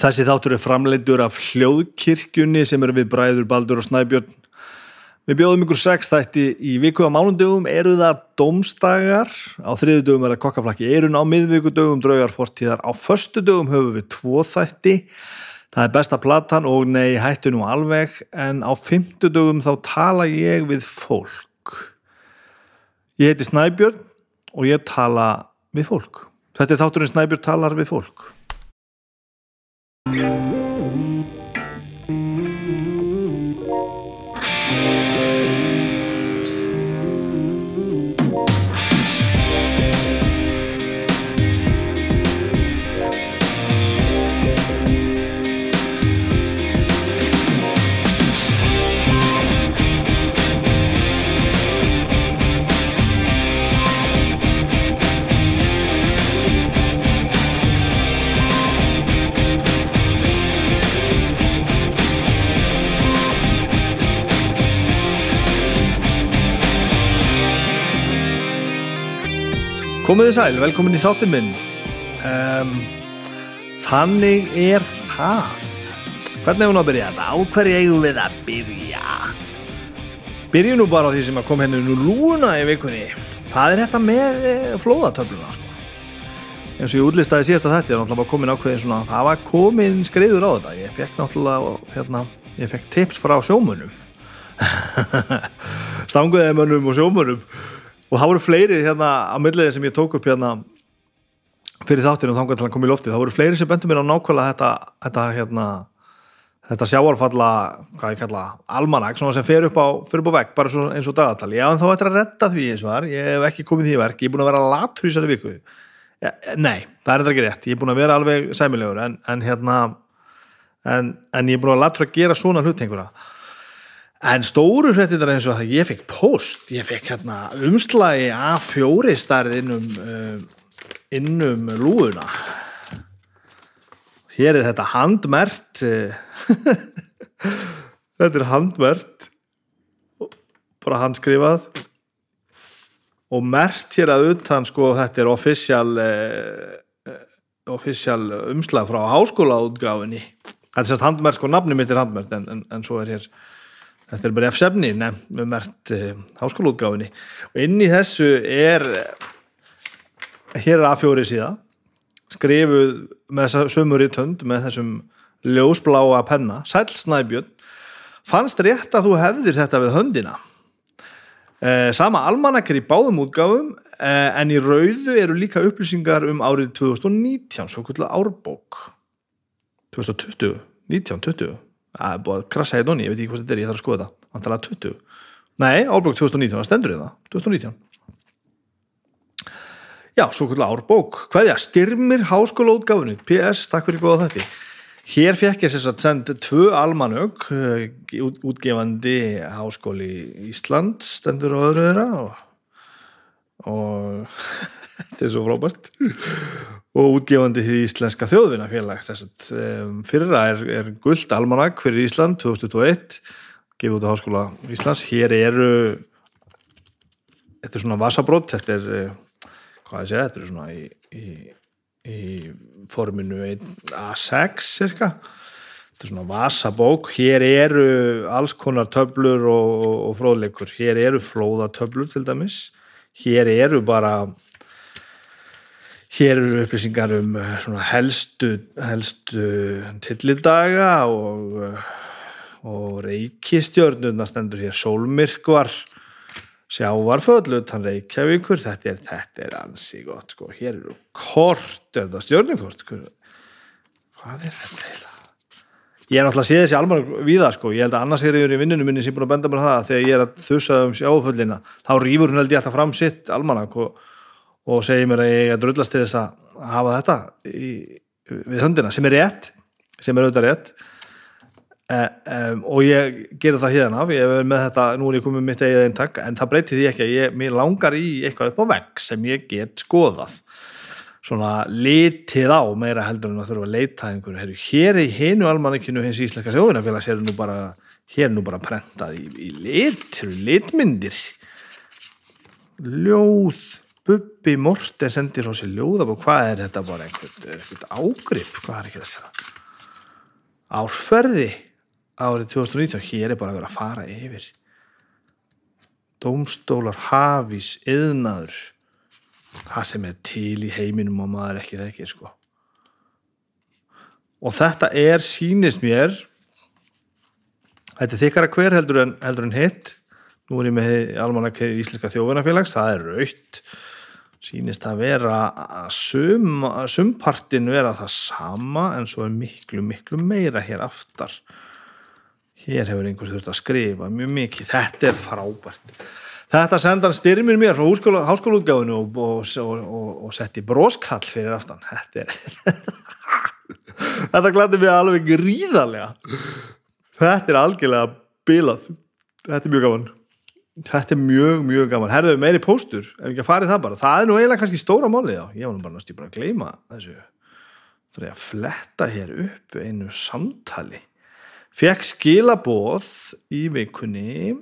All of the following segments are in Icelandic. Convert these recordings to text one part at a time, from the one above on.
Þessi þáttur er framleitur af hljóðkirkjunni sem er við Bræður Baldur og Snæbjörn. Við bjóðum ykkur sex þætti í viku á mánundögum eru það domstagar, á þriðudögum er það kokkaflakki erun á miðvíkudögum, draugar fortíðar, á förstudögum höfum við tvo þætti, það er besta platan og nei hættu nú alveg, en á fymtudögum þá tala ég við fólk. Ég heiti Snæbjörn og ég tala við fólk. Þetta er þátturinn Snæbjörn talar við fólk. Komið þið sæl, velkomin í þáttinn minn. Um, þannig er það. Hvernig hefur nú að byrja? Á hverju eigum við að byrja? Byrjum nú bara á því sem að kom henni nú lúna í vikunni. Það er þetta með eh, flóðatöfluna, sko. Eins og ég útlistaði síðasta þetta, er náttúrulega komin ákveðin svona, það var komin skreiður á þetta. Ég fekk náttúrulega, hérna, ég fekk tips frá sjómunum. Stanguðemönnum og sjómunum og það voru fleiri hérna á milliði sem ég tók upp hérna fyrir þáttinu og þangar til að koma í loftið, það voru fleiri sem bendur mér á nákvæmlega þetta, þetta hérna þetta sjáarfalla, hvað ég kalla almanak, svona sem fer upp á, á vegg bara eins og dagatali, já en þá ættir að redda því eins og þar, ég hef ekki komið því í verk. Ég er búin að vera þessari viku. Ja, nei, það er þetta ekki rétt, ég er búin að vera alveg sæmilegur, en, en hérna en, en ég er búin að latur að gera svona hlut einhverja En stóru fréttinnar eins og það ég fekk post, ég fekk hérna umslagi af fjóri starð innum, uh, innum lúuna. Hér er þetta handmert, þetta er handmert, bara handskrifað og mert hér að utan sko þetta er official, uh, official umslag frá háskólaútgáfinni. Þetta er sérst handmert, sko nafni mitt er handmert en, en, en svo er hér Þetta er bara F-sefni. Nefn með mert uh, háskólaútgáfinni og inn í þessu er hér er A4 síða skrifuð með sömur í tönd með þessum ljósbláa penna. Sæl Snæbjörn. Fannst rétt að þú hefðir þetta við höndina? Uh, sama almanakir í báðum útgáfum uh, en í rauðu eru líka upplýsingar um árið 2019 svo kvölda árbók. 2020 1920 það er búið að krasa hérna ég veit ekki hvað þetta er, ég þarf að skoða þetta. Vantalega 20, nei, árbók 2019 það stendur það, 2019 já, svo kvölda árbók. Hvaðja, styrmir háskólaútgáfunu PS, takk fyrir góða þetta hér fekk ég þess að senda tvö almanög útgefandi háskóli Ísland stendur á öðru þeirra og, og þetta er svo frábært og útgefandi því Íslenska þjóðvinafélag. Um, fyrra er, er gullt almanag fyrir Ísland 2021 gefið út á Háskóla Íslands. Hér eru þetta er svona vasabrótt þetta er, eh, hvað ég segja, þetta er svona í, í, í forminu A6 cirka. Þetta er svona vasabók. Hér eru alls konar töflur og, og, fróðleikur, hér eru flóðatöflur til dæmis. Hér eru bara Hér eru upplýsingar um svona helstu, helstu tillidaga og, og reykistjörnuna stendur hér. Sólmyrkvar, sjávarföll utan reykjavíkur, þetta er, þetta er ansi gott sko, hér eru kort, er þetta stjörnukort, hvað er þetta eiginlega? Ég er náttúrulega að sé þessi almanur við það sko, ég held að annars er ég í vinninu minni sem búin að benda mér það að þegar ég er að þusa um sjáföllina, þá rýfur hún held ég alltaf fram sitt almanak og og segir mér að ég er drullast til þess að hafa þetta í, við höndina sem er rétt sem er auðvitað rétt. E, um, og ég gera það hérna ég er með þetta, nú er ég komið mitt eigið eintak en það breytir því ekki að ég, mér langar í eitthvað upp á vegg sem ég get skoðað. Svona litið á meira heldur en að þurfa að leita einhverju, Heru, hér í hinu almannikinu hins íslenska þjóðunafélags er nú bara hér nú bara prentað í, í lit, litmyndir. Ljóð Bubbi Morten sendir frá sér ljóðabók. Hvað er þetta bara? Einhvern, ágrip? Hvað er ekki að segja? Árferði árið 2019 hér er bara að vera að fara yfir. Dómstólar, hafís, yðnaður það sem er til í heiminum og maður ekki þekkir sko. Og þetta er sýnist mér þetta er þykkara hver heldur en, heldur en hitt. Nú er ég með almanakið Íslenska þjóðunafélags það er raut sýnist að vera að sum, sumpartin vera það sama en svo er miklu miklu meira hér aftar. Hér hefur einhvers þurft að skrifa mjög mikið, þetta er frábært. Þetta sendan styrmir mér frá háskólaútgáðinu og, og, og, og setti broskall fyrir aftan. Þetta er þetta glæði mig alveg gríðarlega. Þetta er algjörlega bilað. Þetta er mjög gaman þetta er mjög, mjög gaman. Herðum við meiri póstur, ef ekki að farið það bara. Það er nú eiginlega kannski stóra málið já, ég var nú bara náttúrulega að gleyma þessu. Það er að fletta hér upp einu samtali. Fekk skilaboð í vikunni.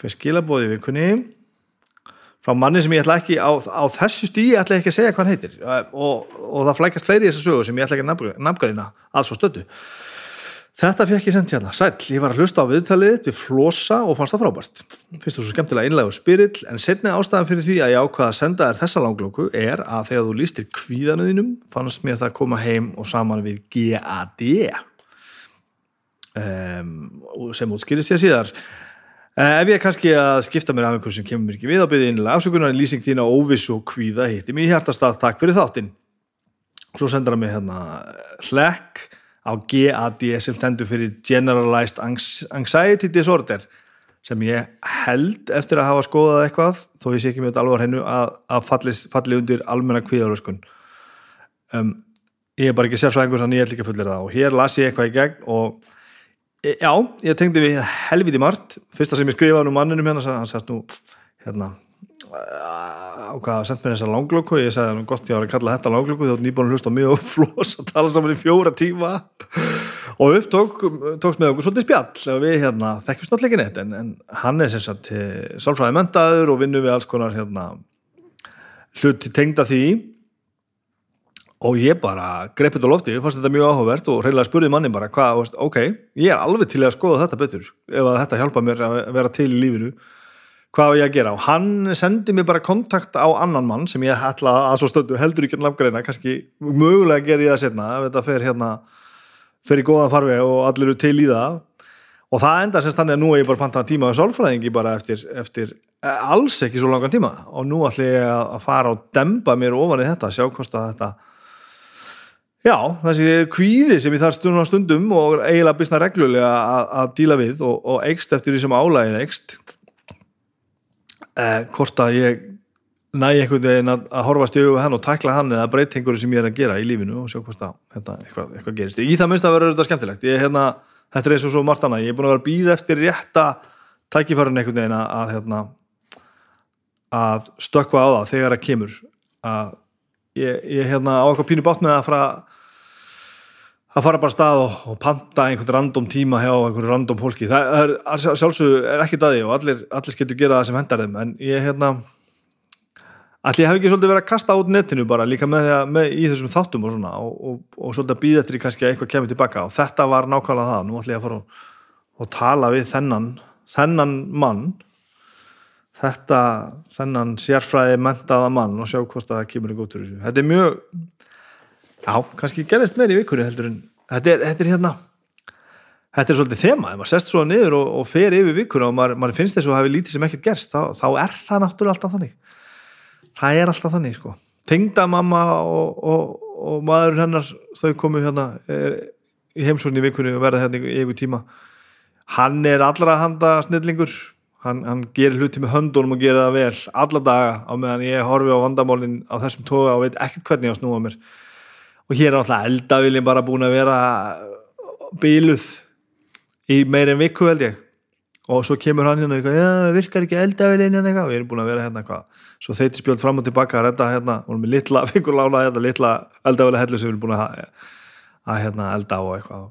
Fekk skilaboð í vikunni frá manni sem ég ætla ekki á, á þessu stíi ætla ekki að segja hvað hann heitir. Og, og það flækast fleiri í þessu sögu sem ég ætla ekki að nafngarina að svo stötu Þetta fekk ég sendt hérna, sæl, ég var að hlusta á viðtalið við flosa og fannst það frábært. Fyrst þú svo skemmtilega einlega og spyrill, en setni ástæðan fyrir því að ég ákvaða að senda þér þessa langlóku er að þegar þú lístir kvíðanuðinum fannst mér það koma heim og saman við GAD um, sem útskýrist ég síðar. Uh, ef ég kannski að skipta mér af einhvern sem kemur mér ekki við á byggði einlega afsökunar en lýsing þín á óvissu og kvíða hitti mér í hjartastað, takk fyrir þáttinn. Svo sendur hann mig hérna hlekk á GAD sem stendur fyrir Generalized Anxiety Disorder sem ég held eftir að hafa skoðað eitthvað, þó ég sé ekki mjög alvar hennu að, að falli, falli undir almenna kvíðaröskun. Um, ég er bara ekki sérfræðingur þannig ég ætl ekki að fullera það. Og hér las ég eitthvað í gegn og e, já, ég tengdi við helviti margt. Fyrsta sem ég skrifaði um manninum hérna hann sagði nú hérna á hvað að senda mér þessa langlöku? Ég sagði hann gott ég var að kalla þetta langlöku þá er nýbúin að hlusta á mig og floss að tala saman í fjóra tíma. Og upp tók, tóks með okkur svolítið spjall og við hérna þekkjumst náttúrulega ekki neitt en, en hann er sem sagt eh, sálfræði mentaður og vinnur við alls konar hérna hluti tengda því. Og ég bara greipið á lofti, ég fannst þetta mjög áhugavert og reynilega spurði manni bara hvað, ok, ég er alveg til að skoða þetta betur ef að þetta hjálpa mér að vera til í lífinu hvað ég að gera? Og hann sendi mér bara kontakt á annan mann sem ég ætla að svo stöndu heldur ekki nafngreina, kannski mögulega ger ég það setna þetta fer hérna fer í góðan farveg og allir eru til í það. Og það enda semst þannig að nú er ég bara pantað tíma á sálfræðingi bara eftir, eftir eh, alls ekki svo langan tíma. Og nú ætla ég að fara og demba mér ofan í þetta, sjá hvort að þetta já, þessi kvíði sem ég þarf stundum á stundum og eiginlega bysna reglulega að, að díla við og, og eigst eftir því sem álægið eigst eh, hvort að ég næ einhvern veginn að, að horfa stjögu hann og takla hann eða breyta einhverju sem ég er að gera í lífinu og sjá hvort að hérna, eitthvað, eitthvað gerist. Í það minnst að vera þetta skemmtilegt. Ég, hérna, þetta er eins og svo margt annað, ég er búin að vera býð eftir rétta tækifærin einhvern veginn að, hérna, að stökka á það þegar það kemur. Að ég, ég hérna, á eitthvað pínu bátt með að fara að fara bara stað og, og panta einhvern random tíma hjá einhvern random fólki. Það er, sjálfsög er ekki daði og allir, allir getur gera það sem hendar þeim. En ég hérna allir hef ekki svolítið verið að kasta út netinu bara líka með, með í þessum þáttum og svona og, og, og svolítið að býða eftir í kannski að eitthvað kemur tilbaka. Og þetta var nákvæmlega það. Nú ætlum ég að fara og tala við þennan þennan mann. Þetta þennan sérfræði mentaða mann og sjá hvort það kemur í gótur þetta er mjög Já, kannski gerist meir í vikunni heldur en þetta er, þetta er hérna þetta er svolítið þema, ef maður sest svo niður og, og fer yfir vikunni og maður, maður finnst þess að hafi lítið sem ekkert gerst, þá, þá er það náttúrulega alltaf þannig. Það er alltaf þannig sko. Tengda mamma og, og, og maðurinn hennar þau komu hérna er, í heimsókn í vikunni og verða hérna í yfir tíma. Hann er allra handa snillingur. Hann, hann gerir hluti með höndunum og gerir það vel alla daga á meðan ég horfi á vandamálinn á þessum toga og veit ekkert hvernig ég á snúa mér og hér er alltaf eldavilin bara búin að vera bíluð í meirinn viku held ég. Og svo kemur hann hérna og eitthvað, virkar ekki eldavilin hérna eitthvað, við erum búin að vera hérna eitthvað. Svo þeiti spjöld fram og tilbaka að redda hérna. Og við fengur lána hérna, litla eldavili hellu sem við erum búin að, að hérna, elda á eitthvað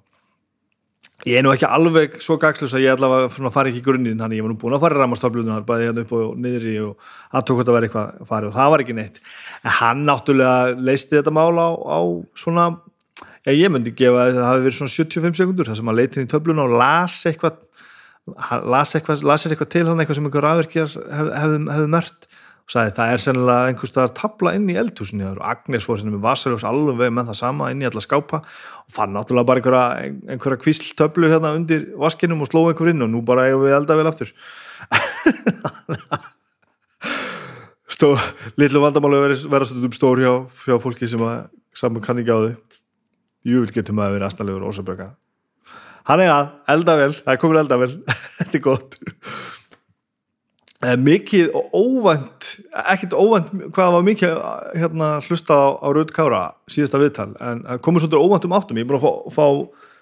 ég er nú ekki alveg svo gagslus að ég allavega fari ekki í grunninn, þannig ég var nú búin að fara í ramastoflunar, bæði hérna upp og niðri og aðtók að vera eitthvað að fara og það var ekki neitt. En hann náttúrulega leisti þetta mál á, á svona Já, ég myndi gefa að það hafi verið svona 75 sekundur þar sem að leitin í töfluna og las eitthvað hann las eitthvað, las eitthvað til hann eitthvað sem einhver rafverkjar hef, hefðu hef mert og sagði það er sennilega einhvers staðar tabla inn í eldhúsinu og Agnes fór hérna með vasaljós alveg með það sama inn í alla skápa og fann náttúrulega bara einhverja, einhverja kvísl töflu hérna undir vaskinum og sló einhver inn og nú bara eigum við elda vel aftur. Stó, litlu vandamáli vera, stundum stór hjá, hjá fólki sem að saman kann ekki á þau júvil getur maður að vera aðstæðlegur og ósabröka hann er að, elda vel, það er komin elda vel. Þetta er gott mikið og óvænt ekkert óvænt hvað var mikið hérna hlusta á, á Rauð Kára síðasta viðtal, en komur svolítið óvænt um áttum. Ég er búin að fá,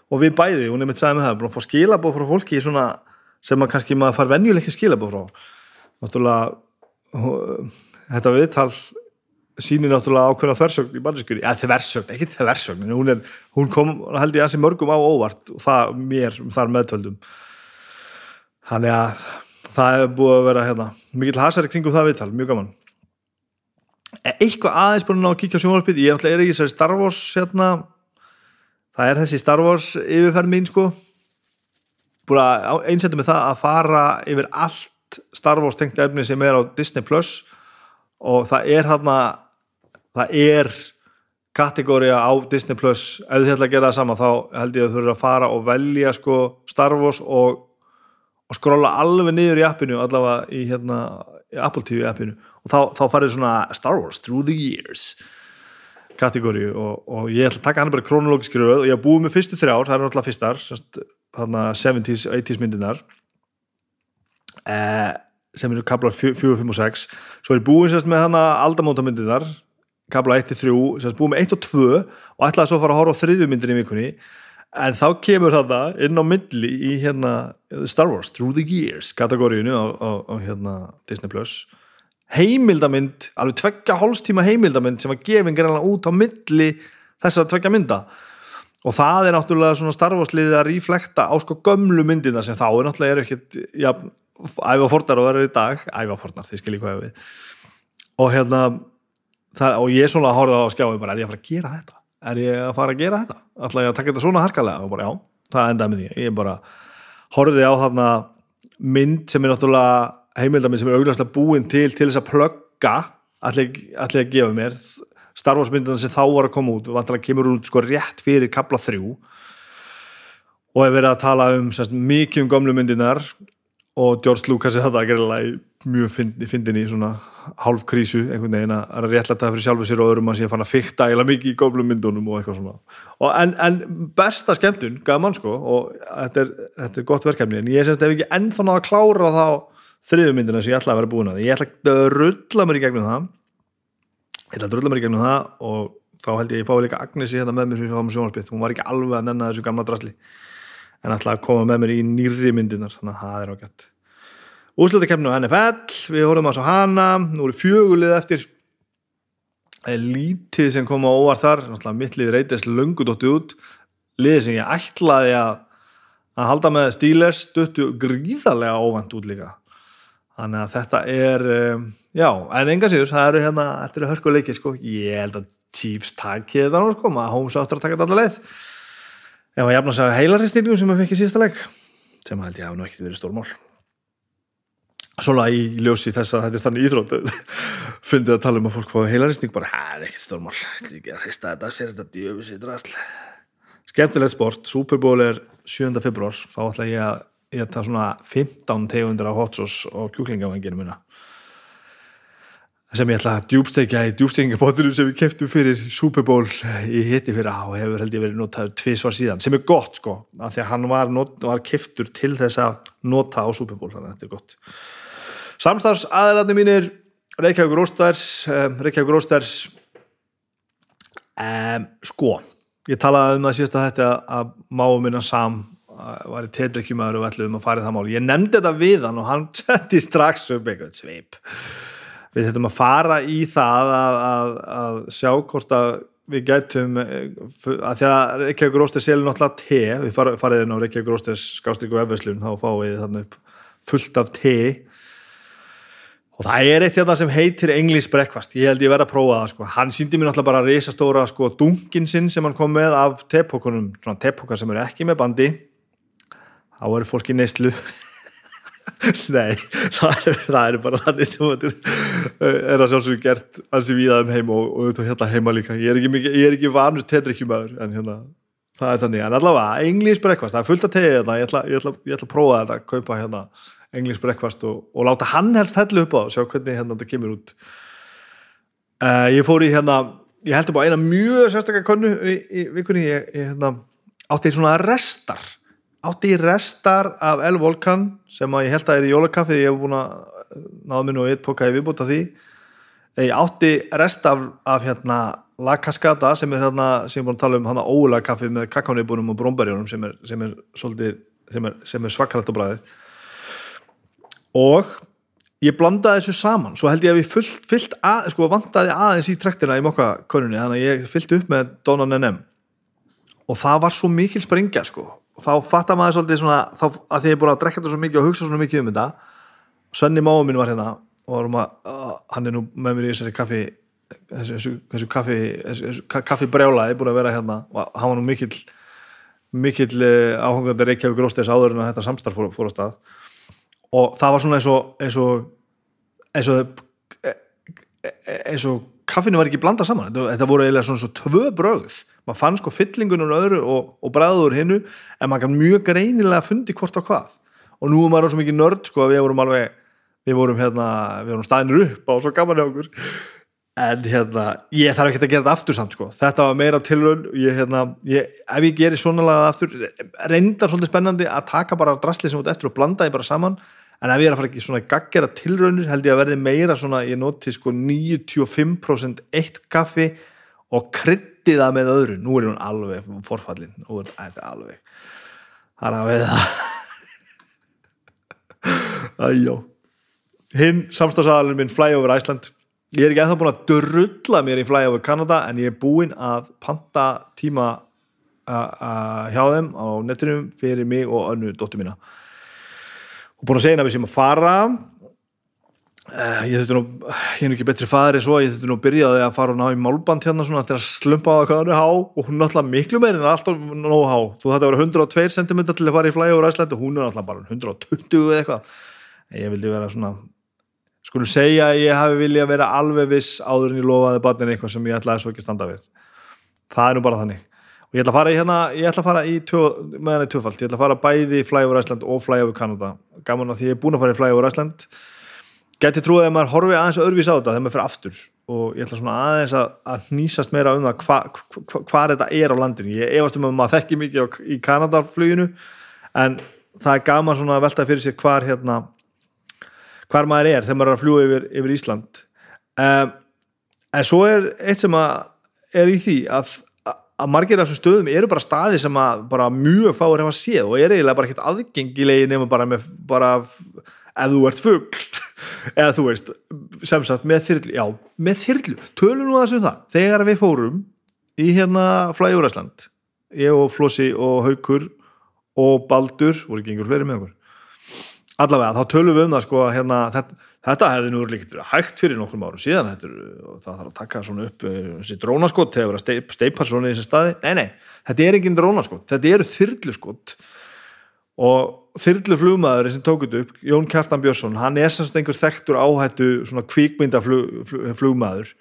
og við bæði, hún er mitt sagði með það, búin að fá skilabóð frá fólki svona, sem maður kannski maður far venjuleikki skilabóð frá. Náttúrulega þetta viðtal sýnir náttúrulega ákveðna þversögn í barniskunni, eða þversögn, ekki þversögn hún, er, hún kom, held ég að þessi mörgum á óvart og það mér þar meðtöldum. Þannig að það hefur búið að vera hérna, mikil hasari kringum það viðtal, mjög gaman. E, eitthvað aðeins búin að kíkja á sjónvarpið, ég er ekki sér Star Wars hérna. Það er þessi Star Wars yfirferð mín sko. Búin að einsetja með það að fara yfir allt Star Wars tengt efni sem er á Disney Plus. Og það er hérna það er kategóri á Disney Plus. Ef þið ætla að gera það sama þá held ég að þú eru að fara og velja sko Star Wars og, og skróla alveg niður í appinu allavega í hérna í Apple TV appinu. Og þá, þá farið svona Star Wars Through the Years kategóri og, og ég ætla að taka hann bara krónológiski röð og ég har búið með fyrstu þrjár, það er náttúrulega fyrstar þarna 70s, 80s myndinar eða sem eru kabla 4, 5 og 6 svo er ég búin sérst með hana aldamótamyndinar kabla 1-3, sérst búin með 1 og 2 og ætlaði svo að fara að horfa á þriðjumyndin í vikunni en þá kemur þarna inn á myndli í hérna Star Wars Through the Years kategóriunu á, á, á hérna Disney Plus heimildamind, alveg tveggja hálfstíma heimildamind sem var gefin gerðanlega út á myndli þessar tveggja mynda. Og það er náttúrulega svona Star Wars liðið að ríflekta á sko gömlu myndina sem þá er náttúrulega er ekkert ja, æfa fornar og verður í dag. Æfa fornar, þið skiljið hvað ég við. Og hérna það, og ég svona horfði á skjáðu bara, er ég að fara að gera þetta er ég að fara að gera þetta? Ætla ég að taka þetta svona harkalega? Og bara já, það endaði með því. Ég bara horfði á þarna mynd sem er náttúrulega heimildaminn sem er auglastlega búin til til þess að plugga allir að gefa mér. Star Wars myndina sem þá var að koma út vantilega kemur út sko rétt fyrir kabla þrjú. Og hefur verið að tala um semst, mikið um gömlu myndinar og George Lucas er þetta að gera mjög fyndin í svona hálf krísu einhvern veginn að réttlæta það fyrir sjálfu sér og öðrum að að fann að fykta eila mikið í góflum myndunum og eitthvað svona. Og en, en besta skemmtun, gaman sko og þetta er, þetta er gott verkefni en ég semst ef ekki ennþá náða að klára þá þriðumyndina sem ég ætla að vera búin að. Ég ætla að rulla mér í gegnum það. Ég ætla að rulla mér í gegnum það og þá held ég að ég fái líka Agnesi hérna með mér hún var ekki alveg að nenna þessu gamla drasli en ætla að koma með mér í nýri myndinar þannig að það er ágætt. Úslutakefni á NFL, við horfum á svo hana nú eru fjögulið eftir. Lítið sem kom á óvart þar, mittlið reytist löngu dótti út, liðið sem ég ætlaði að, að halda með Steelers döttu gríðarlega óvand út líka. Þannig að þetta er já, en enga síður, það eru hérna þetta eru hörkuleiki, sko, ég held að Chiefs takkið þetta nú, sko, maður Holmes áttur að taka þetta allar leið ef að jafna sig heilaristýringum sem að fekk í síðasta legg sem held ég hafa nú ekkert verið stórmál. Svona í ljósi þess að þetta er þannig íþrótt fundið að tala um að fólk fá heilaristning bara, það er ekkert stórmál. Ekki að hrista þetta, sér þetta djöfis í drasl. Skemmtilegt sport. Super Bowl er 7. februar þá ætla ég að ég að ta svona 15 tegundir á hot sauce og kjúklingavanginu minna sem ég ætla að djúbstekja í djúbstekingapotinu sem við keftum fyrir Super Bowl í hitti fyrir á og hefur held ég verið notaður tvísvar síðan sem er gott sko, af því að hann var, not, var keftur til þess að nota á Super Bowl þannig að þetta er gott. Samstafs aðræðni mínir Reykjavík Róstærs um, Reykjavík Róstærs um, sko ég talaði um það síðast að þetta að máum minna sam var í tetrikjumæður og ætluðum að fara í það mál. Ég nefndi þetta við hann og hann setti strax upp eitthvað sveip við þurfum að fara í það að, að, að sjá hvort að við gætum að því að Reykjavík Rósters selur náttúrulega te við farið inn á Reykjavík Rósters skástríku efverslun þá fáið við þannig upp fullt af te. Og það er eitt hérna sem heitir English Breakfast, ég held ég verið að prófa það sko. hann síndi mér náttúrulega bara risastóra sko, dunkin sinn sem hann kom með af tepókunum, svona tepókar sem eru ekki með bandi. Þá eru fólki neyslu nei, það er, það er bara þannig sem þetta er, að sjálfsögur gert í víðaðum heim og, og hérna heima líka. Ég er ekki, ég er ekki vanur tetrikjumöður en hérna, það er þannig, en allavega English breakfast, það er fullt að tegja þetta ég ætla, ég, ætla, ég ætla að prófa þetta, kaupa hérna English breakfast og, og láta hann helst hellu upp á og sjá hvernig hérna þetta kemur út. Uh, ég fór í hérna ég held upp á eina mjög sérstaklega konu í, í vikunni, ég, hérna átti svona restar átti ég restar af El Volcan sem að ég held að er í jólakaffi ég hef búin að náða minn og eitt pokaði viðbúta því. Ég átti rest af, af hérna La Cascada sem er hérna sem ég búin að tala um hana ólega kaffi með kakánibunum og brómberjónum sem er, sem er, svolítið, sem er, er svakalætt á bræðið og ég blandaði þessu saman svo held ég að við fyllt, fyllt að, sko vandaði aðeins í trektina í mokka konunni þannig að ég fyllt upp með Donan NM og það var svo mikil springja sko og þá fattar maður svolítið svona þá, að ég er búin að drekka þetta svo mikið og hugsa svo mikið um þetta Svenni máum minn var hérna og að, uh, hann er nú með mér í þessari kaffi þessu, þessu, kaffi þessu, kaffi brjálaði búin að vera hérna og hann var nú mikill mikill uh, áhengandi Reykjavík Róstes áður en að þetta samstarf fór, fór á stað. Og það var svona eins og eins og eins og, eins og kaffinu var ekki blanda saman. Þetta, þetta voru eiginlega svona svo tvö bröð maður fann sko fyllingunum öðru og, og bræður hinnu en maður kann mjög greinilega fundi hvort á hvað. Og nú er maður svo mikið nörd sko að við vorum alveg við vorum hérna, við vorum staðinir upp á svo gaman hjá okkur. En hérna, ég þarf ekki að gera þetta aftur samt sko. Þetta var meira tilrönd ég, hérna, ég, ef ég gerir svona lagað aftur reyndar svolítið spennandi að taka bara drasli sem út eftir og blanda því bara saman en ef ég er að fara ekki svona gaggjara tilraunir held ég að verði meira svona, ég noti sko 95% eitt kaffi og krytti það með öðru. Nú er hún alveg forfallin nú er þetta alveg það er að veið það. Æjó. Hinn samstagsadalinn minn Flyover Iceland. Ég er ekki eða búin að drulla mér í Flyover Canada en ég er búin að panta tíma hjá þeim á netinu fyrir mig og önnu dóttu mína og búin að segja henni að við séum að fara. Uh, ég þurfti nú ég er ekki betri fæðri svo ég þurfti nú að byrjaði að fara og ná í málband hérna svona til að slumpa á það hvað hann er há. Og hún er alltaf miklu meir en alltaf nóg há. Þú þetta voru 102 cm til að fara í flæg og ræsland og hún er alltaf bara 120 eða eitthvað. Ég vildi vera svona skulum segja að ég hafi vilja vera alveg viss áður en ég lofaði barnin eitthvað sem ég ætlaði svo ekki standa við. Það er nú bara þannig og ég ætla að fara í hérna, ég ætla að fara í tjó, með henni tvöfald, ég ætla að fara bæði í Flyover Iceland og Flyover Canada. Gaman að því ég er búin að fara í Flyover Iceland. Geti trúið að maður horfi aðeins öðruvís á þetta þegar maður fyrir aftur. Og ég ætla svona aðeins að, að nýsast meira um það hvað hva, hva, hva þetta er á landinu. Ég efast um að maður þekki mikið á, í Kanadafluginu en það er gaman svona að velta fyrir sér hvar hérna hvar maður er þegar maður er að fljúa yfir, yfir Ísland. Um, en svo er eitt sem er í því að að margir af þessum stöðum eru bara staði sem að bara mjög fáir hefa séð og er eiginlega bara ekkert aðgengilegi nema bara með bara ef þú ert fuggl eða þú veist, sem sagt með þyrlu já, með þyrlu, tölum nú aðeins um það. Þegar við fórum í hérna Flæjúræsland ég og Flossi og Haukur og Baldur, voru ekki einhver fleiri með okkur? Allavega, þá tölum við um það sko, hérna, þetta þetta hefði nú líkt hægt fyrir nokkrum árum síðan þetta, það þarf að taka svona upp eh, þessi drónaskott hefur að steip, steipa svona í þessi staði. Nei, nei, þetta er ekki drónaskott þetta eru þyrluskott og þyrluflugmaður sem tókut upp, Jón Kjartan Björnsson hann er semst einhver þekktur áhættu svona kvíkmyndaflugmaður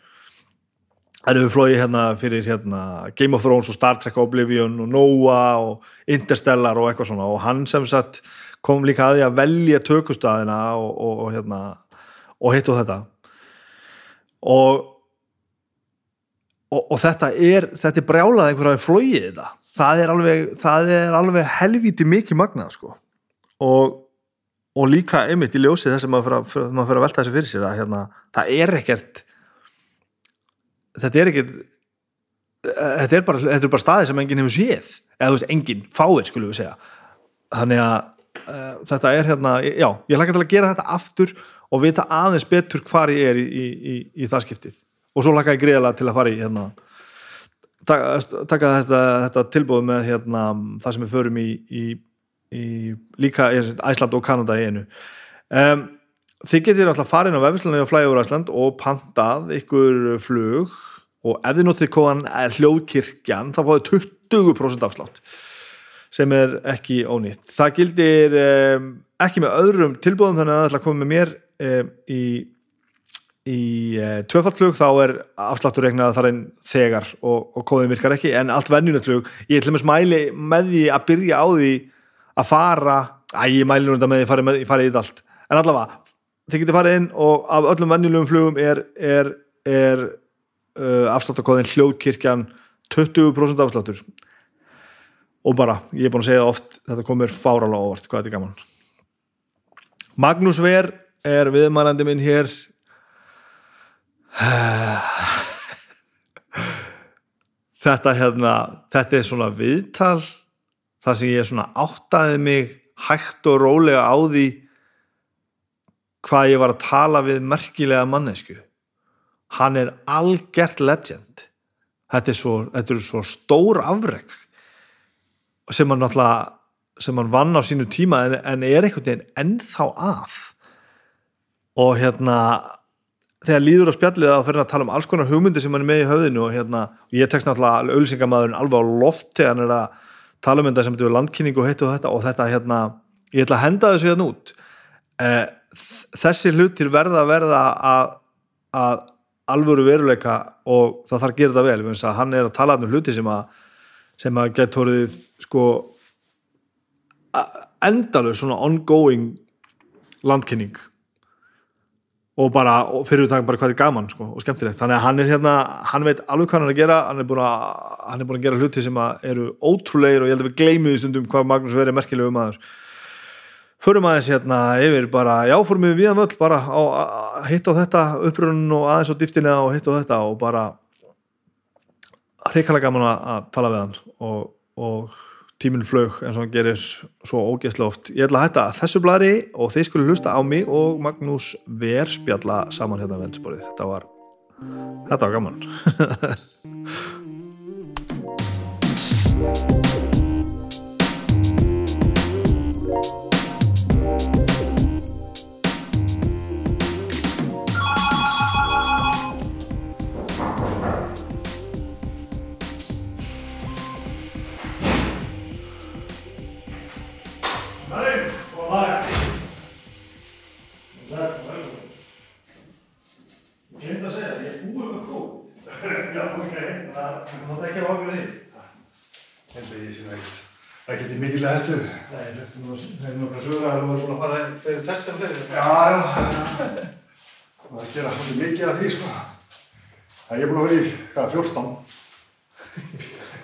það eru flóið hérna fyrir hérna Game of Thrones og Star Trek Oblivion og Noah og Interstellar og eitthvað svona. Og hann sem sagt kom líka að því að velja tökustæðina og, og, og hérna og hitt og þetta. Og, og þetta er þetta er brjálað einhverja flóið þetta. Það er alveg, það er alveg helviti mikið magnað sko. Og, og líka einmitt í ljósið þess að maður fyrir að velta þessu fyrir sér að hérna, það er ekkert þetta er ekkert þetta er bara, þetta er bara staði sem enginn hefur séð. Eða þú veist, enginn fáir skulum við segja. Þannig að uh, þetta er hérna, já, ég hlaka til að gera þetta aftur og vita aðeins betur hvar ég er í, í, í, í það skiptið. Og svo laka ég greiðlega til að fara í hérna, taka, taka þetta, þetta tilbúið með hérna, það sem við förum í líka Æsland og Kanada í einu. Um, þið getur alltaf farin á vefslunni á Flyover Iceland og pantað ykkur flug og ef þið notið kóðan hljóðkirkjan þá fáið 20% afslátt sem er ekki ónýtt. Það gildir um, ekki með öðrum tilbúðum þannig að það ætla að koma með mér í í uh, tvöfaldflug þá er afsláttur regnað þar einn þegar og, og kóðin virkar ekki en allt venjunetflug ég ætlum að smæli með því að byrja á því að fara æ, ég mæli nú þetta með því að með, fara í þetta allt. En allavega, þið getur farið inn og af öllum venjulegum flugum er, er, er uh, afsláttarkóðin hljóðkirkjan 20% afsláttur. Og bara, ég er búin að segja oft þetta komir fáralega óvart, hvað þetta er gaman. Magnús Ver er viðmælandi minn hér. Þetta hérna þetta er svona viðtal þar sem ég svona áttaði mig hægt og rólega á því hvað ég var að tala við merkilega mannesku hann er algjört legend. Þetta er svo, þetta er svo stór afreg sem hann náttúrulega sem hann vann á sínu tíma en, en er einhvern veginn ennþá að og hérna þegar líður á spjallið að fyrir að tala um alls konar hugmyndi sem hann er með í höfðinu og hérna, ég tekst náttúrulega auðlýsingamæðurinn alveg á loft þegar hann er að tala um þetta sem er landkynning og heitt og þetta. Og þetta hérna, ég ætla að henda þessu hérna út. Eh, þessi hlutir verða að verða að, að alvöru veruleika og það þarf að gera þetta vel, að hann er að tala um hluti sem að, sem að orðið sko endalur svona ongoing landkynning og bara, og fyrir það bara hvað er gaman sko, og skemmtilegt, þannig að hann er hérna hann veit alveg hvað hann er að gera hann er búin að, er búin að gera hluti sem eru ótrúleir og ég held að við gleymum því stundum hvað Magnús verið merkilegu maður. Förum aðeins hérna yfir bara, já, fórum við viðan völl bara á, hitt á þetta upprunn og aðeins á dýftina og hitt á þetta og bara hreikalega gaman að tala við hann og, og tíminn flög eins og hann gerir svo ógeðslega oft. Ég ætla að hætta þessu blari og þeir skulle hlusta á mig og Magnús Ver spjalla saman hérna veldsporið. Þetta var þetta var gaman. ekkert í mikilega hættu. Nei, það er nokkað sögur að þú hefur búin að fara fyrir testin fyrir. Já, já. Það er að gera svolítið mikið af því, sko. Það er búin að vera í, hvað, 14?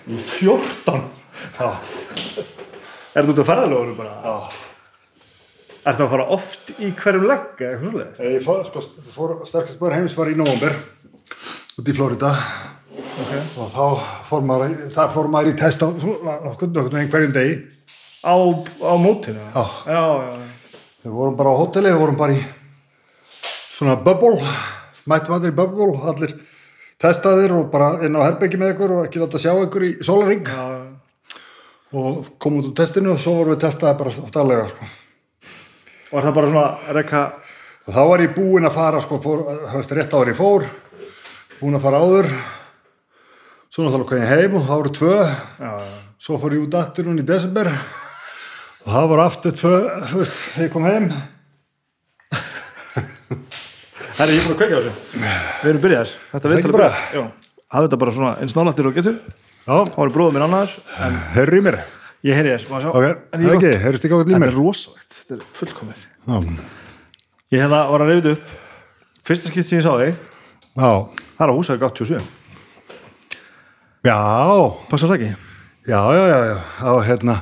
Í 14? Já. Er þú út að ferðalóður bara? Já. Er það að fara oft í hverjum legg eða eitthvað svolítið? Ég fór, sko, fór sterkast bara heims var í november, út í Florida. Ok. Og þá fór maður, fór maður í test á nokkur veginn hverjum degi. Á, á mótinu? Já. Já, já. Við vorum bara á hotelli, við vorum bara í svona bubble, mættum allir í bubble, allir testaðir og bara inn á herbyggi með ykkur og ekki láta sjá ykkur í solaring og komum út úr testinu og svo vorum við testaði bara daglega, sko. Og er það bara svona að rekka Og þá var ég búinn að fara, sko, fór, höfst rétt ári fór, búinn að fara áður, svo náttúrulega kom ég heim og það voru tvö, Já, já. svo fór ég út aftur hún í desember og það voru aftur tvö, veist, þegar ég kom heim. Það er ég búin að kveika á þessu. Við erum byrjaðir. Þetta er ekki bara? Já. Hafði þetta bara svona eins nálættir og getur. Já, Það var bróður minn annar, en heyrðu í mér. Ég heyri þér. Má sjá. Ok, það er ekki, gott. heyrðist ekki ákveð í Þetta mér. er rosalegt. Þetta er fullkomið. Já, Ég hérna var að reyfið upp. Fyrsta skipt sem ég sá þig, já, það er á húsæk 87. já, Passar það ekki? já, já, já, já, á hérna,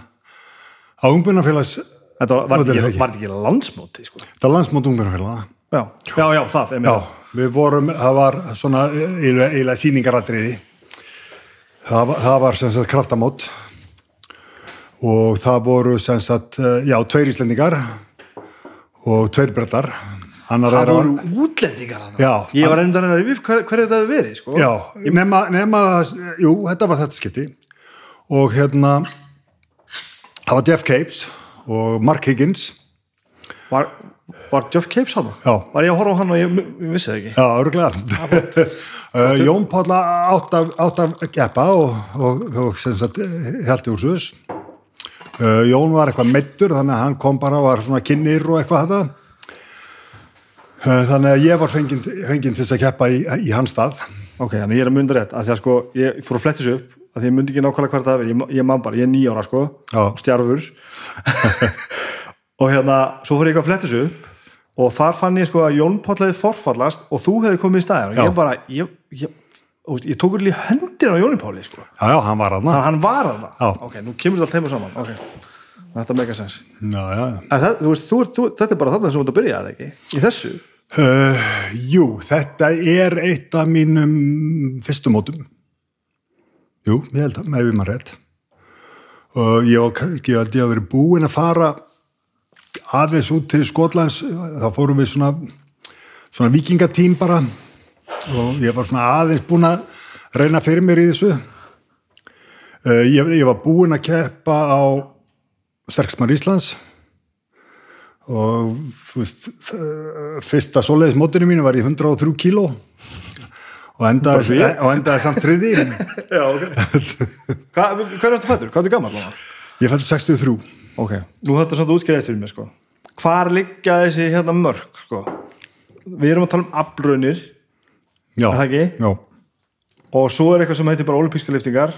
á ungbjörnafélags, Þetta var, var, er ekki. ekki, var landsmóti, sko. þetta er landsmót ungbjörnafélaga. Já, já, já, það. Já, við vorum, það var svona eiginlega sýningaratriði. Það, var- það var sem sagt kraftamót og það voru sem sagt, eh, já, tveir íslendingar og tveir brettar. Annar Það voru útlendingar að það. Já. Ég var reyndan að reyfið hver, hver er þetta verið, sko. Já, nema, nema, jú, þetta var þetta skipti og hérna, það var Jeff Capes og Mark Higgins. Var, var Jeff Capes hann? Já. Var ég að horfa á hann og ég, ég vissi það ekki? Já, örgulega. uh, Jón Páll átt að, átt að keppa og, og, og sem sagt heldi úr suðus. Uh, Jón var eitthvað meittur þannig að hann kom bara og var svona kynir og eitthvað þetta. Uh, þannig að ég var fenginn fengin til þess að keppa í, í hans stað. Ok, þannig ég er að mynda rétt, af því að sko, ég fór að fletti þessu upp, af því ég myndi ekki nákvæmlega hvað það er, ég, ég man bara, ég er nýjára sko, Já. og hérna, svo fór ég að fletti þessu upp, og þar fann ég sko að Jón hefði forfallast og þú hefði komið í staðin, og ég bara, ég, ég, veist, ég tók líka hendina á Jóni Páli, sko, Já, já, hann var hann. þannig að hann var að Já. það, ok, nú kemur allt heima saman, ok, þetta mega sens. Já, já, já. En það, þú veist, þú, þú, þetta er bara þarna sem þú ert að byrja, er ekki, í þessu, Uh, jú, þetta er eitt af mínum fyrstu mótum. Jú, ég held að, með við maður rétt. Og ég ég held ég að verið búinn að fara aðeins út til Skotlands, þá fórum við svona, svona vikingatím bara og ég var svona aðeins búinn að reyna fyrir mér í þessu. Uh, ég, ég var búinn að keppa á Sterksmar Íslands og fyrsta svoleiðis mótinu mínu var í 103 kíló og endaði, og endaði samt þriði Já, ok. Hvað, hvað er þetta fættur? Hvað er þetta gammal? ég fætti 63 Ok, nú þetta er svona útskýrið eftir mér sko. Hvar liggja þessi hérna mörg sko? Við erum að tala um aflraunir já, Er það ekki? já, og svo er eitthvað sem heitir bara olimpíska liftingar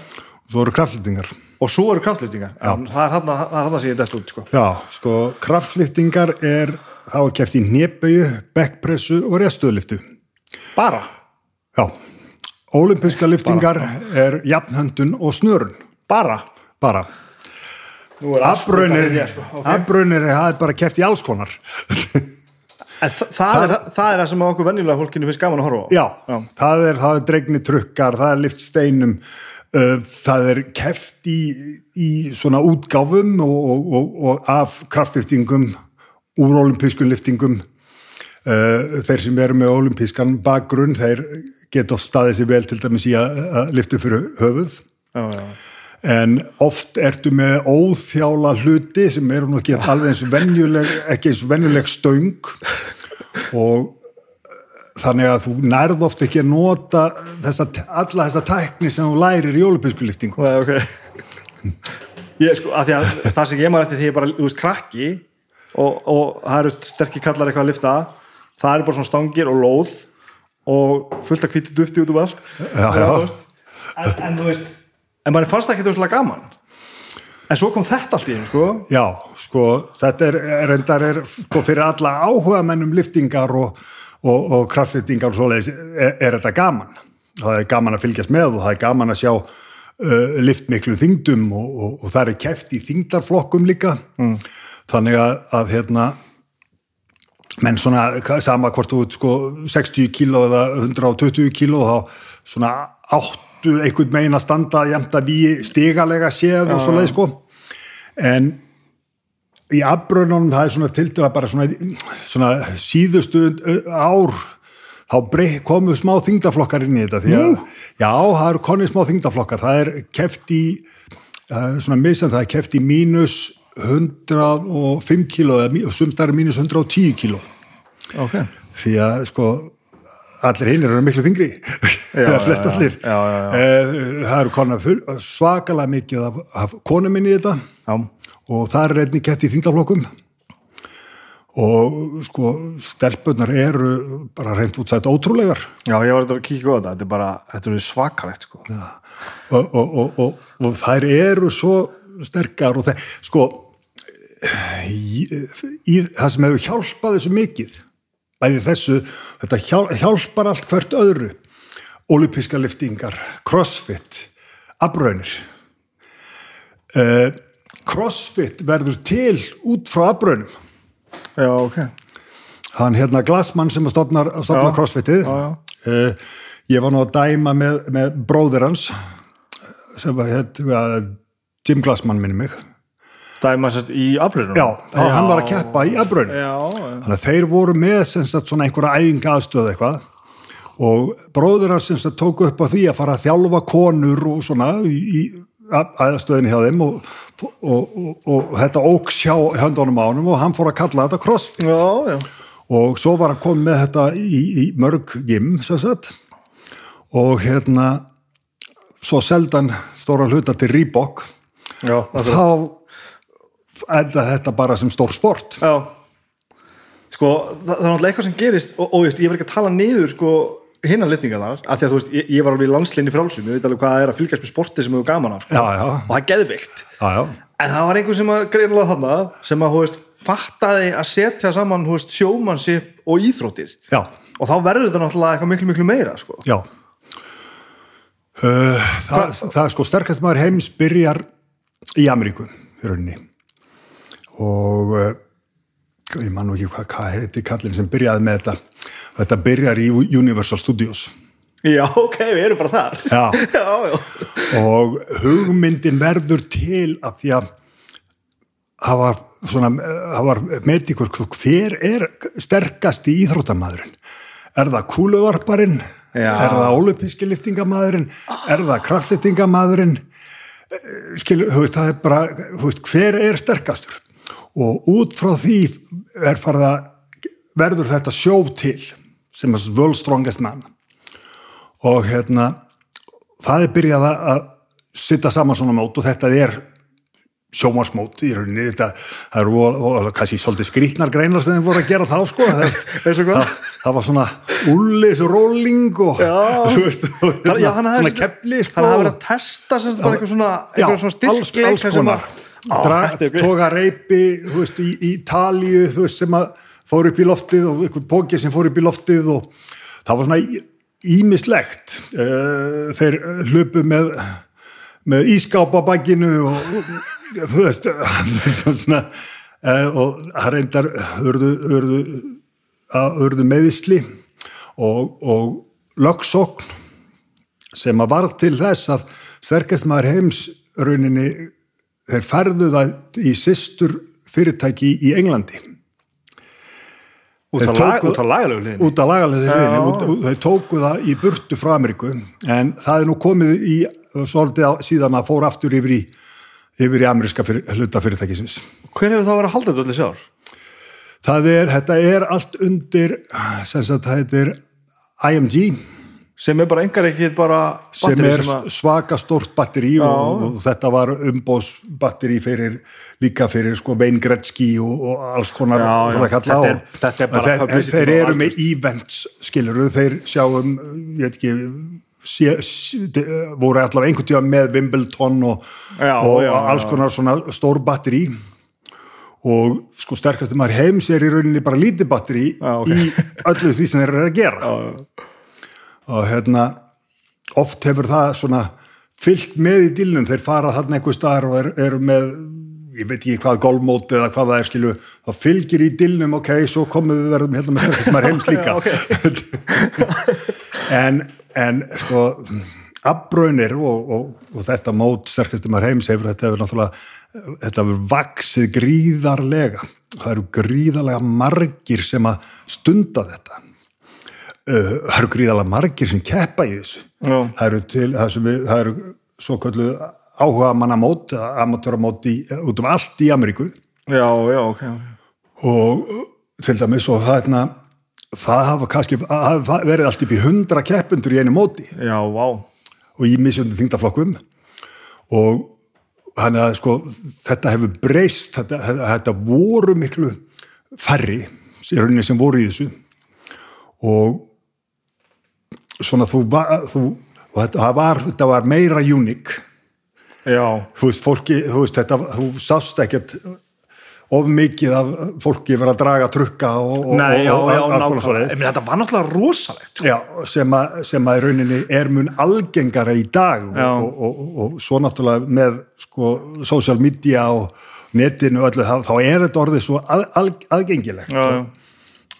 svo eru kraftlýtingar og svo eru kraftliftingar en það er hann að sé þetta út sko. já, sko, kraftlýtingar er þá er keft í hneböju, bekkpressu og restöðliftu Bara? já, ólimpiska liftingar er jafnhöndun og snörun Bara? bara, því, sko. Ok. afbraunir, það er bara keft í alls konar En þa það, er, það er það sem okkur venjulega fólkinu finnst gaman að horfa á Já, Já. það er, það er dregni trukkar, það er lift steinum, uh, það er keft í, í svona útgáfum og, og, og, og af kraftliftingum úr olimpískum liftingum. Uh, þeir sem eru með olimpískan bakgrunn, þeir geta oft staðið sér vel til dæmis í að, að lifta fyrir höfuð. Já, já. En oft ertu með óþjála hluti sem eru nú ekki alveg eins venjuleg, ekki eins venjuleg stöng og þannig að þú nærð oft ekki að nota þessa, alla þessa tækni sem þú lærir í olimpísku liftingu. Nei, ok ég, sko, að að það sem ég maður eftir því ég bara, þú veist, krakki og, og það eru sterkir kallar eitthvað að lifta það eru bara svona stangir og lóð og fullt af hvítu dufti út um allt Já, já. en, en þú veist en mann fannst ekki veist gaman en svo kom þetta allt í einu, sko Já, sko, þetta er, reyndar er sko, fyrir alla áhuga mennum liftingar og, og, og kraftliftingar og svoleiðis er, er þetta gaman. Það er gaman að fylgjast með og það er gaman að sjá uh, liftmiklu þingdum og, og, og það er keft í þingdarflokkum líka. Mm. Þannig að, að hérna, menn svona sama hvort þú sko 60 kíló eða 120 kíló þá svona áttu einhvern megin að standa jæmt að við stigalega séð og svoleið sko. En í afbröðunum það er svona tildur að bara svona, svona síðustu ár þá komu smá þingdaflokkar inn í þetta því að já, það eru konið smá þingdaflokkar það er keft í svona missan, það er keft í mínus 105 kíló eða sumstar mínus 110 kíló. Ok, því að sko allir hinn eru miklu þingri eða flest allir. Já, já, já. Eh, það eru konar svakalega mikið af, af konum inn í þetta. Já, og það er einnig kett í þingdaflokkum og sko stelpunar eru bara reynd útsætt ótrúlegar. Já, ég var að kíkja á þetta. Þetta er bara, þetta er svakalegt sko. Og, og, og, og, og þær eru svo sterkar og það, sko í, í, það sem hefur hjálpað þessu mikið bæði þessu, þetta hjál, hjálpar allt hvert öðru. Olimpíska liftingar, crossfit afbraunir uh, crossfit verður til út frá afbraunum já, ok, hann hérna Glassmann sem að stopna, að stopna Já. crossfitið. Já, uh, ég var nú að dæma með, með bróðir hans sem var hérna Jim Glassmann minni mig dæma sérst í aflunum já, þegar hann var að keppa í aðbrun já, já, þannig að þeir voru með sagt svona einhverja æfinga aðstöð eitthvað. Og bróðir hans tóku upp á því að fara að þjálfa konur og svona í, aðstöðinni hjá þeim og, og, og, og þetta ók sjá höndunum á honum og hann fór að kalla þetta crossfit. Já, já, og svo var hann komið með þetta í, í mörg gym og hérna svo seldan stóra hluta til Reebok. Já, er þá enda þetta bara sem stór sport. Já. Sko, það, það er náttúrulega eitthvað sem gerist og, og ég, ég var ekki að tala niður sko hinnan liftinga þar, af því að þú veist ég, ég var alveg í landslinni frálsum, ég veit alveg hvað það er að fylgjast með sporti sem hefur gaman af, sko, já, já, og það er geðvikt já, já, en það var einhver sem að greinilega þarna sem að, þú veist, fattaði að setja saman, þú veist, sjómannship og íþróttir. Já, og þá verður þetta náttúrulega eitthvað miklu, miklu meira, sko. Já. Uh, það, það sko sterkast maður heims byrjar í Ameríku og uh, ég man nú ekki hvað, hvað heiti kallin sem byrjaði með þetta. Þetta byrjar í Universal Studios. Já, ok, við erum bara þar. Já. já, já. og hugmyndin verður til af því að það var svona, það var með ykkur hver er sterkasti íþróttamæðurinn er það kúluvarparinn? Er það ólupíski liftingamæðurinn er það kraftliftingamæðurinn skilur, þú veist, það er bara veist, hver er sterkastur og út frá því að verður þetta sjó til sem er World Strongest Man. Og hérna það er byrjað að- sitta saman svona mót og þetta er sjómarsmót í rauninni. Þetta, það eru vol- vol- kannski svolítið skrítnar greinar sem þeim voru að gera þá sko. Það, og það, það var svona ullis rolling og Já. og, Það, já, hann svona sko, Þannig að hafa verið að testa sem eitthvað svona, já, svona alls, styrkleik alls sem konar toga reypi veist, í, í talju veist, sem að fór upp í loftið og einhvern póki sem fór upp í loftið og það var svona ímislegt þeir hlupu með með ískáp á bakinu og þú veist svona, eh, og það reyndar urðu, að urðu meðisli og, og lögsókn sem að var til þess að sterkast maður heims rauninni þeir færðu það í systur fyrirtæki í Englandi. Út Þeir á lag- tóku- út af lagalegu Já. liðinni þeir tóku það í burtu frá Ameríku. En það er nú komið í svolítið síðan að fór aftur yfir í yfir í ameríska fyrir, hluta fyrirtækisins. Hver hefur þá verið að halda þetta allir sjár? það er, þetta er allt undir sem sagt, það er IMG Sem er bara engar ekki bara sem er að- svaka stort batteri og, og þetta var umbós batteri fyrir, líka fyrir sko Wayne Gretzky og, og alls konar Já, já. Þetta er- þetta er þeir, en þeir eru með events skilur þeir sjáum ég veit ekki sé, sé, voru allavega einhvern tíma með Wimbledon og, Já, og já, alls konar svona stór batteri og sko sterkasti maður heims er í rauninni bara lítið batteri Já, ok. í öllu því sem þeir eru að gera og hérna oft hefur það svona fyllt með í dilnum, þeir fara þarna einhver staðar og er, eru með ég veit ekki hvað golfmót eða hvað það er skilu þá fylgir í dilnum, ok, svo komum við verðum hérna með sterkast maður heims líka. En, en sko afbraunir og, og, og þetta mót sterkast maður heims hefur þetta hefur náttúrulega þetta hefur vaksið gríðarlega. Það eru gríðarlega margir sem að stunda þetta það eru gríðalega margir sem keppa í þessu. Já. það eru til það, sem við, það eru svo kallu áhuga mannamót, amatöramót í, út um allt í Ameríku. Já, já, ok, og uh, til dæmis og það, hérna, það hafa kannski hafa verið allt upp í hundra keppundur í einu móti. Já, vá. Og í misjöndum þingdaflokkum og þannig að sko þetta hefur breyst þetta, þetta, þetta voru miklu færri í rauninni sem voru í þessu. Og svona þú, þú og þetta var, þetta var meira unik Já, þú veist, fólki, þú veist, þetta þú sást ekkert of mikið af fólki verið að draga trukka og, og, nei, já, og, já, nákvæmlega. svoleiðis. Ég meina, Þetta var náttúrulega rosalegt. Já, sem að, sem að í rauninni er mun algengara í dag Já. og, og, og, og svo náttúrulega með sko social media og netinu og öllu, þá, þá er þetta orðið svo að, að, aðgengilegt Já, já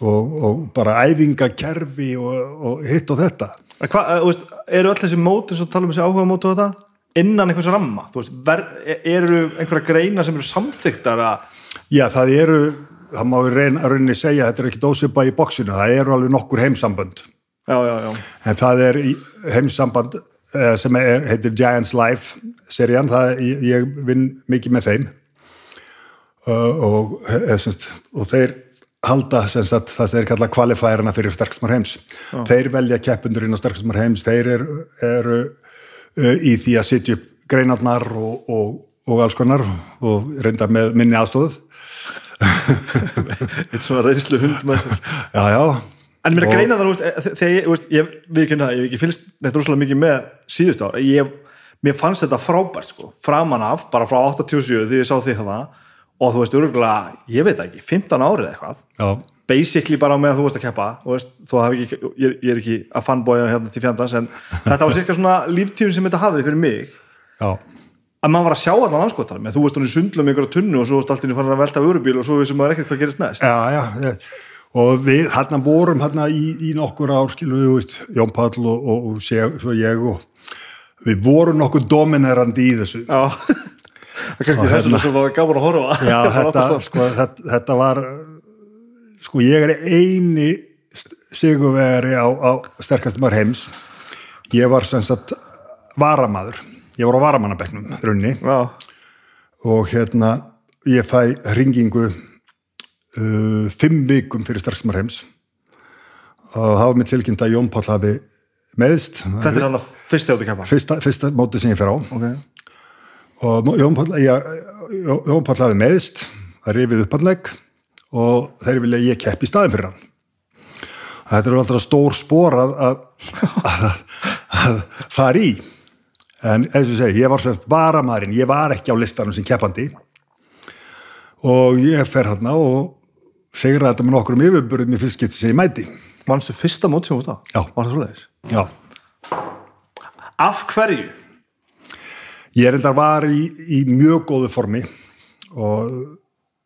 og, og bara æfingakerfi og, og hitt og þetta. Hva, eh, veist, eru öll þessi móti svo tala um þessi áhuga móti og þetta innan einhvers ramma, veist, ver, eru einhverja greina sem eru samþyktar að Já, það eru, það má við reyna að rauninni segja, þetta er ekki dósipa í bóksinu, það eru alveg nokkur heimsambönd. Já, já, já, en það er heimsamband eh, sem er, heitir Giants Life serían, það, ég, ég vinn mikið með þeim. Uh, og, og þeir halda að það sem þeir kalla kvalifærarna fyrir sterksmar heims. Þeir velja keppundurinn á sterksmar heims. Þeir eru, eru uh, í því að sitja upp greinarnar og, og, og alls konar og reynda með minni aðstóð eitt svona reynslu hund með sér. Já, já, En mér að Og- greina það, þú veist, e- þegar ég, þú veist, ég, við ekki það, ég hef ekki fylgst neitt rosalega mikið með síðust ár, ég, mér fannst þetta frábært, sko, framan af, bara frá 87 því ég sá því það, og þú veist, örgulega, ég veit ekki, 15 árið eitthvað, já, basically bara á meðan þú veist að keppa, veist, ekki, ég, ég er ekki að fanboya hérna til fjandans, en þetta var cirka svona líftíðun sem þetta hafði fyrir mig, já, að maður var að sjá allan anskotar með, þú veist, hún er sundlum ykkur á tunnu og svo varst alltaf fann að velta vörubíl og svo vissum maður ekkert hvað gerist næst. já, já, og við hann vorum hann í, í nokkur ár skilu þú veist, Jón Páll og, og, og svo ég og við vorum nokkur dominerandi í þessu það er kannski Og þess hérna- sem var gaman að horfa. Já, þetta, sko, þetta, þetta var sko, ég er eini sigurvegari á, á sterkastum var heims. Ég var sem sagt varamaður, ég var á varamannabeknum runni Já, og hérna ég fæ ringingu uh, fimm vikum fyrir sterkastum heims. Og var mér tilkynnt að Jón Páll hafi meðst þetta er hann að fyrst þegar þú keppa fyrsta, fyrsta móti sem ég fer á. Okay. Og Jón Páll, Páll hafi meðst það rifið upphandlegg og þeir vilja ég keppi í staðin fyrir hann þetta eru alltaf stór spór að, að, að, að fara í en eins og segi, ég var sérst varamærin ég var ekki á listanum sem keppandi og ég fer hann og segra þetta með nokkrum yfirburðum í fyrst geti sem ég mæti Manstu fyrsta mót sem þú á? Já. Var það svoleiðis? já Af hverju? Ég reyndar var í, í mjög góðu formi og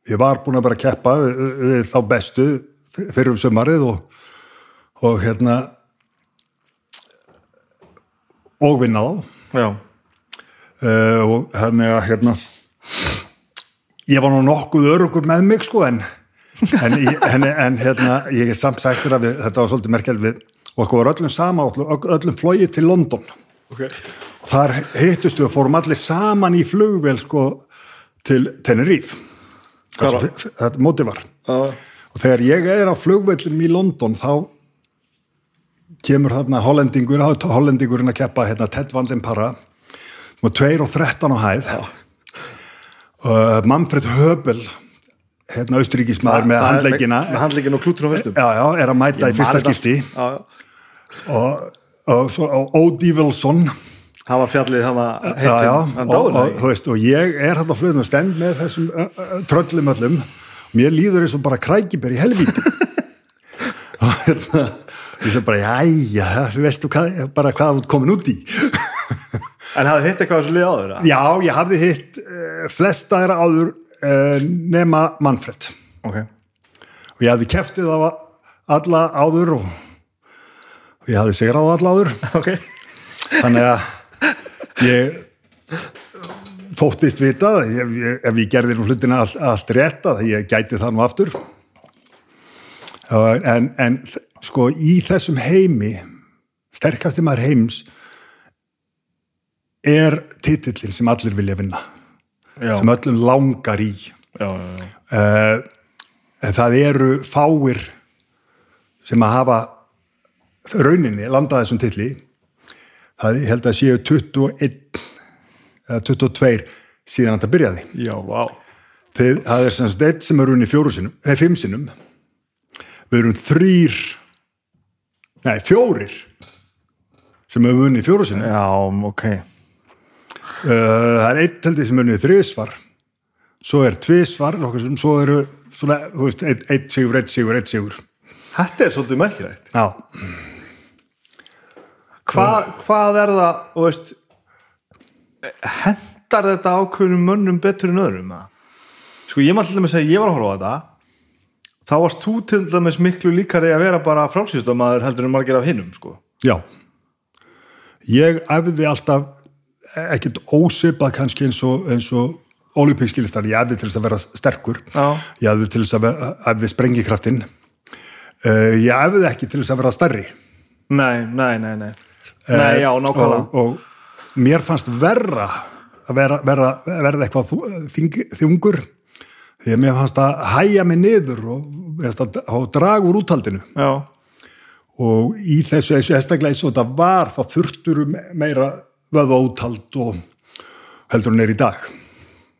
ég var búin að vera að keppa við, við þá bestu fyrir um sömarið og, og hérna og vinna þá. Uh, og að hérna ég var nú nokkuð örugur með mig sko en en, en, en hérna ég er samt sagt þér að við, þetta var svolítið merkjald við og okkur var öllum sama öllum, flóið til London. Ok þar hittust við og fórum allir saman í flugvél sko til Tenerife. Þetta móti var. Já, og þegar ég er á flugvellum í London þá kemur þarna hollendingur hollendingurinn að keppa hérna, Ted Van Den Para og 2 og 13 á hæð. Uh, Manfred Höbel hérna austuríkismæður með handleggina. Með handleggina og klútur á vestum já, já, er að mæta í fyrsta skipti. Já, já. Og, og, svo- og Ódi Wilson Var fjallið, já, heitin Hann og, dáður og, ég er á flugum og stend með þessum tröllum öllum. Mér líður eins og bara krækibær í helvíti. Og hérna ég sem bara, þú veistu hvað, bara hvað þú komin út í? En hafði hitt eitthvað þessu lið áður? já, ég hafði hitt uh, flesta þeirra áður uh, nema Manfred. Ok. Og ég hafði keftið á alla áður og, og ég hafði sigrað á alla áður. Ok. Þannig að ég þóttist vita ef, ég- ef ég gerði nú hlutina allt, allt rétt að ég gæti það nú aftur. En, en sko í þessum heimi sterkasti maður heims er titillin sem allir vilja vinna Já, sem öllum langar í. Já, já, uh, en það eru fáir sem að hafa rauninni landað þessum tilli það held að séu 21 eða 22 síðan þetta byrjaði. Já, vá. Þeir, það er semst eitt sem er unni fjóru sinum nei, fimm sinum við erum þrýr nei, fjórir sem hefur vunnið fjóru sinum Já, ok. Uh, það er eitt held ég sem er unnið þriðsvar svo er sem svo eru svona, þú veist, eitt, sigur, eitt sigur, eitt sigur. Þetta er svolítið merkilegt. Já, Hva, Hvað er það, þú veist hendar þetta ákveðnum mönnum betur en öðrum? Sko, ég maður til dæmis að ég var að horfa á þetta. Þá varst þú til dæmis miklu líkari að vera bara frálsýstamæður heldur en margir af hinnum, sko. Já. Ég æfði alltaf ekkert ósipað kannski eins og, og olimpískiliftar, ég æfði til þess að vera sterkur. Já. ég æfði til þess að æfði sprengikraftin uh, ég æfði ekki til þess að vera stærri. Nei, nei, nei, nei Nei, já, nákvæmlega. og, og mér fannst verra að vera, vera, verða eitthvað þing, þungur því að mér fannst að hæja mig niður og, og draga úr úthaldinu. Já, og í þessu estaklega eins og þetta var þá þurftur meira vöða úthald og heldur hún er í dag.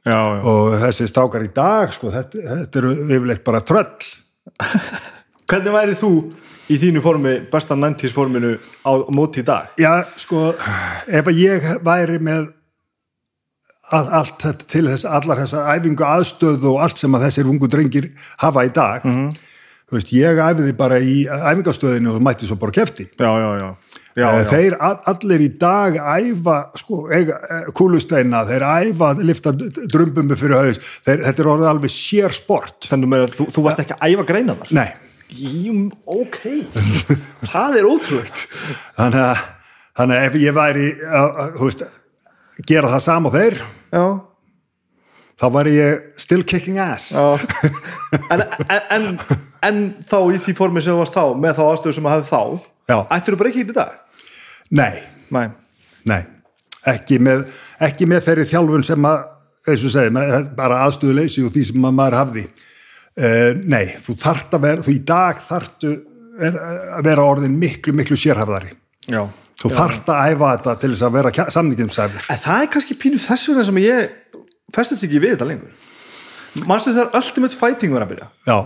Já, já. og þessi strákar í dag sko, þetta, þetta eru yfirleitt bara tröll. Hvernig væri þú í þínu formi, besta 90s forminu á móti í dag? Já, sko, ef ég væri með all, allt þetta til þess, allar þessa æfingu aðstöðu og allt sem að þessir ungu drengir hafa í dag, þú veist, ég æfiði bara í æfingastöðinu og mætti svo bara kefti. Já, já, já. já, Eh. Þeir all- allir í dag æfa, sko, eh, kúlusteina, þeir æfa, lifta drumbumbi fyrir haus, þeir, þetta er orðið alveg sér sport. Þannig að þú, þú varst ekki að æfa greina þar? Nei, Jú, ok. það er ótrúlegt. þannig að, þannig að ef ég væri, að, að, þú veist, gera það sama og þeir, Já. þá væri ég still kicking ass. En, en, en, en þá í því formi sem þú varst þá, með þá aðstöðu sem að hafði þá, Já. ættur þú bara ekki í dag? Nei, Nei. nei, ekki með, ekki með þeirri þjálfun sem að, eins og segi, bara aðstöðuleysi og því sem að maður hafði. Uh, nei, þú þart að vera, þú í dag þartu að vera orðin miklu, miklu sérhafðari. Já. Þú þart að æfa þetta til þess að vera samningjumsæfur. En það er kannski pínu þess vegna sem ég festist ekki við þetta lengur. Manstu þegar Ultimate Fighting var að byrja? Já,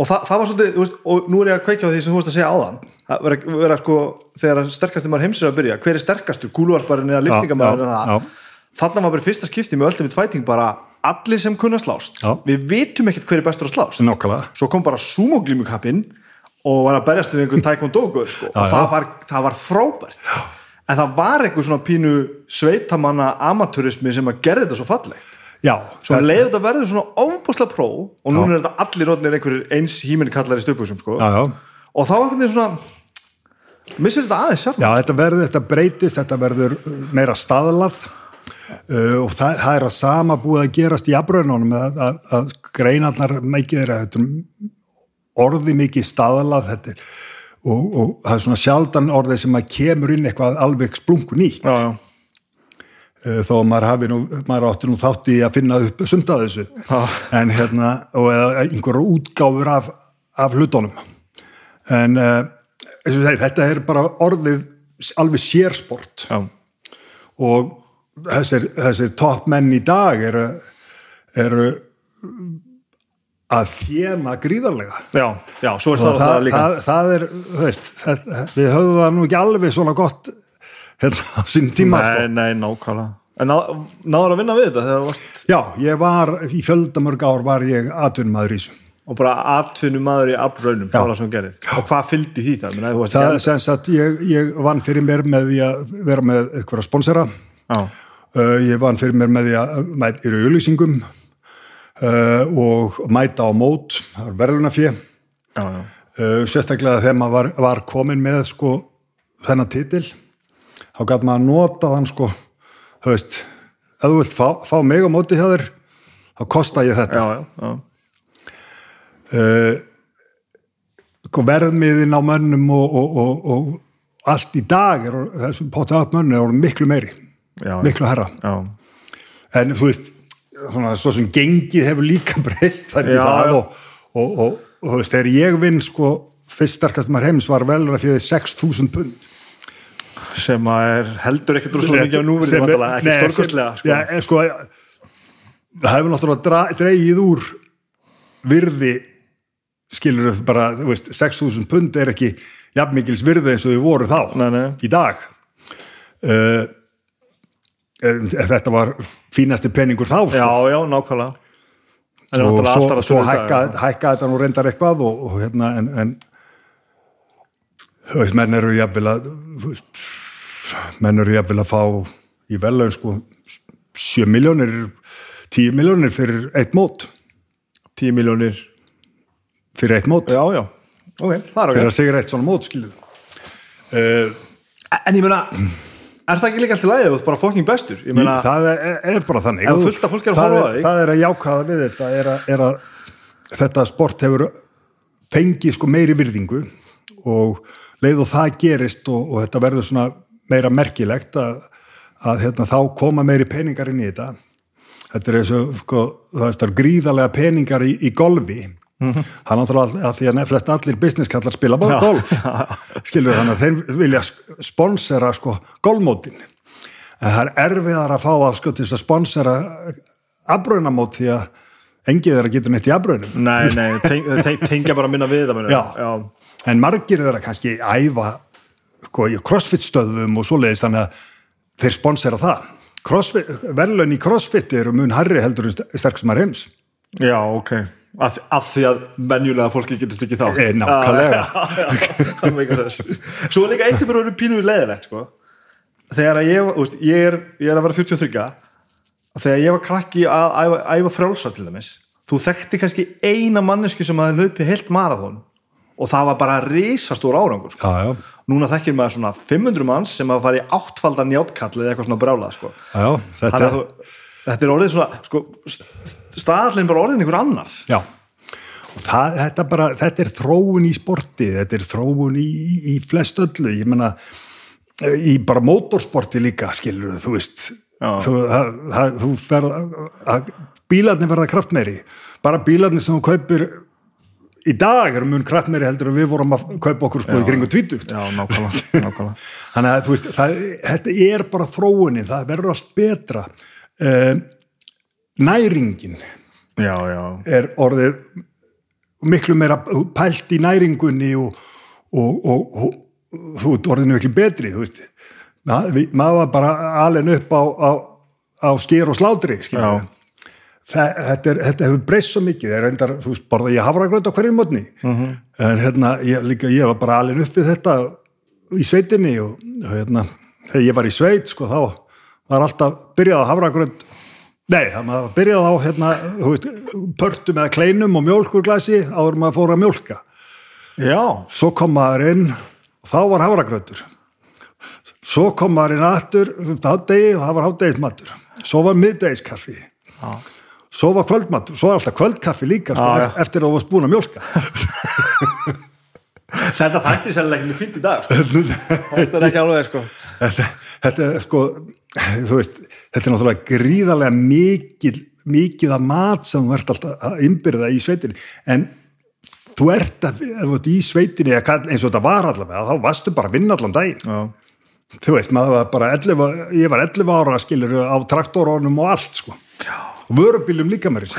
og það, það var svolítið, veist, og nú er ég að kveikja á því sem þú veist að segja áðan það vera, vera sko, þegar sterkasti maður heimsir að byrja hver er sterkastur, kúluvarparinn eða liftingamæður já, eða það, já. þarna var bara fyrsta skipti með Ultimate Fighting bara allir sem kunna slást. Já. við vitum ekkert hver er bestur að slást. Nákvæmlega. svo kom bara sumoglímukappinn og var að berjast við einhvern taekwondo sko, og það var, það var frábært. Já. en það var eitthvað svona pínu sveitamanna amatúrismi sem að gerði þetta svo fallegt. Já, svo það- leið þetta verður svona ofbúslega pró og núna er þetta allir rótnir einhverjir eins híminni kallar í stöpusum sko. og þá einhvern veginn svona missir þetta aðeins sjálf Já, þetta verður, þetta breytist, þetta verður meira staðlað uh, og það, það er að sama búið að gerast í afbröðunum að, að, að greinallar mikið er að orði mikið staðlað þetta er, og, og það er svona sjaldan orðið sem að kemur inn eitthvað alveg splungu nýtt já, já. uh, þó að maður hafi nú, maður átti nú þátt í að finna upp sumt að þessu Já. en hérna, og eða einhverja útgáfur af, af hlutunum en uh, eins og ég segi, þetta er bara orðið alveg sérsport Já. og þessir, þessir toppmenn í dag eru, eru að þjena gríðarlega já, já, svo er það, það, það, líka það, það er, veist við höfum það nú ekki alveg svona gott hérna á sín tíma sko. nei, nei, nákvæmlega en ná, náður að vinna við þetta varst Já, ég var, í fjöldamörg ár var ég atvinnmaður í þessu. og bara atvinnum maður í afraunum Já. og hvað fylgdi því það? Menni, Það er sem sagt, ég, ég vann fyrir mér með því að vera með eitthvað sponsora. já, Uh, ég vann fyrir mér með því að mæta í auðlýsingum uh, og mæta á mót, það verðlunafjö. já, já, Uh, sérstaklega þegar maður var, var komin með sko þennan titil, þá gæti maður nota þann sko, þú veist, ef þú vilt fá, fá mig á móti hjá þér, þá kosta ég þetta. já, já, já. uh, verðmiðin á mönnum og, og, og, og allt í dag er, þessum potta upp mönnu er miklu meiri, Já, miklu herra en þú veist, svona, svo sem gengið hefur líka breyst þar í dag og, og, og, og þú veist, þegar ég vinn sko, fyrst sterkast maður heims var velur að fyrir 6.000 pund. Sem að er heldur ekkert rosalega mikið á núverið er- ekki stórkostlega sko. en sko, það hefur náttúrulega dra, dreigið úr virði skilur þau bara, þú veist 6.000 pund er ekki jafnmikils virði eins og þau voru þá Nei, nei. í dag. Uh, þetta var fínasti peningur þá sko. já, já, nákvæmlega. En og svo, svo dag, hækka, þetta nú reyndar eitthvað og, og hérna en, en menn eru jafnvel að menn eru jafnvel að fá í vellaun sko 7 miljónir 10 miljónir fyrir eitt mót. 10 miljónir fyrir eitt mót, já, já, ok, það er ok. Fyrir að segja eitt svona mót uh, en ég meina, er það ekki líka alltaf lægið þú ert bara fokking bestur, meina það er, er bara þannig. Og fólki er að það er, það er að jákaða við þetta er að, er að þetta sport hefur fengið sko meiri virðingu og leið og það gerist og, og þetta verður svona meira merkilegt að, að hérna, þá koma meiri peningar inn í þetta. Þetta er eins og sko, er- það er gríðarlega peningar í, í golfi það er náttúrulega að því að flest allir businesskallar spila bara golf skilur þannig að þeir vilja sponsera sko golfmótin en það er erfiðar að fá að sko til að sponsera afbrunamót því að engið þeirra getur neitt í afbrunum nei, nei, teng, tengja bara minna við það? Já. já. en margir þeirra kannski æfa sko, í crossfit stöðum og svoleiðis þannig að þeir sponsera það crossfit, verðlaun í crossfit eru mun harri heldur en sterksumar heims Já, ok. Af, af því að venjulega fólki getur ekki þátt. Eh, nákvæmlega. Svo er líka eitt sem er orðið pínuð leðilegt, sko. Þegar að ég, veist, ég er, ég er að vera 43, að þegar ég var krakki að æfa, æfa frjálsa til dæmis, þú þekkti kannski eina manneski sem hafði hlaupið heilt marathón og það var bara risastór árangur, sko. já, já, Núna þekkir maður svona 500 manns sem hafa farið í áttfaldan njátkall eða eitthvað svona brálað, sko. já, þetta, að þú, þetta er orðið svona, sko, staðallin bara orðin einhver annar. já. Og það, þetta bara, þetta er þróun í sporti þetta er þróun í, í, í flest öllu, ég menna í bara mótorsporti líka skilur þú veist. Þú, það, það, þú ferð bílarnir verða kraftmeiri. Bara bílarnir sem þú kaupir í dag eru mun kraftmeiri heldur en við vorum að kaupa okkur sko í kringu tvítugt Já, nákvæmlega, nákvæmlega. þannig að þú veist, það, þetta er bara þróunin, það verður allt betra. Um, næringin Já, já. er orðið miklu meira pælt í næringunni og, og, og, og þú ert orðinu miklu betri þú veist maður var bara alveg upp á, á, á skýr og slátri þetta, er, þetta hefur breyst svo mikið reyndar, þú veist, borða ég hafragröð á hverjum mótni Mhm. en hérna, ég, líka, ég var bara alveg upp við þetta í sveitinni og, hérna, þegar ég var í sveit sko, þá var alltaf byrjað á hafragröð nei, það var byrjað á hérna, veist, pörtum eða kleinum og mjólkurglasi áður maður fór að mjólka Já, svo kom maður inn og þá var hafragröður svo kom maður inn aftur um hátdegi og það var hátdegismatur svo var miðdegiskaffi Já. svo var kvöldmatur, svo var alltaf kvöldkaffi líka sko, Já, já. eftir að þú varst búin að mjólka þetta þætti sérlega ekki í dag sko. Þetta er ekki alveg sko. þetta, þetta sko þú veist, þetta er náttúrulega gríðarlega mikið, mikið af mat sem þú ert alltaf að innbyrða í sveitinni. En þú ert að, þú ert í sveitinni eins og þetta var allavega, þá varstu bara að vinna allan daginn. Já. þú veist, maður var bara 11, ég var 11 ára skilur á traktorónum og allt sko. Og vörubílum líka mér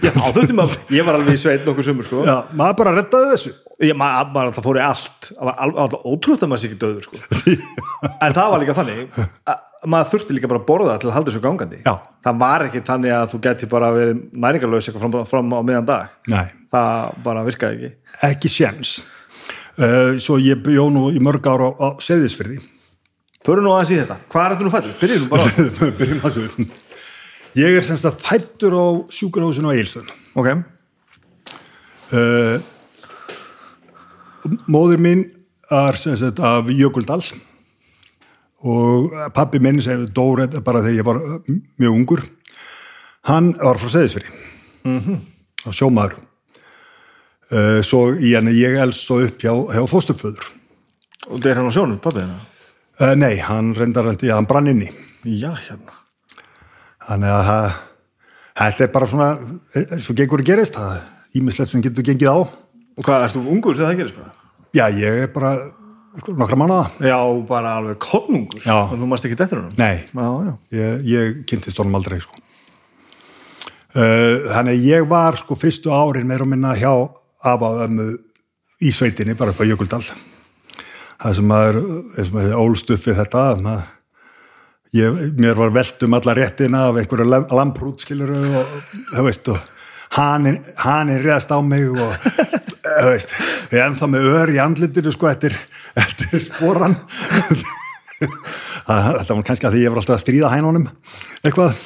Já, þurfti maður, ég var alveg í sveit nokkuð sumur sko. já, maður bara rettaði þessu. Ég, maður, maður alltaf fór í allt. Það var al- alltaf ótrútt að maður sé ekki döður sko. en það var líka þannig að maður þurfti líka bara að borða til að halda þessu gangandi. Já. það var ekki þannig að þú geti bara verið næringarlaus eitthvað fram, fram á miðan dag. Nei, það bara virkaði ekki. Ekki sjens uh, svo ég bjó nú í mörg ára á, á seðisfyrði Föru nú aðeins í þetta, hvað er þetta nú fættur? Byrjum nú bara byrjum að þessu ég er semst að fættur á sjúkurhúsinu á Eilstöðun Ok, uh, móðir mín er sem sagt af Jökuldal og pappi minn sem dór bara þegar ég var mjög ungur hann var frá Seðisfyrir mm -hmm. og sjómaður. Uh, svo henni ég elst svo upp hjá, hjá fósturföður. Og þetta er hann á sjónum, pappi þina uh, nei, hann reyndar hann, hann brann inni. Já, hérna. Þannig að það þetta er bara svona, eh, svo gengur að gerist það ímislegt sem getur gengið á. Og hvað, ert þú ungur þegar það gerist bara? já, ég er bara nokkra mánuða Já, bara alveg konungur. Þannig þú mást ekki eftir honum? Nei, Já, já. Ég, ég kynntist honum aldrei sko. uh, þannig að ég var sko fyrstu árin meira og minna hjá afa og ömmu í sveitinni bara upp á Jökuldal. Það sem maður, eins og maður ólst upp við þetta maður, ég, mér var velt um alla réttina af einhverju lam- lamprút skilur og þú veist hanin, hanin reðast á mig og þú veist, ég er ennþá með ör í andlitinu sko eftir, eftir sporan. Þetta var kannski að því ég var alltaf að stríða hænunum eitthvað.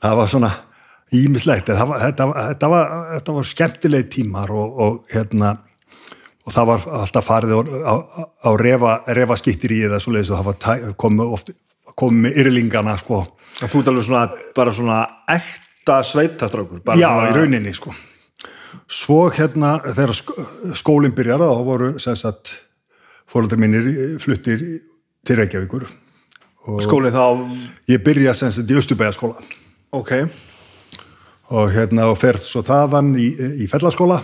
Það var svona ímislegt þetta var, þetta, var- þetta, var, þetta var skemmtilegi tímar og, og hérna og það var alltaf farið á, á, á refa, refa skittir í eða svo leiðis og það tæ- komu oft komu með yrlingana sko Þú ert alveg svona, bara svona ekta sveitastrákur já, svona, í rauninni sko. Svo hérna þegar sk skólinn byrjar þá voru sem sagt fóröldar mínir fluttir til Reykjavíkur skólinn þá, ég byrja sem sagt í Östubæjaskóla ok. Og hérna og fer svo þaðan í, í fellaskóla.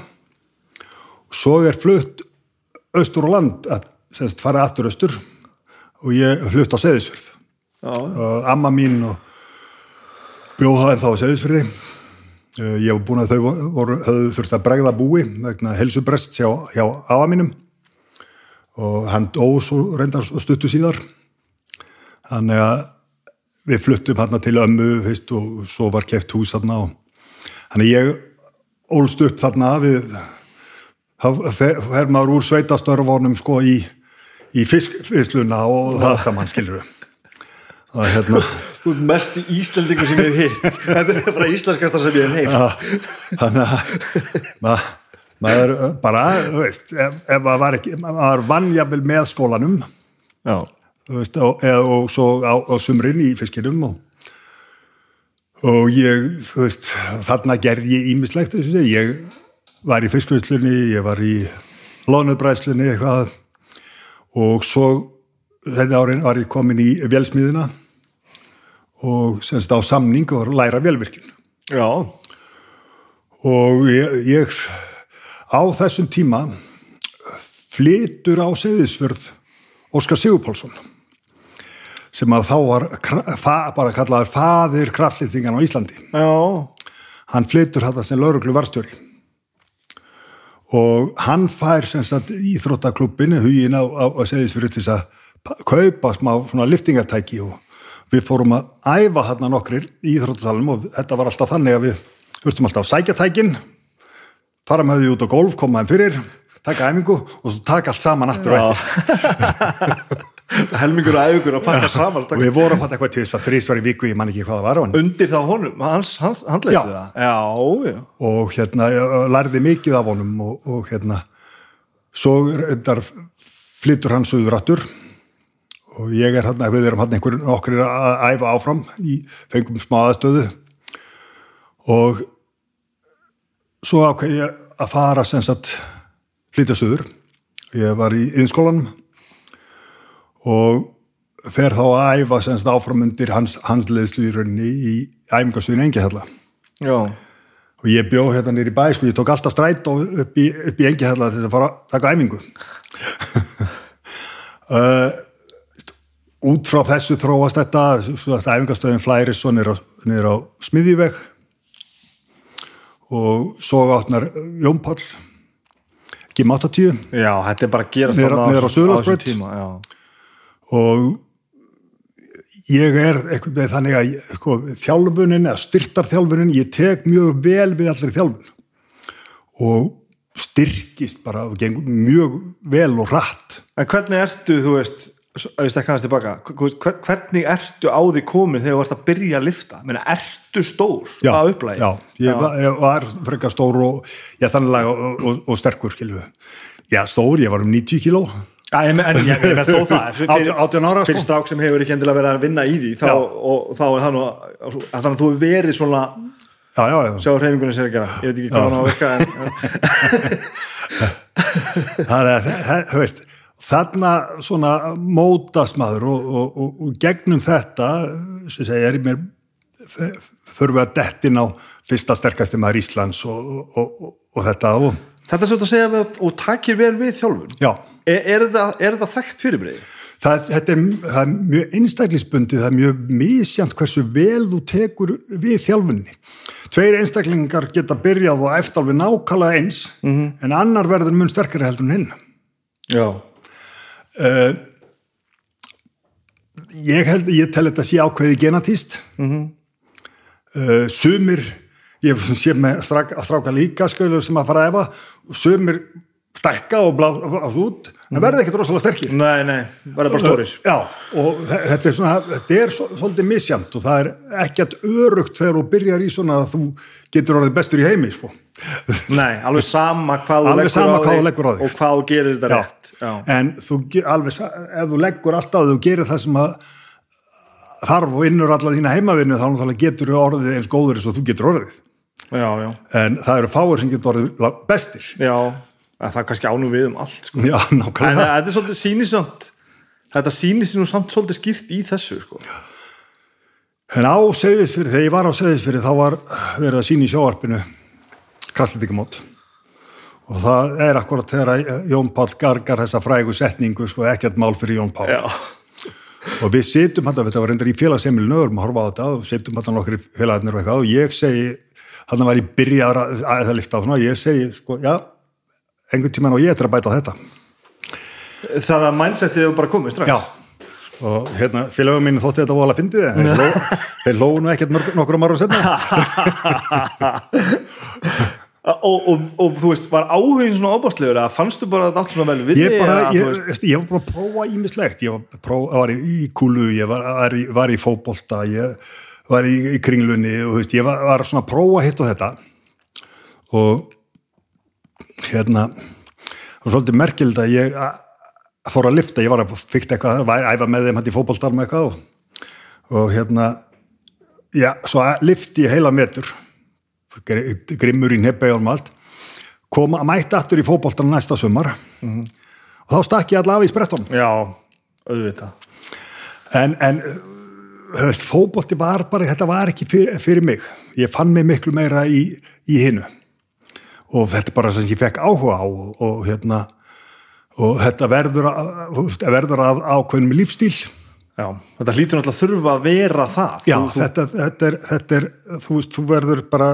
Svo er flutt austur og land að sem sagt fara aftur austur og ég flutt á Seðisfjörð og amma mín og bjóða en þá á Seðisfjörði Eh, ég var búin að þau voru, höfðu þurft að bregða búi vegna helsubrest hjá, hjá afa mínum. Og hann dó svo reyndar stuttu síðar. Þannig að við fluttum hann til ömmu fyrst, og svo var keft hús þarna og þannig ég ólst upp þarna við fer maður úr sveitastörfunum sko í, í fiskfisluna og það saman skilur við það er hérna mest íslendingu sem ég hef hitt. Þetta er bara íslenskastar sem ég hef heilt þannig að ma, maður bara, þú veist ef, ef maður var ekki, maður vann jafnvel með skólanum já, veist, og, eða, og svo á, á sumrin í fiskinum og, og ég, þú veist þarna gerði ég ímislegt ég var í fiskvislunni, ég var í lónubræðslunni eitthvað. Og svo þetta árin var ég komin í velsmiðina og semst á samning og læra velvirkjun já, og ég, ég á þessum tíma flytur á Seyðisfjörð Óskar Sigurpálsson sem að þá var bara kallaður faðir kraftlýtingan á Íslandi. Já. Hann flytur þetta sem lauruglu varstjóri og hann fær íþróttaklubbinu hugin á, á, á Seyðisfjörð til þess að kaupa smá svona liftingatæki og við fórum að æfa þarna nokkrir í íþróttasalum og þetta var alltaf þannig að við þurftum alltaf að sækja tækin fara með því út á golf, koma þeim fyrir taka æfingu og svo taka allt saman aftur og eftir. Helmingur og æfingur að pakka saman og við vorum að eitthvað til þess að þrísvar í viku ég man ekki hvað það var á hann undir þá honum, hans, hans handleitu Já. það? Já, já, og hérna ég lærði mikið af honum og, og hérna svo flyttur hann suður aftur og ég er hérna, við erum hérna einhverjum okkur að æfa áfram í fengum smá aðstöðu. Og svo ákveð ég að fara sem sagt flytja suður. Ég var í innskólanum og fer þá að æfa sem sagt áfram undir hans, hans leðslu í æfingastöðin Engihalla já. Og ég bjó hérna nýri bæ sko, ég tók alltaf stræt upp í, í Engihalla til að fara að taka æfingu. Uh, út frá þessu þróast þetta æfingastöðin flæri svo niður á, á smiðjuveg og svo áttnar Jón Páll Gim 80 já, þetta er bara að gera Niður á- já, og ég er eitthvað með þannig að ég- sko, þjálfunin eða styrtarþjálfunin ég tek mjög vel við allir þjálfun. Og styrkist bara mjög vel og rætt en hvernig ertu, þú veist hvernig ertu á því komin þegar þú ert að byrja að lifta Meina, ertu stór? Að upplægi já, ég, Var, ég var frekar stór og já, þannig og, og, og sterkur skilju já, stór, ég var um 90 kíló. Já, en ég, menn þó það fyrir- Átján- átján ára, sko. fyrir strák sem hefur ekki endilega verið að vinna í því þá, Já. og þá er það nú að þannig að þú hefur verið svona já, já, já, sjá hreyfingunni sér að gera, ég veit ekki hvað hann á að virka en, en, það er, það- þú veist þarna svona mótast maður og, og, og, og gegnum þetta sem segja, er í mér förum við að dettin á fyrsta sterkasti maður Íslands og, og, og þetta og þetta er svolítið að segja við, og takir vel við þjálfun já, er, er, þetta, er þekkt fyrirbreyði? það, þetta er, það er mjög einstaklisbundið, það er mjög misjant hversu vel þú tekur við þjálfunni. Tveir einstaklingar geta byrjað og eftir alveg nákvæmlega eins -hmm. en annar verður mun sterkari heldur en hinn. Já, Uh, ég held, ég tel þetta sé ákveði genatíst mm -hmm. uh, sumir ég sé með stráka, stráka líka skölur sem að fara að efa og sumir stækka og blás út en verða ekkert rosalega sterkir nei, nei, verða bara stórir Já, og þe- þetta er svona þetta er svo, svolítið misjamt og það er ekkert örugt þegar þú byrjar í svona að þú getur orðið bestur í heimi sko. Nei, alveg sama hvað þú leggur leggur á þig. og hvað þú gerir þetta Já. rétt Já. en þú, alveg, ef þú leggur alltaf þú gerir það sem að þarf og innur allar þína heimavinnu þá getur þú orðið eins góður eins og þú getur orðið já, já, en það eru fáir sem getur orðið bestir já en það kannski ánum við um allt sko. já, en þetta er svolítið sýnisamt þetta sýnir sér nú samt svolítið skýrt í þessu sko. en á segðisfyrir, þegar ég var á segðisfyrir þá var verið að sína í sjóarpinu kraftlítikamót og það er akkurat þegar Jón Páll gargar þessa frægu setningu sko, ekkert mál fyrir Jón Páll já, og við situm alltaf, þetta var reyndar í félagsemilinu og horfa á þetta og situm alltaf nokkri félagarnir og eitthvað og ég segi, hann var í byrjaðar að að það lifta á svona, ég segi sko, já, einhvern tímann og ég eftir að bæta þetta. Þannig að mindsetið hefur bara komið strax. Já, og hérna félagum mín þótti þetta vola að fyndið en þeir, ló, þeir lóðu nú ekkert nokkur árum setna og, og, og þú veist, var áhugin svona óbástlegur að fannstu bara allt svona vel við ég bara, ég, veist, ég var bara að prófa ímislegt ég var, prófa, var í, í kúlu, ég var, var, í, var í fótbolta ég var í, í kringlunni og veist, ég var, var svona að prófa hitt og þetta. Og hérna og svolítið merkild að ég a- fór að lifta, ég var að fykta eitthvað var að æfa með þeim hætti fótboltar með eitthvað og, og hérna já, svo að lifti ég heila metur gr- grimmur í nebbegjum allt. Koma, mætti aftur í fótboltan næsta sumar. Og þá stakk ég allavega í sprettunum. Já, auðvitað. En, en fótbolti var bara, þetta var ekki fyrir, fyrir mig. Ég fann mig miklu meira í, í hinnu og þetta er bara sem ég fekk áhuga á og, og hérna og þetta verður, að, verður að ákveðnum lífstíl já, þetta hlýtur náttúrulega að þurfa að vera það. Já, þú, þú, þetta, þetta, er, þetta er þú veist, þú verður bara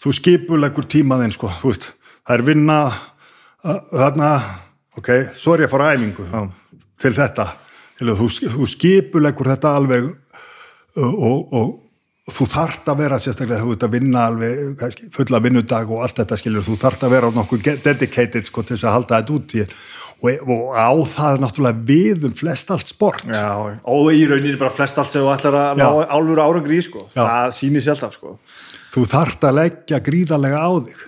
þú skipulegur tímaðinn sko, veist, það er vinna þarna, ok, svo er ég að fara æfingu Já. til þetta. Helu, þú, þú skipulegur þetta alveg uh, og, og þú þarft að vera sérstaklega þú ert að vinna alveg fulla vinnudag og allt þetta skilur, þú þarft að vera nokkuð dedicated sko til þess að halda þetta út í og, og á það er náttúrulega við um flest allt sport. Já, og í rauninni bara flest allt sem þú ætlar að álfur árangri í sko. Já. það sýnir alltaf sko. þú þarft að leggja gríðarlega á þig.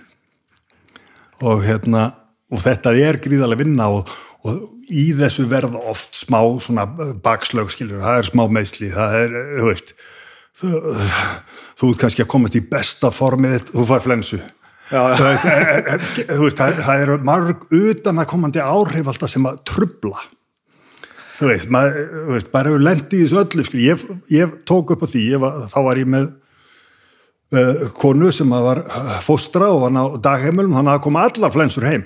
Og hérna og þetta er gríðarlega vinna og, og í þessu verða oft smá svona bakslög skilur, það er smá meðsli það er, þú veist þú, þú ert kannski að komast í besta formið, þú fær flensu. Þú veist, er, er, þú veist það, það eru marg utan að komandi áhrif alltaf sem að trubla þú veist, maður, þú veist, bara hefur lendið í þessu öllu, skil, ég, ég tók upp á því, ég var, þá var ég með uh, konu sem var uh, fóstra og var á dagheimilum, þannig að koma allar flensur heim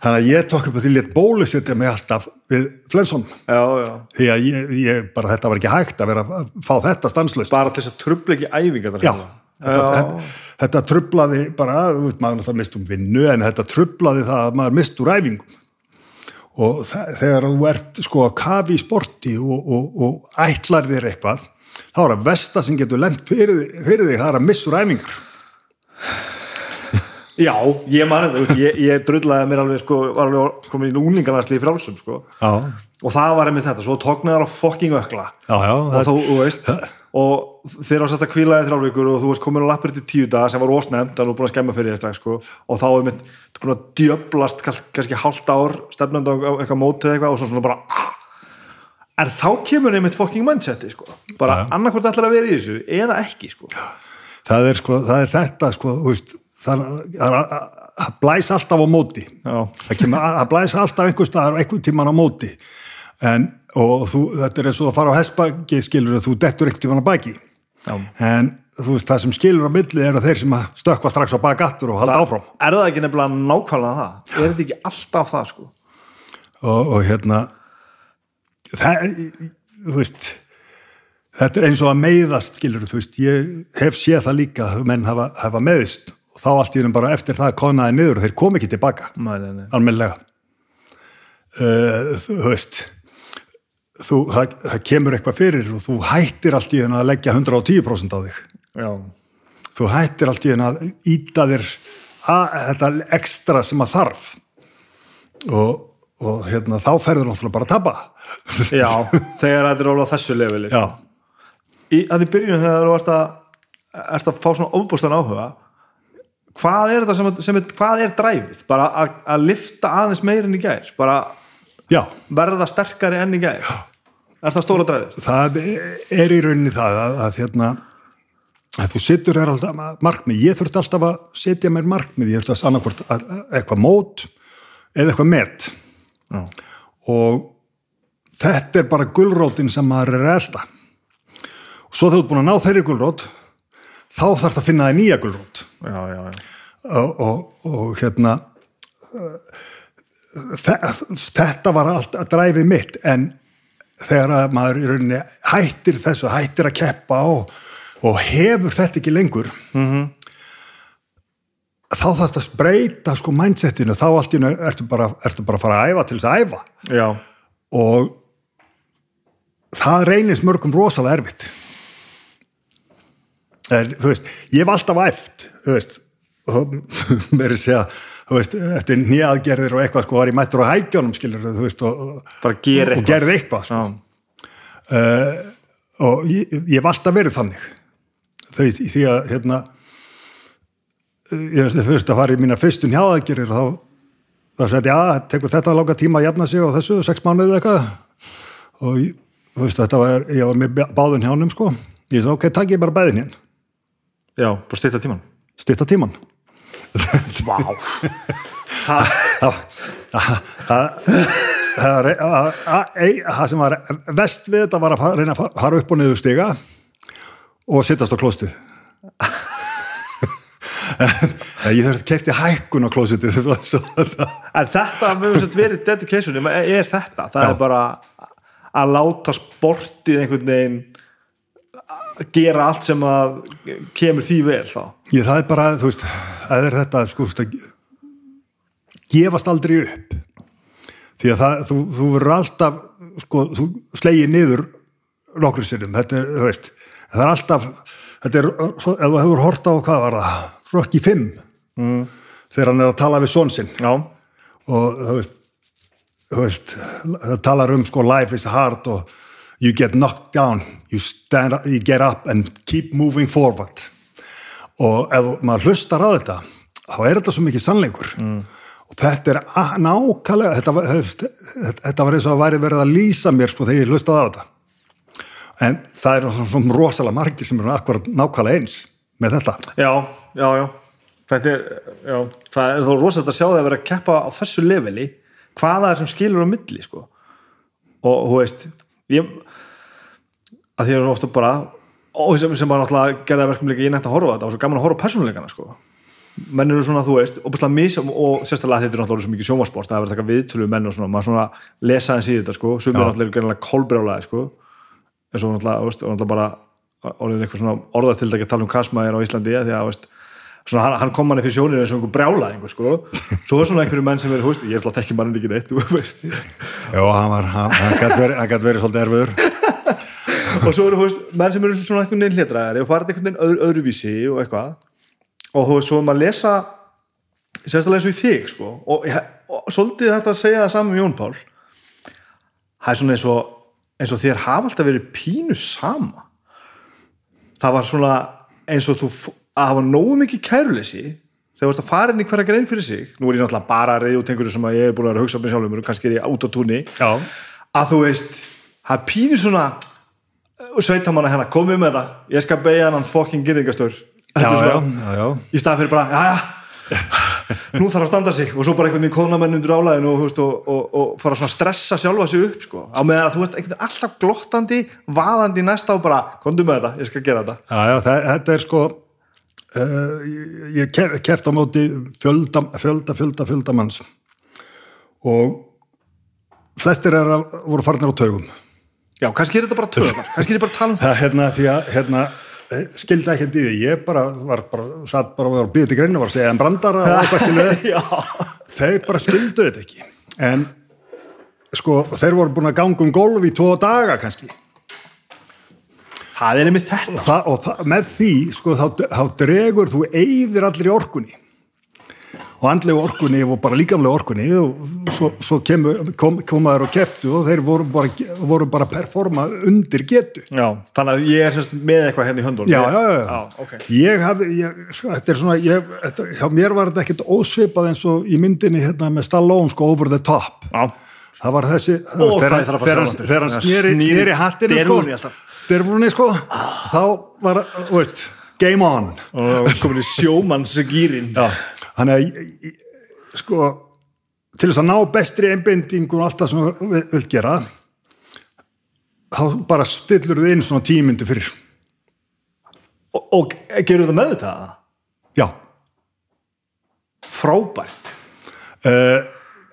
þannig að ég tók upp á því létt bólusetja mig alltaf við flensun já, já. því að ég, ég, bara þetta var ekki hægt að vera að fá þetta stanslöst bara þess að trubla ekki æfinga Já, þetta, þetta, þetta trublaði bara, veist, maður náttúrulega mist um vinnu en þetta trublaði það að maður mist úr æfingum og þegar þú ert sko að kafi í sporti og, og, og ætlar þér eitthvað þá er að versta sem getur lent fyrir, fyrir þig, það er að missa úr æfingar já, ég man þetta ég, ég drullaði mér alveg sko, var alveg komin í núningarnarsli í frálsum sko. Já, og það var einmitt þetta, svo tóknaðar á fokking ökla já, já, og það, þú, veist og þeir á að kvílaði þrjálfvíkur og þú veist komin á lappir til tíu daga sem var ósnefnd er nú búin að skemma fyrir þess strax sko. og þá er mitt, þú að djöblast kann- kannski hálft ár stefnandi á eitthvað mótið eitthvað og svo svona bara ah! en þá kemur einmitt fokking mindseti sko. bara annarkvort ætlar að vera í þessu eða ekki sko. það, er, sko, það er þetta sko, þú veist, það, það, það, það blæs alltaf á móti. Það, kemur, það blæs alltaf einhver staðar og einhver tíman á móti. En, og þú, þetta er eins og að fara á hestbaki skilur þú dettur einhver tíman á baki. Já. en þú veist það sem skilur á milli eru þeir sem að stökkva strax á bak aftur og halda áfram. er það ekki nefnilega nákvæmlega það? Er þetta ekki alltaf það sko? Og, og hérna það, þú veist þetta er eins og að meiðast skilur þú veist, ég hef séð það líka menn hafa, hafa meðist og þá allt í hennum bara eftir það konaði niður og þeir kom ekki tilbaka. Almennilega. Uh, þú veist þú, það, það kemur eitthvað fyrir og þú hættir allt í hennu að leggja 110% á þig. Já. þú hættir allt í hennu að íta þér að, þetta ekstra sem að þarf. Og, og hérna, þá ferður náttúrulega bara að tapa. Já, þegar þetta er alveg á þessu leveli já, í, að því byrjun þegar þú ert að, ert að fá svona ofbústan áhuga hvað er þetta sem, sem er, hvað er dræfið? Bara að, lifta aðeins meir enn í gær bara já. verða sterkari enn í gær. Er það stóra dræfið? það er í rauninni það að, að hérna að þú sittur er alltaf markmið, ég þurfti alltaf að setja mér markmið, ég þurfti að annarkvort að- að- eitthvað mót eða eitthvað met. Já. og þetta er bara gulrótin sem maður er elda og svo þú ert búin að ná þeirri gulrót þá þarf það að finna það nýja gulrót. Og, og, og hérna þe- þetta var allt að dræfi mitt en þegar að maður í rauninni hættir þessu, hættir að keppa og, og hefur þetta ekki lengur -hmm. þá þarf þetta að breyta sko mindsetinu, þá allt í einu ertu bara, ertu bara að fara að æfa til þess að æfa. Já. og það reynist mörgum rosalega erfitt en, þú veist, ég hef alltaf æft þú veist og mér er að segja, þú veist, eftir nýjaðgerðir og eitthvað, sko, var ég mættur á hækjónum skilur, þú veist, og, og, og gerði eitthvað sko. já, og ég, ég hef alltaf verið þannig. Þau, því að hérna ég þú veist að fara í mína fyrstu njáðaðgerir þá þá sætti að það tekur þetta langa tíma að jafna sig á þessu, sex mánuði eða eitthvað. Og ég- þú veist þetta var ég var með báðun hjánum sko. Ég svo ok, takk ég bara bæðin hér já, bara stýta tíman styrta tíman vá. Það, er- það sem var vest við þetta var að fara- reyna að fa- fara upp og niður stiga og sittast á klóstið en ég þurfti kefti hækkun á svo þetta en þetta hefur sett verið dedication er þetta, það Já. er bara að láta sportið einhvern veginn gera allt sem að kemur því vel þá. Ég, það er bara, þú veist, það er þetta sko, gefast aldrei upp. Því að það, þú, þú verður alltaf sko, þú slegið niður nokkru sinnum, þetta er, þú veist það er alltaf, þetta er ef þú hefur hort á, hvað var það? Rocky 5 mm. þegar hann er að tala við son sinn. Já, og þú veist, þú veist það talar um sko life is hard og you get knocked down. You, stand, you get up and keep moving forward. Og ef maður hlustar á þetta þá er þetta svo mikið sannleikur. Mm. og þetta er nákvæmlega þetta þetta, var eins og að væri verið að lýsa mér sko þegar ég hlustaði á þetta. En það er svona, rosalega margir sem eru nákvæmlega eins með þetta. Já, já, já. Þetta er, já, það er þó rosalega að sjá það að vera að keppa á þessu leveli hvað það er sem skilur á milli sko. og þú veist ég, að því er ofta bara og sem, sem bara náttúrulega gerða verkum líka ég nætti að horfa þetta og svo gaman að horfa persónuleikana sko. menn eru svona, þú veist, og, mis, og sérstaklega þetta er náttúrulega svo mikið sjómasport það er verið að taka viðtölu við menn og svona, maður svona lesa hans í þetta, sko, sem er Já. náttúrulega gerðanlega kolbrjálaði, sko. En svo náttúrulega, veist, og náttúrulega bara orðin eitthvað svona orðatildæki að tala um kasmaðir á Íslandi, því að, veist svona, hann, hann kom manni fyrir sjónir eins og einhver brjálaði sko, svo er svona einhverju menn sem er, þú veist, ég ætla að þekki mannin ekki neitt, þú veist. Já, hann, hann, hann gæti verið, hann gat verið svolítið erfiður og svo eru þú veist, menn sem eru svona einhvern veginn hlétræðari og farið einhvern veginn öðru, öðruvísi og eitthvað. Og þú veist, svo er maður að lesa sérstaklega eins og í þig sko. og, og svolítið þetta að segja það saman með Jón Pál. Það er svona eins og eins og þér hafa alltaf verið pínu sama. Það var svona eins og þú að hafa nógu mikið kæruleysi þegar þú ert að fara inn í hverja grein fyrir sig. Nú er ég náttúrulega bara reyða út einhverju sem að ég er búin að vera að hugsa með sjálfum mér og kannski er ég út á túnni. Já, að þú veist það er pínu svona og sveitamanna hérna, komið með það. Ég skal beigja hann já, já. í stað fyrir bara, já, já nú þarf að standa sig. Og svo bara einhvern veginn kóna menn undir álæðinu og, og, og, og fara að stressa sjálfa sig upp sko. á meðan að þú veist einhvern veginn alltaf glottandi vaðandi næsta og bara, komdu með þetta, ég skal gera þetta. Já, já, það, þetta er sko uh, ég kef, keft á móti fjölda, fjölda, fjölda, fjölda manns. Og flestir er að voru farnir á taugum já, kannski er þetta bara töðar, kannski er ég bara tala um það. Það hérna því að hérna, eh, skildi ekki í því, ég bara var bara, satt bara og var að býða til greinu, var að segja en brandara og eitthvað skilu já, þeir bara skildu þetta ekki. En sko þeir voru búin að ganga um golf í tvo daga kannski. Það er einmitt þetta. Og, það, og það, með því sko þá, þá dregur þú eyðir allir í orkunni og andlegu orkunni og bara líkamlega orkunni og svo, svo kemur, kom, komaður og keftu og þeir voru bara, voru bara performa undir getu. Já, þannig að ég er semst með eitthvað hérna í höndunum. Já, já, já, já okay. ég hafi ég, sko, þetta er svona, ég, þetta, hjá mér var þetta ekkert ósvipað eins og í myndinni hérna með Stallone sko over the top. Já, það var þessi þegar hann- snýri, hattinu sko, dervunni sko þá var, veist game on. Og komin í sjómannsgýrin Já, þannig að sko, til þess að ná bestri einbindingu og allt það sem þú vil- vilt gera þá bara stillur þið inn svona tímyndu fyrir. Og, og gerur þetta með þetta? já, Frábært. Uh,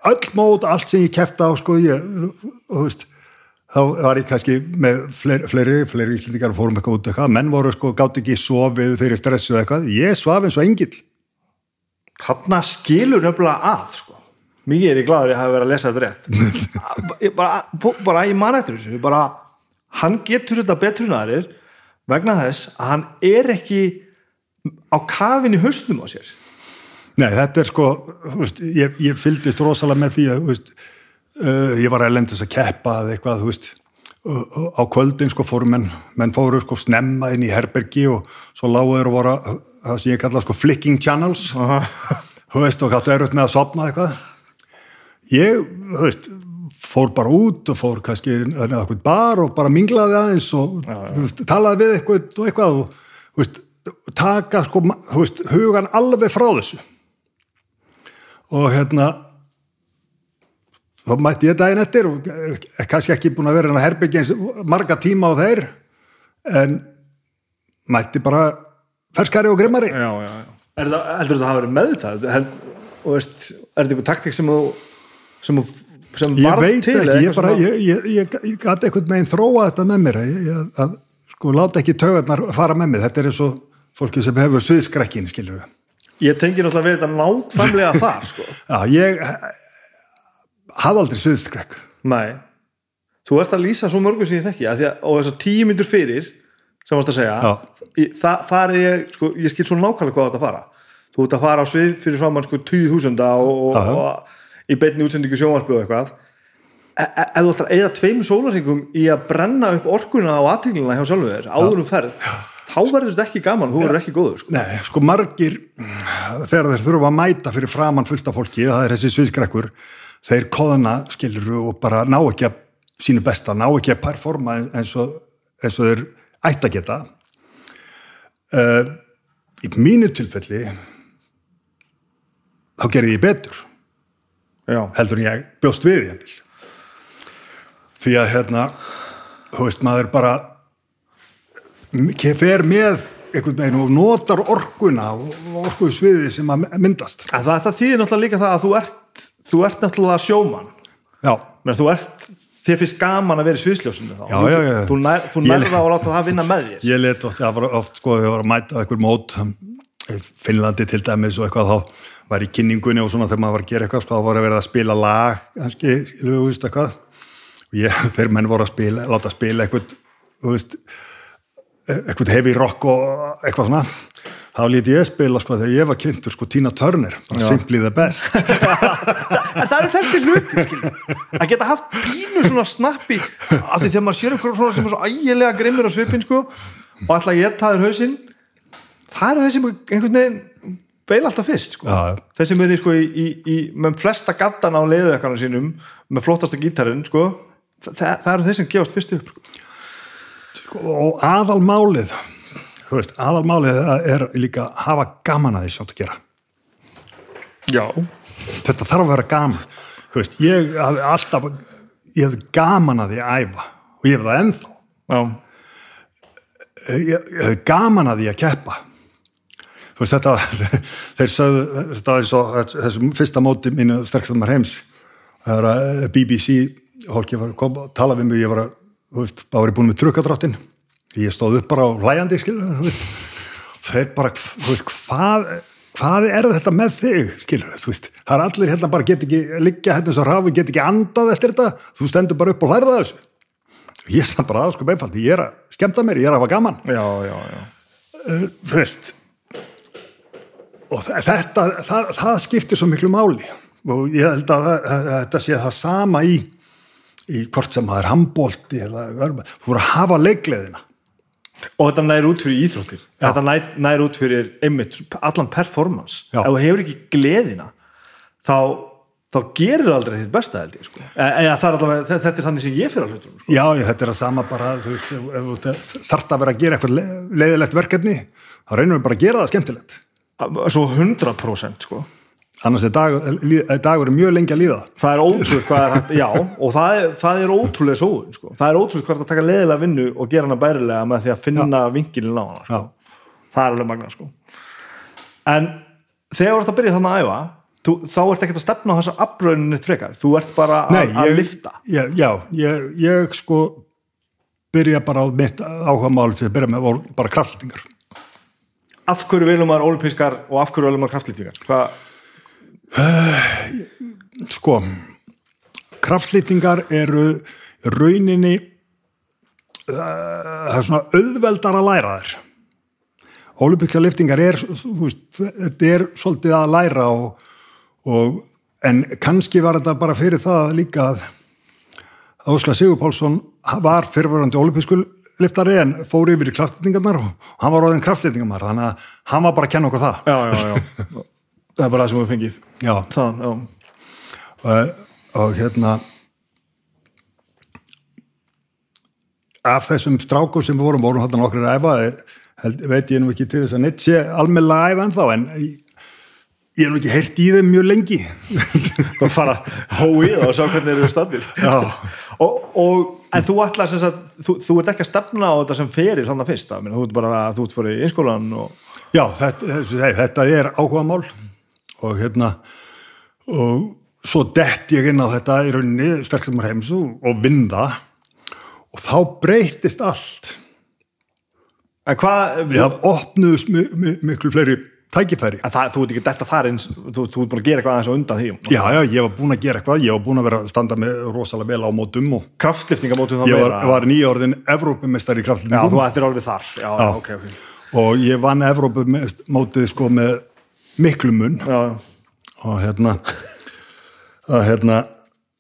öll mót, allt sem ég kefta á sko, ég, þú veist þá var ég kannski með fleiri, fleiri, fleiri íslendingar fórum eitthvað út eitthvað, menn voru sko, gátt ekki sofið fyrir stressu eitthvað, ég svaf eins og engill Þarna skilur nefnilega að sko. Mikið er ég glaður ég hafi verið að lesa þetta rétt. Ég bara, bara ég man eftir þessu. Bara, hann getur þetta aðrir vegna þess að hann er ekki á kafin í hausnum á sér. Nei, þetta er sko, veist, ég, ég fylgdist rosalega með því að, veist, uh, ég var að lendis að keppa eða eitthvað, þú veist, á kvöldin sko fóru menn, menn fóru sko snemma inn í herbergi og svo láguður og voru að, það sem ég kalla sko flicking channels, þú veist, og gáttu erut með að sopna eitthvað. Ég, þú veist, fór bara út og fór kannski á eitthvað bar og bara minglaði aðeins og þú veist, talaði við eitthvað og eitthvað og, veist, taka sko, veist, hugan alveg frá þessu. Og hérna þá mætti ég daginn eftir og eh, kannski ekki búin að vera herbyggja eins marga tíma á þeir en mætti bara ferskari og grimmari. Já, já, já. Er það, heldur þetta að hafa verið með þetta Held, og veist, er þetta einhver taktik sem þú sem, þú- sem ég varð veit til ekki, ég bara svona- ég, ég, ég, ég gæti einhvern meginn þróa þetta með mér ég, ég, að, sko, láta ekki taugarnar fara með mér, þetta er eins og fólki sem hefur sviðskrekkin, skilur við ég tengi náttúrulega við þetta nákvæmlega þar sko. Já, ég hafði aldrei sviðskrekk Nei, þú ert að lýsa svo mörgum sem ég þekki að að, og þessar tíu myndur fyrir sem varst að segja Já. það, þar er ég, sko, ég skil svo nákvæmlega hvað þetta fara þú ert að fara á svið fyrir framann sko 20.000 og, og, Já, já. og í beinni útsendingu sjónvarpi og eitthvað e e þú ætlar að eða tveim sólarhingum í að brenna upp orkuna og aðteglina hjá sjálfu þér áður um ferð þá verður þetta ekki gaman, þú verður ekki góður sko. Nei, sko margir þegar þeir þurfa að mæta fyrir framann fullt af fólki, það er þessi sviðskrekkur þeir koðna, skilur og bara ná ekki að sínu besta ná ekki að performa eins og, eins og þeir ætti að geta. Uh, í mínu tilfelli þá gerði ég betur. Já, heldur en ég bjóst við ég því að hérna þú veist maður bara fer með einhvern veginn og notar orkuna og orkuðu sviði sem að myndast. En það, það þýðir náttúrulega líka það að þú ert þú ert náttúrulega sjómann. Já, Men þú ert, þér finnst gaman að vera í sviðsljósinu þá. Já, já, já. þú, nær, nærða og láta það vinna með þér. Ég let oft, það var oft sko, ég var að mæta einhver mót í Finnlandi til dæmis og eitthvað þá var í kynningunni og svona þegar maður var að gera eitthvað sko, þá voru að vera að spila lag kannski, þú veist eitthvað. Og ég, þeir menn voru að spila, láta spila eitthvað, þú veist eitthvað heavy rock og eitthvað svona þá lítið ég spila sko þegar ég var kynntur sko Tina Turner, simply the best en það eru þessi hluti að geta haft pínu svona snappi af því þegar maður sér einhver svona sem er svo ægilega grimmur á svipin sko og alltaf ég taður hausinn það eru þessi einhvern veginn beil alltaf fyrst sko. Já. þessi með sko í, í, í með flesta gattana á leiðuekkanum sínum með flottasta gítarinn sko það, það eru þeir sem gefast fyrst upp sko. og aðalmálið þú veist, aðalmálið er líka að hafa gaman að því sjátt að gera. Já, þetta þarf að vera gaman. Þú veist, ég hef alltaf ég hef gaman að því að æfa og ég hef það ennþá. Já, ég, hef gaman að því að keppa. Þú veist þetta þeir sögðu, þetta eins og þessum fyrsta móti mínu sterkstamar heims. Það var að BBC fólki var að koma tala við mig ég var að, þú veist, bara búin með trukkadráttin ég stóð upp bara á hlæjandi skilur, þú veist. Þeir bara, þú veist, hvað hvað er þetta með þig, skilur þú veist, það er allir hérna bara get ekki liggja hérna eins og rafi, get ekki andað eftir þetta. Þú stendur bara upp og hlærða þessu. Ég sann bara aðsku beifaldi, ég er að skemmta mér, ég er að hafa gaman. Já, já, já. þú veist. Og þe- þetta það, það skiptir svo miklu máli. Og ég held að þetta sé það sama í, í hvort sem það er handbólti eða þú voru að hafa leikleðina og þetta nær út fyrir íþróttir Já. þetta nær, nær út fyrir einmitt, allan performance Já. ef þú hefur ekki gleðina þá, þá gerir aldrei þitt besta held ég sko. e það er allavega, þe- þetta er þannig sem ég fyrir að hlutum sko. já, þetta er að sama bara þú þarft að vera að gera eitthvað le- leiðilegt verkefni þá reynum við bara að gera það skemmtilegt svo 100% sko annars er, dag, er dagur mjög lengi að líða. Það er ótrúlega hvað er hægt, já og það er, það er ótrúlega sóun sko. það er ótrúlega hvað er að taka leðilega vinnu og gera hana bærilega með því að finna vinkilin á hana sko. það er alveg magna sko. en þegar þú ert að byrja þannig að æfa þú, þá ert ekki að stefna á þessa afbröðinu frekar, þú ert bara Nei, að ég, lifta ég, já, ég, ég sko byrja bara á mitt áhuga mál til að byrja með bara kraftlýtingar af hverju viljum maður olimpískar og af hverju viljum maður kraftlýtingar Sko, kraftlýtingar eru rauninni uh, það er svona auðveldar að læra þér. Ólipíska liftingar er, þetta er svolítið að læra og, og, en kannski var þetta bara fyrir það líka að Óskar Sigur Pálsson var fyrirverandi ólipísku liftari en fór yfir í kraftlýtingarnar og hann var ráðin kraftlýtingarmar þannig að hann var bara að kenna okkur það. Já, já, já. það er bara það sem við fengið. Já. Það, já. Og, og hérna af þessum strákum sem við vorum vorum hann okkur að æfa held, veit ég nú ekki til þess að neitt sé almennilega að æfa en þá en ég hef nú ekki heyrt í þeim mjög lengi það fara hóið og sjá hvernig þeir eru standir og, og en þú ætlar sem sagt, þú, þú ert ekki að stefna á þetta sem ferir þannig fyrst að þú ert bara að þú ert fyrir einskólan og... já, þetta, þetta er áhuga mál og hérna og svo dett ég inn á þetta í rauninni sterkstamar heims og vinda og þá breytist allt en hvað við hafum opnuðust miklu fleiri tækifæri. Það, þú ert ekki detta þar eins, þú, þú ert búin að gera eitthvað aðeins og undan því. Já, já, ég var búin að gera eitthvað, ég var búin að vera að standa með rosalega vel á mótum og... Kraftliftingamótum þá? Ég var, var nýjórðin Evrópumestari í kraftliftingum. Já, þú ættir alveg þar, já, já. ok, ok. Og ég vann Evrópumótið sko með miklu mun já. og hérna, að, hérna,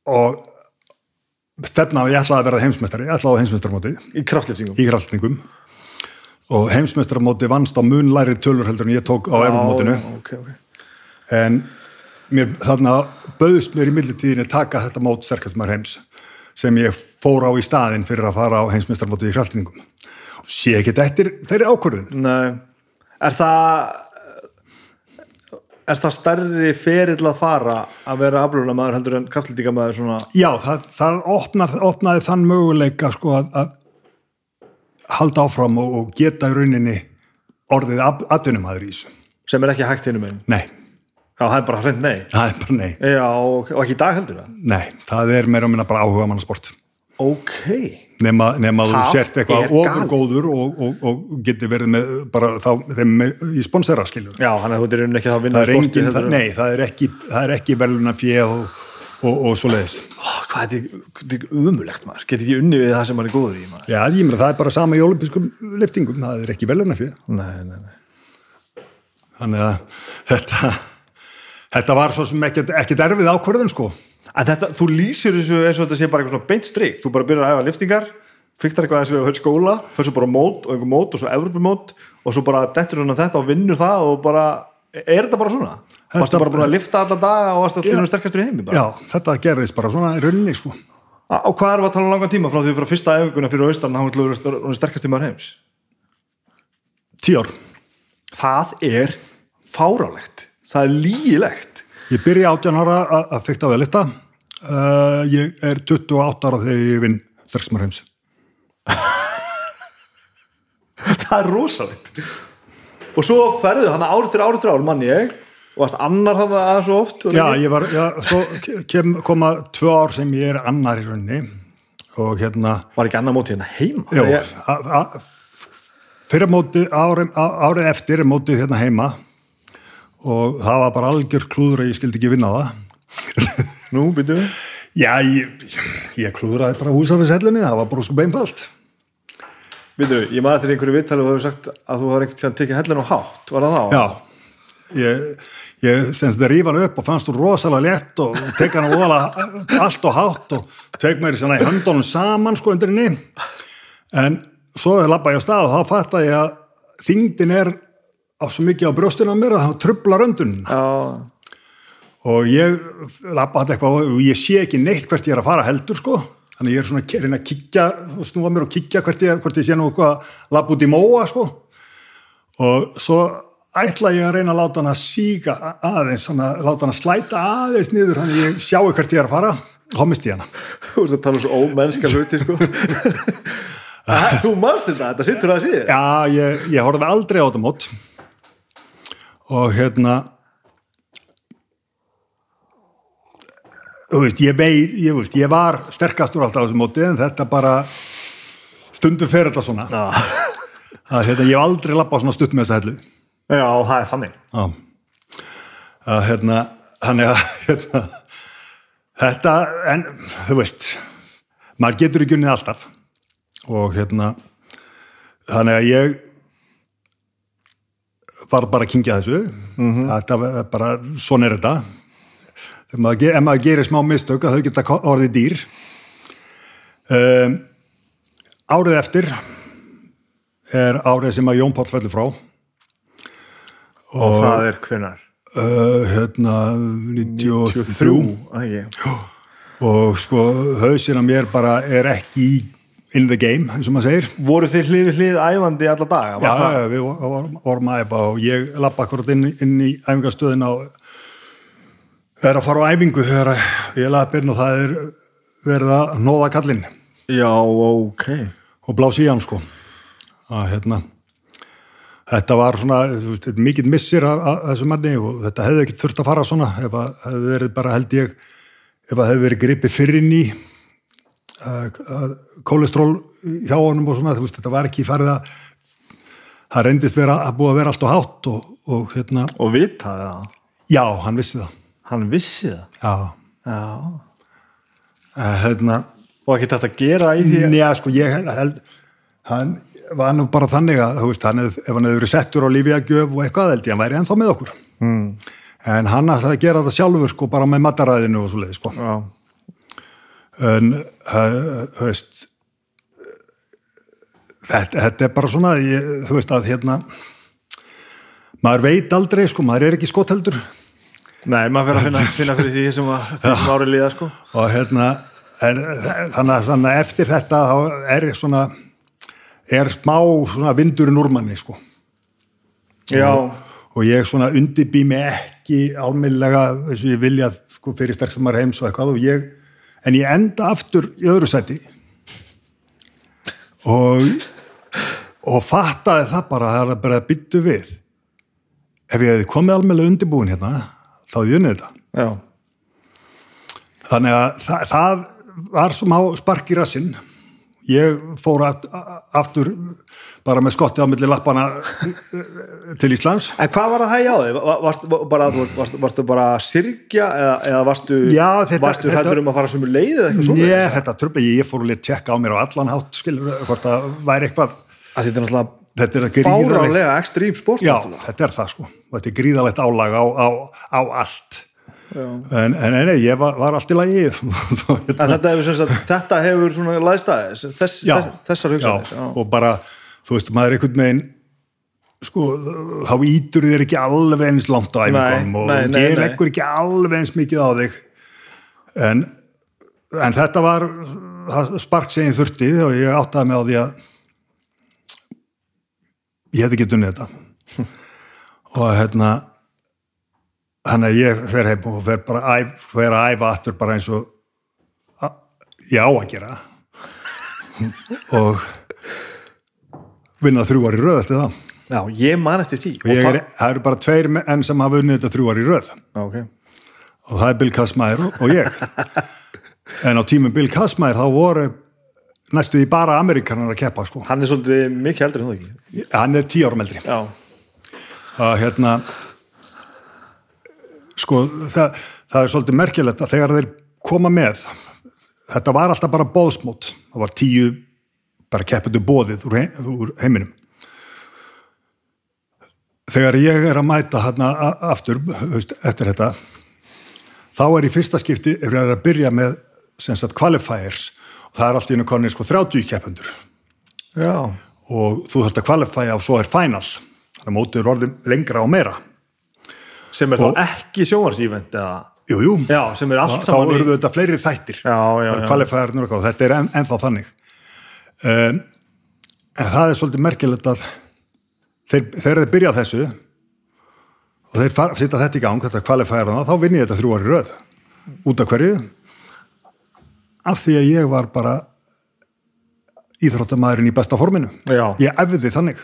og stefna að ég ætlaði að vera heimsmeistari, ég ætlaði á heimsmeistarmótið. Í kraftliftingum? Í kraftliftingum og heimsmestramóti vannst á mun læri tölur heldur en ég tók á erfumótinu okay, okay. en mér, þarna bauðst mér í millitíðinni taka þetta mót sterkast maður heims sem ég fór á í staðin fyrir að fara á heimsmestramóti í og sé ekki þetta eftir þeirri ákvörðun Nei, er það er það stærri ferill að fara að vera afluna maður heldur en kraftlítingamæður svona Já, það, það opnaði, opnaði þann möguleika sko að, að halda áfram og, og geta í rauninni orðið atvinnumæður í þessu. Sem er ekki hægt hinnum einn? Nei. Já, það er bara hreint nei? Það er bara nei. Já, og, og ekki í dag heldur það? Nei, það er meira og minna bara áhuga mannasport. Ok. Nefn að þú sért eitthvað ofurgóður og, og, og geti verið með bara þá þeim með, í sponsera, skiljur. Já, hann er ekki þá að vinna sporti. Það, nei, það er ekki, ekki veluna fjö og og, og svo leiðis hvað er þetta umulegt maður get ekki unni við það sem maður er góður í maður. já, ég meina það er bara sama í olimpískum liftingum það er ekki veluna fyrir þannig að þetta þetta var svo sem ekkert, ekkert erfið ákvörðun sko þetta, þú lýsir þessu eins og þetta sé bara eitthvað svona beint stryk þú bara byrjar að hefa liftingar fyrktar eitthvað eins og við höfum skóla fyrir svo bara mót og einhver mót og svo Evropamót og svo bara dettur hann á þetta og vinnur það og bara er þetta bara svona? Varst það bara búin að lifta alla daga og varst allir sterkastur í heimi? Bara? Já, þetta gerðist bara svona í rauninni sko. Og hvað er það að tala um langan tíma frá því að fyrir fyrsta efinguna fyrir austan hann er sterkast í maður heims? Tíu ár. Það er fárálegt. Það er lígilegt. Ég byrja 18 ára að fyrta vel þetta. Uh, ég er 28 ára þegar ég vinn sterkast maður heims. það er rosalegt. Og svo ferðu hann árið til árið til árið manni ég og varst annar hann aðeins svo oft já, ég var, já, svo kem, koma tvö ár sem ég er annar í rauninni. Og hérna var ekki annar mótið hérna heima? já, ég... fyrir mótið árið, árið eftir er mótið hérna heima. Og það var bara algjör klúður að ég skildi ekki vinna það nú, byrju við já, ég, ég klúðraði bara húsafisellunni það var bara sko beinfald Viður, ég maður eftir einhverju vittali og þú hefur sagt að þú har ekkert að tekja hellin og hátt, var það þá? Já, ég, ég semst það rífa hann upp og fannst þú rosalega létt og tekja hann óðala allt og hátt og tek mér í höndunum saman sko undir henni en svo lappa ég á stað og þá fatt að ég að þingdin er á svo mikið á brjóstinu á mér að það trubla röndun Já. Og ég lappa alltaf eitthvað og ég sé ekki neitt hvert ég er að fara heldur sko. Þannig ég er svona að reyna að kikja snúa mér og kikja hvert ég er, hvort ég sé nú eitthvað lapp út í móa sko. Og svo ætla ég að reyna að láta hann að síga aðeins, svona, láta hann að slæta aðeins niður, þannig ég sjáu hvert ég er að fara. Og misti ég hana. Þú ert að tala um svo ómennska hluti sko. Þú manst þetta, þetta sittur að síður Já, ég, ég horfði aldrei á þetta mót. Og hérna þú veist, ég veit, ég veist, ég var sterkastur alltaf á þessu móti en þetta bara stundum fer þetta svona. Já, að hérna, ég hef aldrei lappað svona stutt með þessa hellu. Já það er þannig. Að hérna þannig að hérna, þetta, en þú veist maður getur ekki unnið alltaf. Og hérna þannig að ég var bara að kingja þessu. Þetta var bara, svona er þetta maður, ef maður gerir smá mistök að þau geta orðið dýr. Um, árið eftir er árið sem að Jón Páll fellur frá. Og það er hvenar uh, hérna 93 að ekki og sko hausin á mér bara er ekki í in the game, eins og maður segir. Voru þið hlið hlið æfandi alla daga? já, já, við vorum, æfa og ég lappa akkurat inn, inn í æfingastöðin á er að fara á æfingu þegar ég lappa inn og það er verið að nóða kallinn já ok. Og blási í hann sko. Að hérna þetta var svona, þú veist, mikill missir af, af þessu manni og þetta hefði ekki þurft að fara svona ef að hefði verið bara held ég ef að hefði verið gripið fyrir inn í að kólestról hjá honum og svona, þú veist, þetta var ekki farið að það reyndist vera að búa að vera allt og hátt og, og hérna, Og vitaði það? Já, hann vissi það Hann vissi það. Já, Já. Hérna Og ekki þetta að gera í því? Njá, sko, ég held, hann var nú bara þannig að, veist, hann hef, ef hann hefur verið settur á lífjagjöf og eitthvað held ég, hann væri ennþá með okkur. Mm. en hann ætlaði að gera það sjálfur sko, bara með mataræðinu og svo leið sko. Já, en, veist þetta, þetta er bara svona ég, þú veist að hérna maður veit aldrei, sko, maður er ekki skotheldur nei, maður fyrir að finna, finna fyrir því sem, að, árið líða sko. Og hérna en, þannig, að- þannig að eftir þetta þá er svona er smá svona vindurinn úr manni sko. Já, og ég svona undibý mig ekki álmillega eins og ég vilja sko, fyrir sterkstamar heims og eitthvað og ég, en ég enda aftur í öðru sæti. Og og fattaði það bara að það er bara að byttu við. Ef ég hefði komið almennlega undirbúin hérna þá hefði unnið þetta já, þannig að það, það var smá spark í rassinn ég fór aft, aftur bara með skotti á milli lappana til Íslands En hvað var að hægja á þig? Va- Varstu bara, varstu, varstu bara að syrgja eða, eða varstu, Já, þetta- varstu þetta- hættur um að fara sem leið eða eitthvað svona? Ég, þetta tröfla, ég fór að tjekka á mér á allan hátt, skilur, hvort það væri eitthvað, Að þetta er náttúrulega þetta er bárálega ekstrím sport já, þetta er það sko, þetta er gríðalegt álag á, á, á allt, en, en nei, ég var, var allt í lagi, þetta hefur, þetta hefur svona læðstæðis þess, þess, þessar hugsanir já, og bara, þú veist, maður er einhvern veginn, sko, þá ítur þér ekki alveg eins langt á æfingunum Nei, og nei. ekkur ekki alveg eins mikið á þig, en, en þetta var spark sem ég þurfti og ég áttaði mig á því að ég hefði ekki dunnið þetta. Og hérna þannig að ég fer heim og fer bara að æf, fer að æfa aftur bara eins og að, ég á að gera. Og vinna þrjú ári röð eftir það. Já, ég man eftir því. Er, það eru bara tveir enn sem hafa unnið þetta þrjú ári röð. Já, ok. Og það er Bill Kastmæður og, ég. En á tímum Bill Kastmæður þá voru næstu í bara Amerikanar að keppa sko. Hann er svolítið mikið eldri en þú ekki? Hann er tíu árum eldri. Að hérna sko það, það er svolítið merkilegt að þegar þeir koma með þetta var alltaf bara bóðsmót það var tíu bara keppundu bóðið úr, heim, úr heiminum. Þegar ég er að mæta hérna aftur veist, eftir þetta þá er í fyrsta skipti er að byrja með sem sagt qualifiers og það er allt í einu konið sko 30 keppundur já, og þú þarft að qualifya og svo er final þannig að mótið er orðin lengra og meira. Sem er Og- þá ekki sjónvarsívend eða, jú, jú, já, sem er allt þá eru þetta fleiri þættir. Já, já, já. qualifierarnir og þetta er en, ennþá þannig. Um, en það er svolítið merkilegt að þeir, þegar þeir byrja þessu og þeir far, setja þetta í gang, þetta kvalifæra þá vinn ég þetta þrjú ári röð. Út af hverju af því að ég var bara íþróttamæðurinn í besta forminu. Já. ég efði þannig.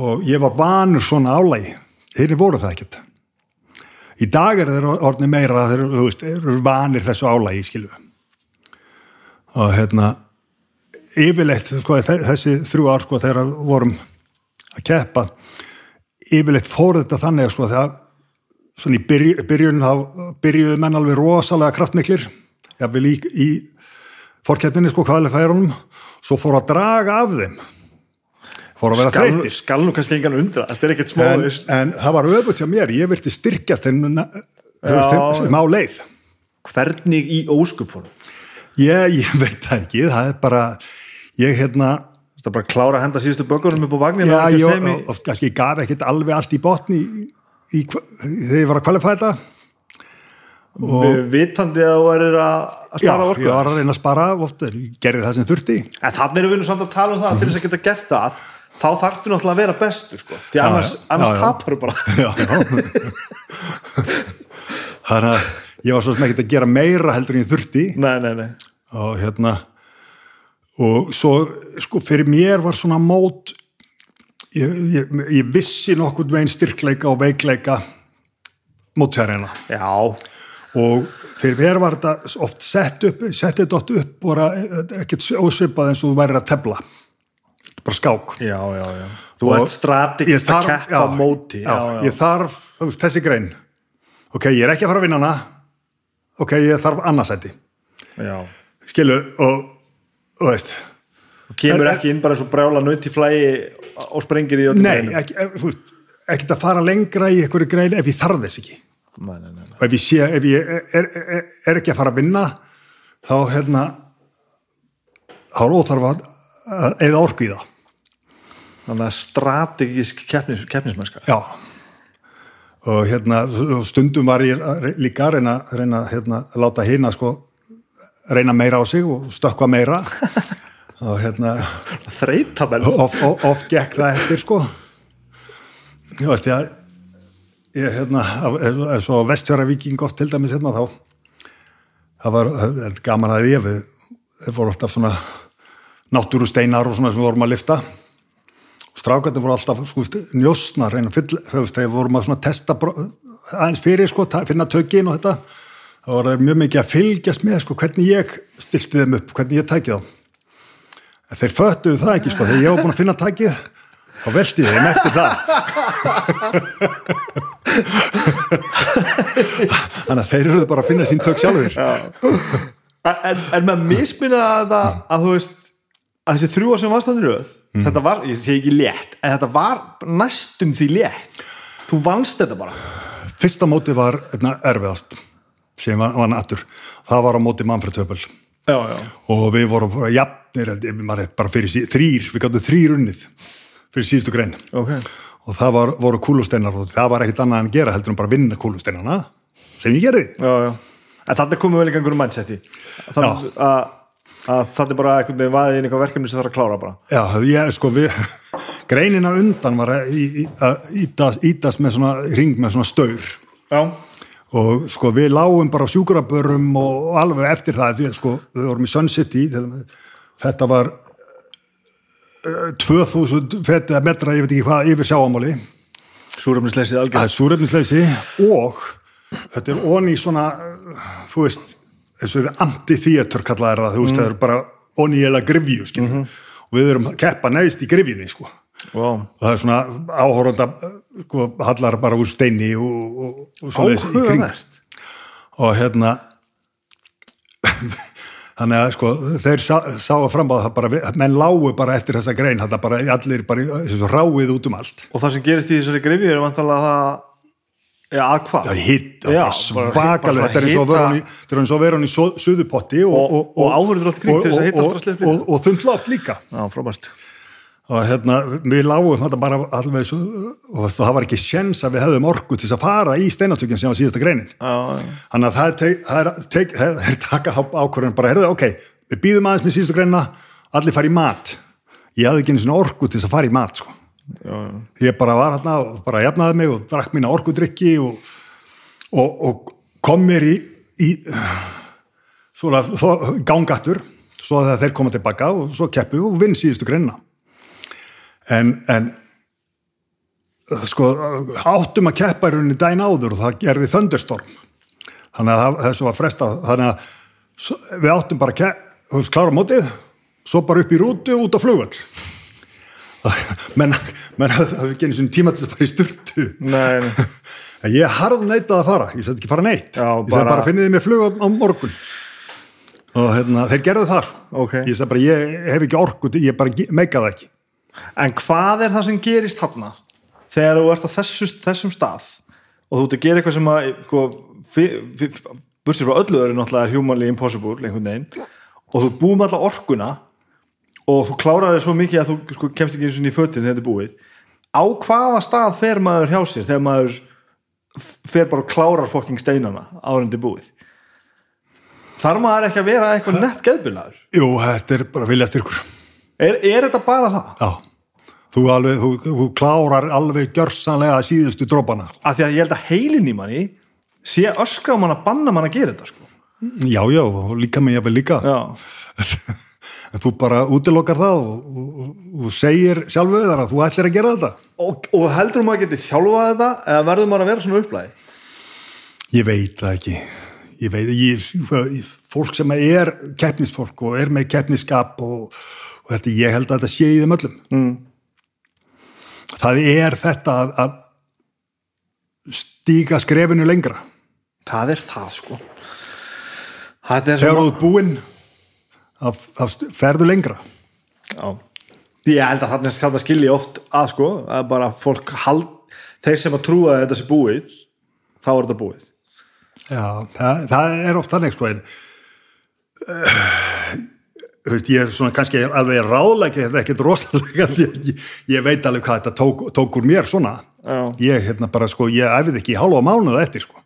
Og ég var vanur svona álægi þeir voru það ekkert. Í dag er þeir orðni meira þeir eru vanir þessu álægi skilu og hérna yfirleitt sko, þe- þessi þrjú ár sko, þegar vorum að keppa yfirleitt fór þetta þannig sko, þegar svona í byrj, byrjun byrjuðu menn alveg rosalega kraftmiklir jafnvel í, í fórkeppninni sko kvalifærunum svo fór að draga af þeim. Fór að vera þreytir skal nú kannski engan undra þetta er ekkert smá en, en það var öfut hjá mér, ég vilti styrkjast þeim, á leið. Hvernig í óskupunum ég, ég veit það ekki, það er bara ég hérna þetta er bara að klára að henda síðustu bökunum upp á vagnin já, ég, ég gaf ekkert alveg allt í botni í, í, þegar ég var að kvalifæða þetta við vitandi að þú erir að já, spara orku. ég var að reyna að spara ofta, gerði það sem þurfti. En þannig erum við nú samt að tala um það að til þess að geta gert það þá þarftu náttúrulega að vera bestur sko. því annars, já, annars já, já. tapar bara. Já, já. þannig að ég var svo sem ekkert að gera meira heldur en ég þurfti. Nei, nei, nei. Og hérna og svo sko fyrir mér var svona mót ég, ég, ég vissi nokkurn veginn styrkleika og veikleika mótfjærina já, og fyrir mér var þetta oft sett upp, sett þetta oft upp bara ekkert ósvipað eins og þú værir að tefla. Bara skák. Já, já, já. Þú Og ert strategist að keppa móti. já, ég þarf, þú þessi grein. Ok, ég er ekki að fara að vinna hana. Ok, ég þarf annarsæti skilu, og, og veist. Og kemur ekki inn bara eins og brjála nöyti flægi og sprengir í öllum nei, greinum. ekki, ef- þú veist, ekkert að fara lengra í einhverju grein ef ég þarf þess ekki nei, nei, nei, og ef ég sé, ef ég er, er, er, ekki að fara að vinna þá hérna þá er óþarf að eða orku í það. Þannig að strategísk keppnis, keppnismennska. Já. Og hérna stundum var ég líka að reyna, reyna hérna, að láta hina sko reyna meira á sig og stökkva meira. Og hérna þreytabell of, of, oft gekk það eftir sko. Ég veist ég að ég hérna eins og vestfjara viking oft til dæmis hérna þá það var það gaman að ég þeir voru alltaf svona náttúru steinar og svona sem við vorum að lifta strákandi voru alltaf sko, njósna reyna fyll, þegar vorum að testa aðeins fyrir sko, finna tökin og þetta. Þá var það mjög mikið að fylgjast með sko, hvernig ég stilti þeim upp, hvernig ég tæki þá. En þeir föttuðu það ekki sko, þegar ég var búin að finna tækið þá velti ég þeim eftir það. Þannig að þeir eru bara að finna sín tök sjálfur en, en með misminna að, að þú veist að þessi þrjú sem varstandir röð Mhm. þetta var, ég segi ekki létt en þetta var næstum því létt. Þú vannst þetta bara. Fyrsta móti var einna, erfiðast sem var, var nattur það var á móti Manfred já, já. og við vorum maður rétt, bara fyrir sí, þrýr, við gáttum þrýr unnið fyrir síðustu grein. Ok. Og það var, voru kúlusteinar og það var ekkit annað en gera heldur en bara vinna kúlusteinarna sem ég gerði. Já, já. en þannig komum við vel í. Einhverjum mannsætti að, að, að þetta er bara einhvern veginn vaðið inn eitthvað verkefni sem þarf að klára bara. Já, ég, sko, við, greinina undan var að í- í- ítast, með svona ring með svona staur. Já, og sko við lágum bara á sjúkrabörum og alveg eftir það því að sko við vorum í Sun City þetta var 2000 feta metra, ég veit ekki hvað, yfir sjáamáli súrefnisleysið það algjör er súrefnisleysi og þetta er onni svona þú veist, eins og við anti-theater kallaði það, þú veist, það er bara onni eða grifju, skilju og við erum keppa neðst í grifjunni, sko. Wow. og það er svona áhóranda sko, hallar bara úr steini og, og, og svoleiðis í kring. Og hérna þannig að sko þeir sá, sáu fram á það bara, menn lágu bara eftir þessa grein, þetta bara allir bara ráið út um allt. Og það sem gerist í þessari grifju er vantanlega það já, að hvað? Það er hitt, er svakalega þetta er eins og hita- vera hann í- suðupotti og, Og- og áhorfendur allt í kring til þess að drastlið upp í. og, og þund loft líka. Já, frábært og hérna, við lágum þetta bara alveg svo, og það var ekki sjens að við hefðum orku til að fara í steinatökin sem var síðasta já. þannig að það er, það er, teik, það er taka ákvörðun bara, heyrðu, ok, við býðum aðeins með síðustu greinina, allir fara í mat ég hafði ekki einu svona orku til að fara í mat sko. já, já. ég bara var hérna og bara jafnaði mig og drakk mína orkudrykki og, og, og kom mér í, í svona þó- gangattur svo að þeir koma tilbaka og svo keppu og vinn síðustu greinna en, en sko áttum að keppa í rauninni dæn áður og það gerði þöndurstorm þannig að það- þessu var fresta þannig að við áttum bara að ke- þú veist, klára mótið svo bara upp í rútu út á flugvöll. Menn, hafði ekki einu sinni tíma til að fara í sturtu. Nei, nei. Ég harð neitaði að fara, ég sætti ekki fara neitt. Já, ég sagði bara- bara finnið þið mér flug á, morgun. Og hérna, þeir gerðu þar. Ok. ég sagði bara, ég hef ekki orku ég bara ge- meika það ekki En hvað er það sem gerist þarna? Þegar þú ert á þessu, þessum stað og þú ert að gera eitthvað sem að sko, bursið frá öllu öðru náttúrulega er humanly impossible einhvern veginn og þú með alla orkuna og þú klárar þér svo mikið að þú sko, kemst ekki einu sinni í fötin þegar þetta er búið. Á hvaða stað fer maður hjá sér þegar maður fer bara og klárar fokking steinana árendi búið? Þarf maður ekki að vera eitthvað nett geðbilaður? Jú, þetta er bara vilja styrkur er, er þetta bara það? Já, þú, alveg, þú, þú klárar alveg gjörsanlega síðustu drópana af því að ég held að heilin í manni sé öskra mann að banna mann að gera þetta sko. Já, já, líka með jafnvel líka já, en þú bara útilokar það og, og, og, segir sjálfu þar að þú ætlir að gera þetta og, og heldur maður að geti þjálfað þetta eða verður maður að vera svona upplæði Ég veit það ekki. Ég veit, ég, fólk sem er keppnisfólk og er með keppniskap og, og þetta, ég held að þetta sé í þeim öllum. Mm. Það er þetta að, að stíga skrefinu lengra. það er það sko þetta er Þegar þú ert búinn, að, að ferðu lengra. já. ég held að þarna skilji oft að sko að bara fólk hald þeir sem að trúa að þetta sé búið þá er þetta búið Já, það, það er oft þannig sko en veist, ég er svona kannski alveg ráðleiki þetta ekkert rosalega ég, ég, veit alveg hvað þetta tók, tók úr mér svona. Já. ég hérna bara sko, ég æfið ekki í hálfa mánuða eftir sko,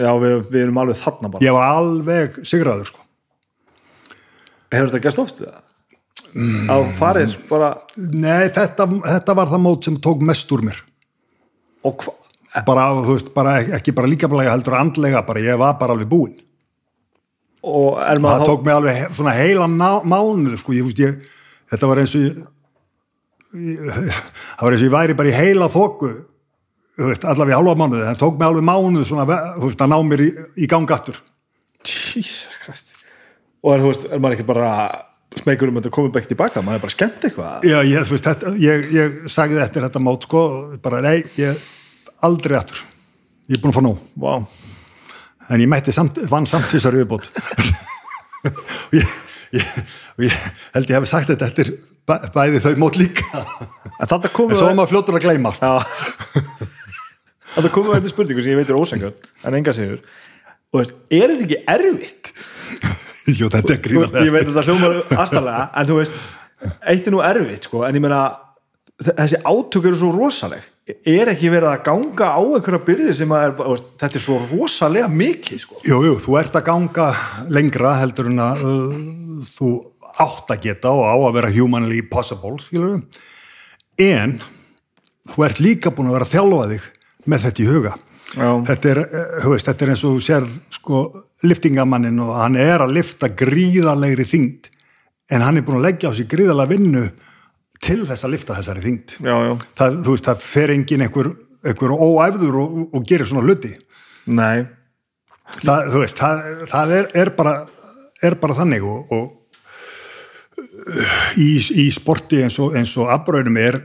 já við, við erum alveg þarna bara. Ég var alveg sigraður sko, hefur þetta gæst oft? Eða? á farir bara nei þetta, þetta var það mót sem tók mest úr mér. Og hva, bara, þú veist, bara ekki bara líka bara heldur andlega, bara ég var bara alveg búinn. er það maður tók mig alveg svona heila mánuð sko, ég, ég, þetta var eins og ég, ég, það var eins og ég væri bara í heila þóku allavega í hálfa mánuð, það tók mig alveg mánuð svona, veist, að ná mér í, í gangattur Jesus Christ. Og er, veist, er maður ekki bara smegur um að þetta komið bækt tilbaka maður er bara skemmt eitthvað. Já, ég, veist, þetta, ég, ég sagði eftir þetta mót sko, bara nei, ég aldrei aftur, ég er búin að fá nóg. Wow. En ég mætti samt, vann samt tvisar viðbót og ég, ég, ég held ég hef sagt þetta eftir bæ, bæði þau mót líka. En en svo maður fljótur að gleyma. Þetta komið þetta spurningu sem ég veit er ósengjörn en enga sigur. Og er þetta ekki erfitt? Jú, þetta er veist, ég gríðarlega veit að þetta hljómar aðstæðlega en þú veist, eitt er nú erfitt sko, en ég meina þessi átök eru svo rosaleg er ekki verið að ganga á einhverja byrði sem er, þetta er svo rosalega mikið sko. Jú, jú, þú ert að ganga lengra heldur en að uh, þú átt að geta og á að vera humanly possible, skilur við en þú ert líka búin að vera að þjálfa þig með þetta í huga. Þetta er, uh, veist, þetta er eins og sér sko liftingamannin og hann er að lifta gríðarlegri þyngd en hann er búin að leggja á sig gríðarlega vinnu til þess að lifta þessari þyngd. Já, já, það, þú veist, það fer engin einhver, einhver óæfður og, og gerir svona hluti. Nei. Það, þú veist, það, það er, er, bara, er bara þannig og, og í, í sporti eins og, og afbröðum er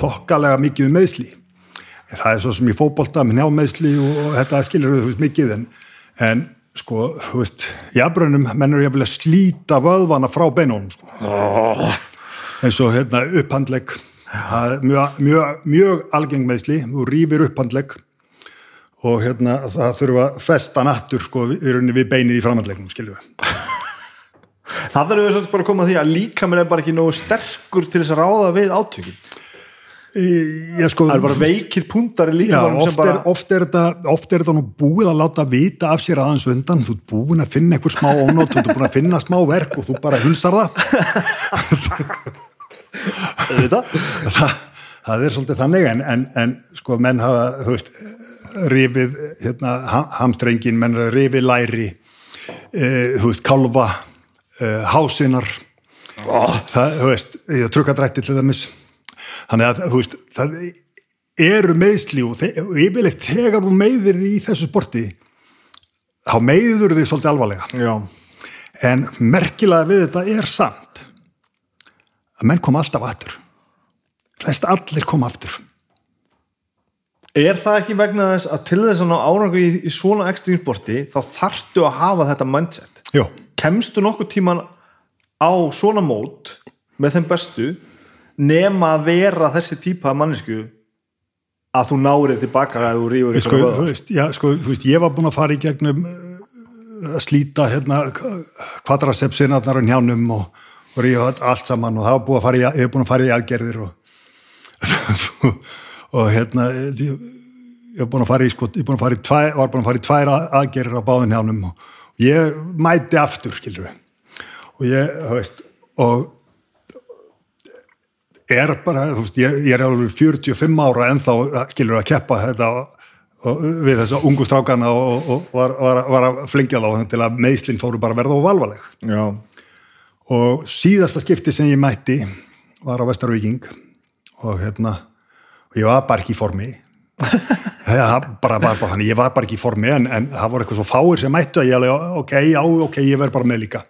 þokkalega mikið um meðsli það er svo sem í fótbolta með njálmeðsli og, þetta skilur veist mikið en, en sko, þú veist í afbröðum mennur ég að vilja slíta vöðvana frá beinunum sko. oh. eins og hérna upphandlegg mjög, mjög, mjög algeng meðsli, þú rýfir upphandlegg og hérna það þurfa að festa nattur sko í rauninni við beinið í framhandlegnum, skiljum við. það er við svolítið bara að koma að því að líka mér er bara ekki nógu sterkur til þess að ráða við átökin Ég sko, það er bara veikir púntar í já, líka oft, sem bara er, oft, er þetta, er nú búið að láta vita af sér aðeins undan, þú ert búin að finna einhver smá ónót, þú ert búin að finna smá verk og þú bara hulsar það. Það, það er svolítið þannig en, en, en sko menn hafa veist, rifið hérna, ha- hamstrengin, menn hafa rifið læri e, þú veist, kálfa e, hásinar það, þú veist, trukkadrætti til þeimis þannig að þú veist það eru meðsli og og yfirleitt þegar þú meiðir í þessu sporti þá meiður þið svolítið alvarlega Já. en merkilega við þetta er samt að menn koma alltaf aftur flest allir koma aftur Er það ekki vegna þess að til þess að ná árangur í, í svona ekstremsporti þá þarftu að hafa þetta mindset? Jó, Kemstu nokkuð tíman á svona mót með þeim bestu nema að vera þessi típa af mannesku að þú nárið tilbaka að þú rífur sko, þú, veist, já, sko, þú veist, ég var búin að fara í gegnum uh, að slíta hérna kvadrasepsinarnar á njánum og, og rífa allt saman og það var búin að fara í, ég hef búin að fara í aðgerðir og og hérna ég, hef búin að fara í sko, ég búin að fara í tvær, var búin að fara í tvær að- aðgerðir á báðin njánum og ég mæti aftur, skilur við og ég, þú veist og er bara, þú veist, ég, ég er alveg 45 ára ennþá, skilur að keppa þetta við þessa ungu strákana og, og, var, var, var að flingja þá til að meðslinn fóru bara verða og valvaleg Já. og síðasta skipti sem ég mætti var á Vestarvíking og hérna og ég var bara ekki í formi. Það bara var bara þannig, ég var bara ekki í formi en, en það voru eitthvað svo fáir sem mættu að ég alveg, ok, já, ok, ég verð bara með líka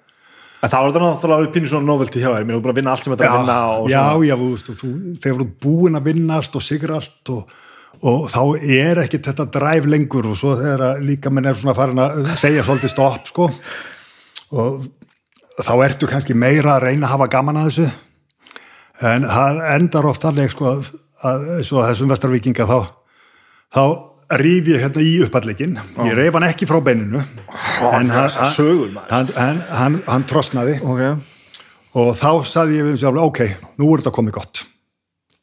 En það var þetta náttúrulega alveg pínu svona novelty hjá þér, mér er búin að vinna allt sem þetta er að vinna og já, svona. já, þú veist, og þú, þegar þú ert búin að vinna allt og sigra allt og, og þá er ekki þetta dræf lengur og svo þegar að líka menn er svona farin að segja svolítið stopp, sko. Og þá ertu kannski meira að reyna að hafa gaman að þessu. En það endar oft þannig, sko, að, að svo þessum vestarvíkinga þá þá rýf ég hérna í uppallegin ég reyf hann ekki frá beininu. En hann, sögur, hann, hann, hann, hann trosnaði. Ok. og þá saði ég við mig sjálf ok, nú er þetta komið gott.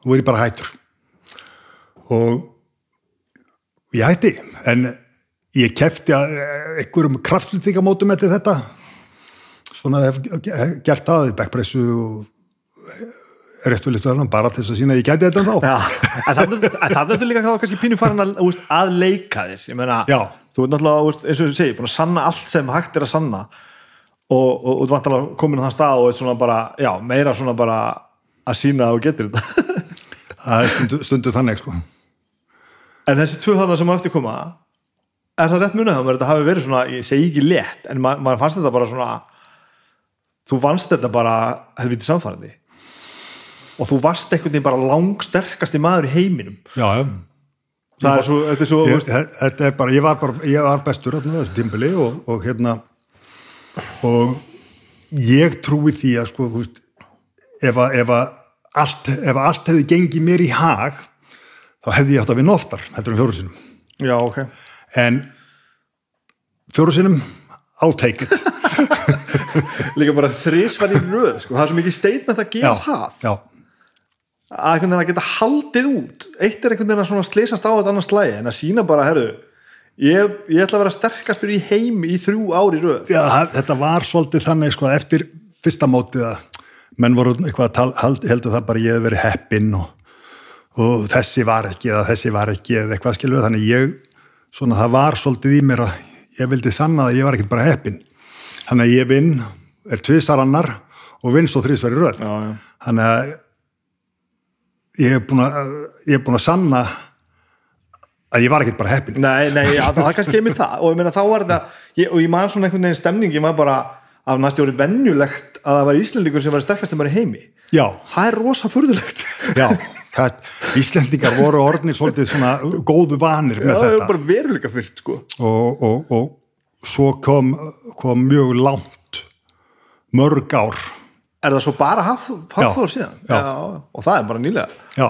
Nú er ég bara hættur. Og ég hætti. En ég kefti að einhverjum kraftlýtingamótum eftir þetta. Svona hef gert í backpressu og restfélitstöðan bara til þess að sína að ég gæti þetta þá en það, er líka kannski pínu farin að, að leika þér, meina þú ert náttúrulega, eins og þú segir, búin að sanna allt sem hægt er að sanna og, og, þú vantar að komin á þann stað og er svona bara, já, meira svona bara að sína að þú getur þetta. Það er stundu, stundu þannig sko. En þessi tvö þarna sem á eftir koma er það rétt munið þá, þetta hafi verið svona ég segi ekki létt, en ma maður fannst þetta bara svona þú vannst þetta bara helviti samfærandi og þú varst einhvern veginn bara langsterkasti maður í heiminum. Já, það er svo, þetta er svo, ég, þetta er bara, ég var bara ég var bestur á þessu tímbili og, og hérna og ég trúi því að sko, veist ef að, ef að allt, allt hefði gengið mér í hag þá hefði ég átt að vinna oftar heldur en fjóru sinum já, ok. En fjóru sinum I'll take it. Líka bara þrísvar í röð sko. það er svo mikið statement að gefa það. já, að einhvern veginn að geta haldið út. Eitt er einhvern veginn að svona slýsast á þetta annars slægi en að sína bara, herru ég, ég ætla að vera sterkastur í heim í þrjú ár í röð. Já, þetta var svolítið þannig sko, eftir fyrsta mótið að menn voru eitthvað að heldur það bara ég hef verið heppinn og, og þessi var ekki eða þessi var ekki eða eitthvað skilur þannig ég, svona það var svolítið í mér að ég vildi sanna að ég var ekki bara heppinn. Þannig að ég vinn, er tvisar annar og vinn svo þrísvar í röð. Já, já. þannig að ég hef búin að ég hef búin að sanna að ég var ekkert bara heppinn. Nei, nei, já, það kannski einmitt það. Og ég meina þá var þetta, ég, og ég man svona einhvern veginn stemning, ég man bara af næstu orðið venjulegt að það var Íslendingur sem var sterkast bara í heimi, já, það er rosa furðulegt. Já það, Íslendingar voru orðnir svolítið svona góðu vanir Já, með það er þetta. bara veruleika fyrst sko. og, og, og svo kom, kom mjög langt mörg ár er það svo bara Hafþór síðan? Já. og það er bara nýlega. Já.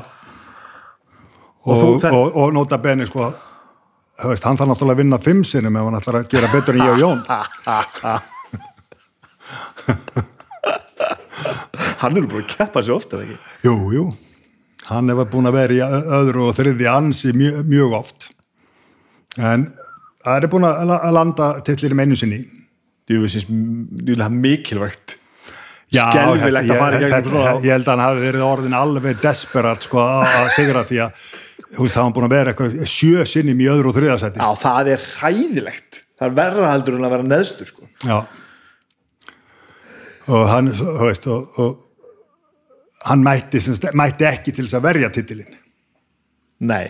Og og, þú- og, það- og, nota beni sko veist, hann þarf náttúrulega að vinna fimm sinum ef hann ætlar að gera betur en ég og Jón. Hann eru bara að keppa sér ofta ekki? Jú, jú, hann hefur búin að vera í öðru og þriði ansi mjög, mjög oft. En það er búin að landa tillir einu sinni. Jú, veist, mjög mikilvægt skelfilegt að fara í gegnum svona ég held að hann hafi verið orðin alveg desperat sko að sigra því að það var búin að vera eitthvað sjö sinnum í öðru og þriðasætti Já, það er hræðilegt. Það er verra heldur en að vera neðstur sko. Já. Og hann, þú veist og, og hann mætti, mætti ekki til þess að verja titilin Nei,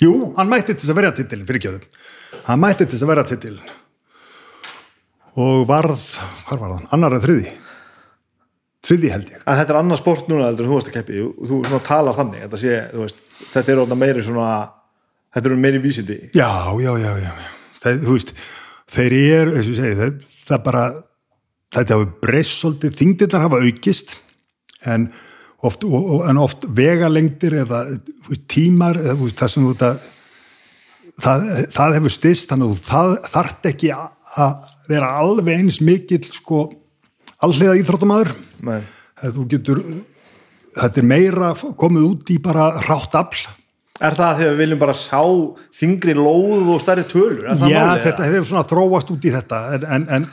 Jú, hann mætti til þess að verja titilin fyrir kjöðum hann mætti til þess að verja titilin og varð hvað var það, annar en þriði þriði held ég. Að þetta er annað sport núna heldur en þú varst að keppi þú, þú svona talar þannig þetta, sé, veist, þetta er orðna meiri svona þetta eru meiri vísindi. Já, já, já, já. Það, þú veist, þeir eru, eins og ég segi, það, það bara, þetta hafa breyst svolítið, þingdirnar hafa aukist, en oft, og, og, en oft vegalengdir eða veist, tímar, eða, veist, það sem þú þetta, það, það hefur stist, þannig að þú það þarft ekki að að vera alveg eins mikill, sko, alliða íþróttamæður, þú getur, þetta er meira komið út í bara rátt afl, Er það að við viljum bara sjá þingri lóð og stærri tölur? Já, málið, þetta hefur svona þróast út í þetta en, en, en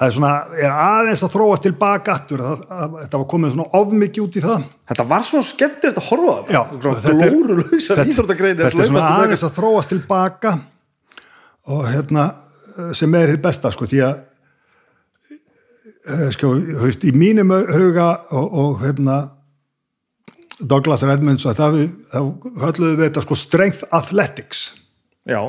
það er svona er aðeins að þróast tilbaka aftur. Þetta var komið svona ofmikið út í það. Þetta var svo skemmtilegt að horfa Já, þetta er- þetta- íþróttagrein þetta er svona aðeins að þróast tilbaka og hérna sem er þið besta sko því að sko, þú veist, í mínum huga og, og hérna Douglas Redmunds að það, það hölluðu við þetta sko strength athletics. Já,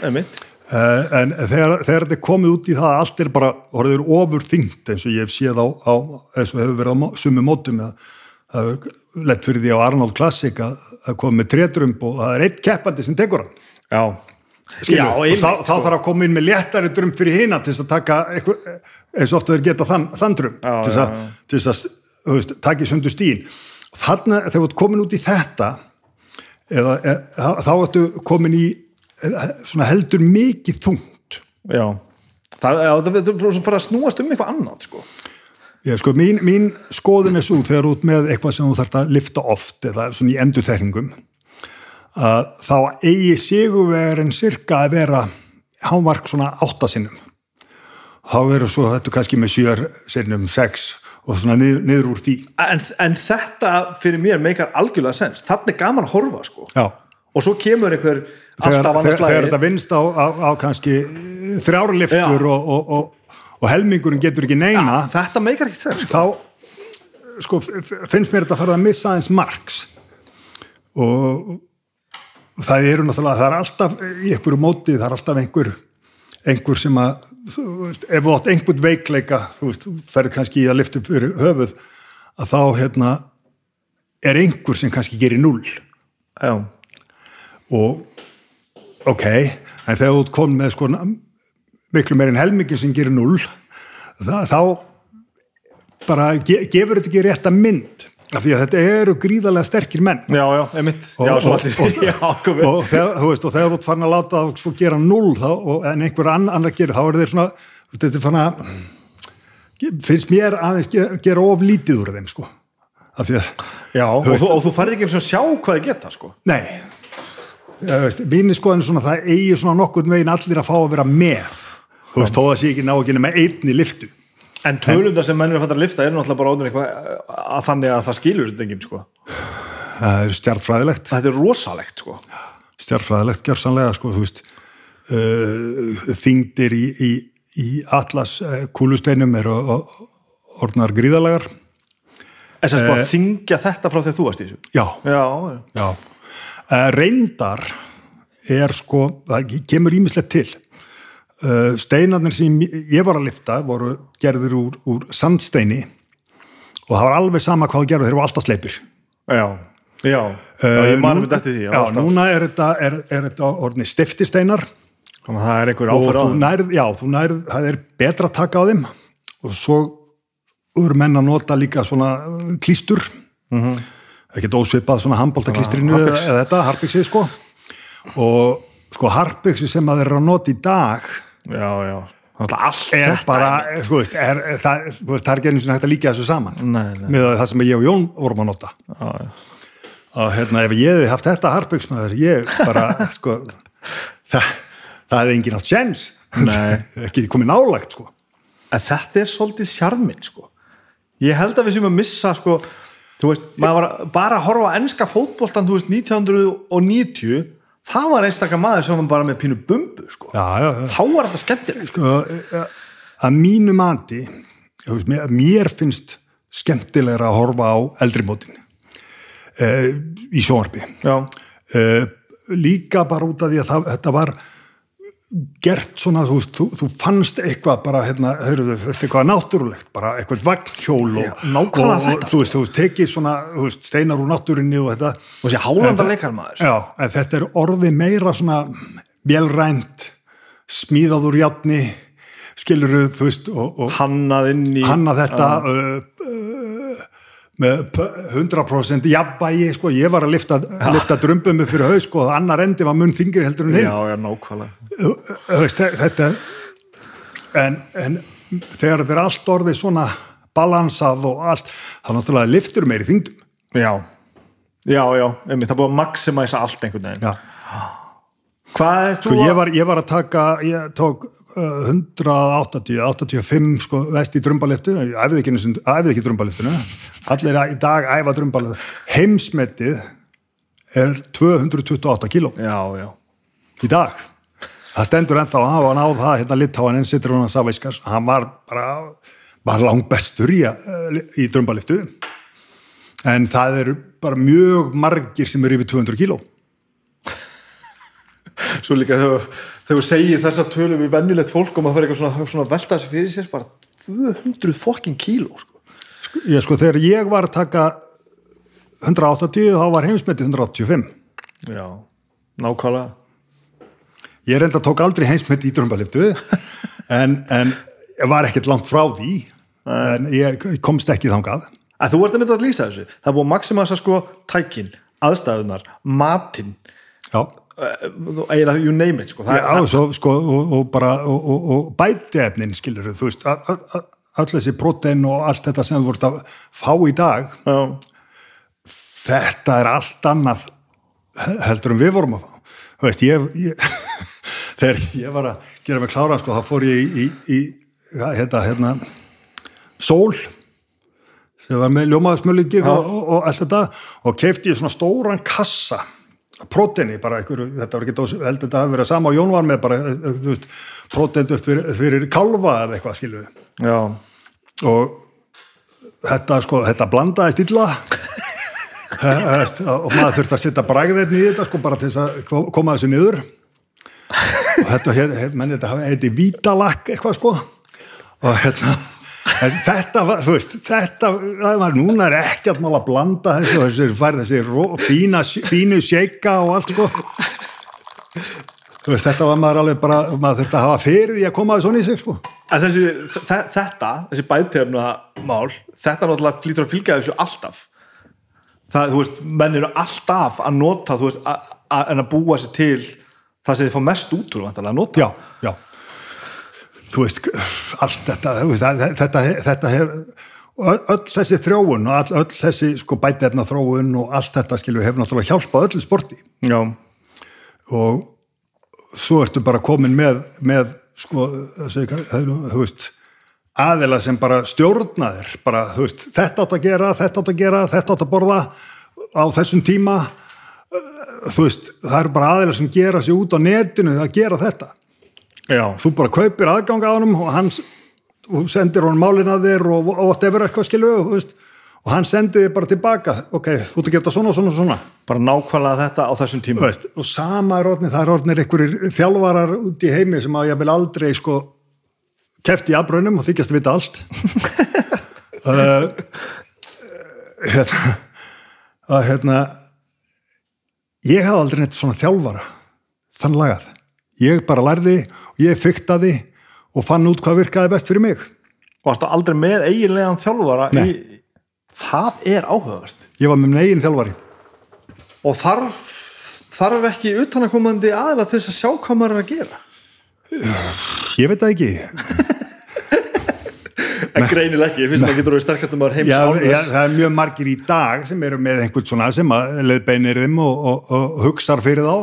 einmitt. Uh, en þegar, þegar þetta er komið út í það að allt er bara orðið ofur þyngt eins og ég hef séð á, á eins og hefur verið á sumum mótum að það er lett fyrir því á Arnold Classic að, að koma með trétrumb og það er eitt keppandi sem tekur hann. Já, Já, og þá, þá þarf að koma inn með léttari drömb fyrir hina til að taka einhver, eins og ofta þeir geta þann, þann drömb Já, til að, til að veist, taka í sundu stíin og þannig þegar þú ert komin út í þetta eða, e, þá, þá ertu komin í e, svona heldur mikið þungt. Já. Það já, það svona fara að snúast um eitthvað annað sko. Já, sko, mín, mín skoðun er svo þegar ert með eitthvað sem þú þarft að lifta oft eða svona í endurtekningum að þá eigi sigurvegarinn cirka að vera hámark svona áttasinnum þá verður svo þetta kannski með sjör sinnum sex og svona niður, niður úr því en, en þetta fyrir mér meikar algjörlega sens Þannig er gaman að horfa sko. Já, og svo kemur einhver þegar, þegar, þegar þetta vinnst á, á, á kannski þrjárliftur Já. og, og, og, og helmingurinn getur ekki neina Þetta meikar ekkert sens sko. þá sko, finnst mér þetta að fara að missa aðeins marks og það eru náttúrulega, það er alltaf í einhverju móti, það er alltaf einhver einhver sem að þú veist, ef þú átt einhvern veikleika þú veist, þú ferð kannski í að lyfta upp fyrir höfuð að þá hérna er einhver sem kannski gerir null Já, og ok, en þegar þú komin með sko miklu meirinn helmingi sem gerir null þá bara ge, gefur þetta ekki rétta mynd af því að þetta eru gríðarlega sterkir menn. Já, já, einmitt. Og, Já, og, og, og, þegar, þú ert farin að láta svo gera null þá, og, en einhver ann, annar gerir þá er þeir svona þetta er fann að finnst mér aðeins gera, gera of lítið úr þeim sko. Að Já, veist- þú, og þú færði ekki eins og sjá hvað þið geta sko. Nei. Mínu skoðan er svona það eigi svona nokkurn veginn allir að fá að vera með. Þú veist, þó að sé ekki ná ekki nema einn í liftu En tölunda sem menn er að fæta að lifta er náttúrulega bara óður eitthvað að þannig að það skilur þetta enginn sko. það er stjartfræðilegt Þetta er rosalegt sko. stjartfræðilegt gjörsanlega sko, þú veist uh, þingdir í, í, í atlas uh, kúlusteinum eru orðnar gríðalegar En sem sko að þingja þetta frá þegar þú varst í þessu? Já, Já, já, já uh, reyndar er sko, það kemur ímislegt til steinarnir sem ég var að lifta voru gerðir úr, úr sandsteini og það var alveg sama hvað þú gerðu, þeir eru alltaf sleipir já, já. ég manum þetta eftir því já, já, alltaf. núna er þetta, er, er þetta orðni stiftisteinar Þannig að það er einhver og áfyrir á þú það nærð, já, þú nærð, það er betra að taka á þeim og svo eru menn að nota líka svona uh, klístur mm -hmm. ekkert ósvipað svona handbóltaklístrinu eða, Harpiks. eða þetta, harpiksið sko og sko harpiksið sem að þeir eru að nota í dag Já, já, að er bara, sko veist, er, það, þú það er ekki einu sinni hægt að líka þessu saman. Nei, nei. með það sem ég og Jón vorum að nota. Já, já. að hérna, ef ég hefði haft þetta harpiksmaður, ég bara sko, það, það hefði engin átt sjens ekki komið nálagt sko. En þetta er svolítið sjarminn sko. ég held að við séum að missa sko, þú veist, maður var bara að horfa á enska fótboltan, þú veist, 1990 það var einstakka maður sem var bara með pínu bumbu, sko. Já, já, já. þá var þetta skemmtilegt. Sko, eh, að mínu mati mér, finnst skemmtilegra að horfa á eldri mótin uh, í sjónvarpi. Já, uh, líka bara út af því að það, þetta var gert svona, þú, þú, þú fannst eitthvað bara, hérna, heyrðu, þú veist, eitthvað náttúrulegt, bara eitthvað vagnhjól og, Já, og, og þú veist, þú veist, tekið svona, þú veist, steinar úr náttúrinni og þetta. Og þessi hálanda leikar maður Já, en þetta er orðið meira svona velrænt, smíðað úr játni, skiluru, þú veist, og, og hannað inn í hanna þetta uh, uh, með p- 100% jafnvægi, sko, ég var að lifta, lifta drumbum upp fyrir haus, sko, og annar endi var munn þingri heldur en hinn, já, já, nákvæmlega. Þetta en, en þegar þetta er allt orðið svona balansað og allt, þá náttúrulega liftur meiri þingdum. já, já, já, það búið að maximæsa allt einhvern veginn. Já. Hvað er þú Sko, ég, var, ég var að taka, ég tók uh, 180, 85 sko, vest í drumbaliftu, ég æfði ekki, ekki drumbaliftinu, allir að í dag æfa drumbaliftu, heimsmetið er 228 kíló. Já, já, í dag. Það stendur ennþá, hann var náð það hérna litáaninn sittur hún að Saviskars hann var bara, bara langt bestur í, að- í drumbaliftu en það eru bara mjög margir sem eru yfir 200 kíló svo líka þegar þegar þú segir þessa tölu við vennilegt fólk og maður fyrir eitthvað svona, svona velta þessu fyrir sér bara 200 fokkin kíló sko. ég sko þegar ég var að taka 180 þá var heimsmetið 185 já, nákvæmlega. Ég reynda tók aldrei heimsmetið í drumbaliftu en, en ég var ekkert langt frá því. En ég komst ekki þangað. En þú ert að mynda að lýsa þessu. Það búið að maximasa sko tækin, aðstæðunar, matinn, já eiginlega you name it sko. Það Já, og, svo, sko, og, og bara og, og, og bætiefnin skilur þú veist a- a- a- öll þessi prótein og allt þetta sem þú vorst að fá í dag já, þetta er allt annað he- heldur en við vorum að fá. Þú veist, ég, ég þegar ég var að gera mig klára sko, þá fór ég í, í, í hérna, hérna sól sem var með ljómaðismölingi og, og, og allt þetta og keifti ég svona stóran kassa próteini, bara einhver, þetta var ekki dós, held þetta að vera sama og Jón var með bara, eh, þú veist, prótein fyrir, fyrir kálfa eða eitthvað, við já, og þetta sko, þetta blandaðist illa. Hefst, og maður þurfti að setja bragðefni í þetta sko bara til að ko- koma þessu niður. Og þetta menn þetta hafi heiti vítalakk eitthvað sko. Og hérna þetta var, þú veist, þetta var, núna er ekki að mála að blanda þessu þessu fær þessi ró, fína fínu sheika og allt sko. Þú veist, þetta var maður alveg bara, maður þurfti að hafa fyrir því að koma þessu í sig sko. En þessi, þe- þetta þessi bætefna mál þetta náttúrulega flýtur að fylgja þessu alltaf. Það, þú veist, menn eru alltaf að nota, þú veist, a- a- en að búa sér til það sem þið fá mest út úr vantarlega að nota. Já þú veist, allt þetta að- þetta, þetta hef öll, öll þessi þróun og öll, öll þessi sko bætefna þróun og allt þetta skilur hefur náttúrulega hjálpað öllu sporti. Já, og svo ertu bara komin með, með sko, þú veist aðila sem bara stjórna þér bara, þú veist, þetta átt að gera, þetta átt að gera þetta átt að borða á þessum tíma. Þú veist, það eru bara aðila sem gera sig út á netinu að gera þetta já, þú bara kaupir aðgang á honum og hann og sendir honum málin að þér og, og whatever eitthvað skilur þú veist, og hann sendir þið bara tilbaka. Ok, þú ert að gera svona, svona, svona. Bara nákvæmlega þetta á þessum Þú tíma veist, og sama er orðnið, það er orðnir einhverjir þjálfarar út í heimi sem að ég vil aldrei sko kefti í afbrönum og þykjast vita allt. Uh, hérna að hérna ég hafði aldrei neitt svona þjálfara þann lagað ég bara lærði og ég fyktaði og fann út hvað virkaði best fyrir mig. Og varstu aldrei með eiginlegan þjálfara Nei. í, það er áhugavert. Ég var með eigin þjálfari. Og þarf þarf ekki utanakomandi aðila til þess að sjá hvað maður er að gera? Ég veit það ekki. En greinileg ekki, ég finnst að það getur verið sterkast um maður heims Já, án já, það er mjög margir í dag sem eru með einhvern svona sem að leiðbeinir þeim og, og, og hugsar fyrir þá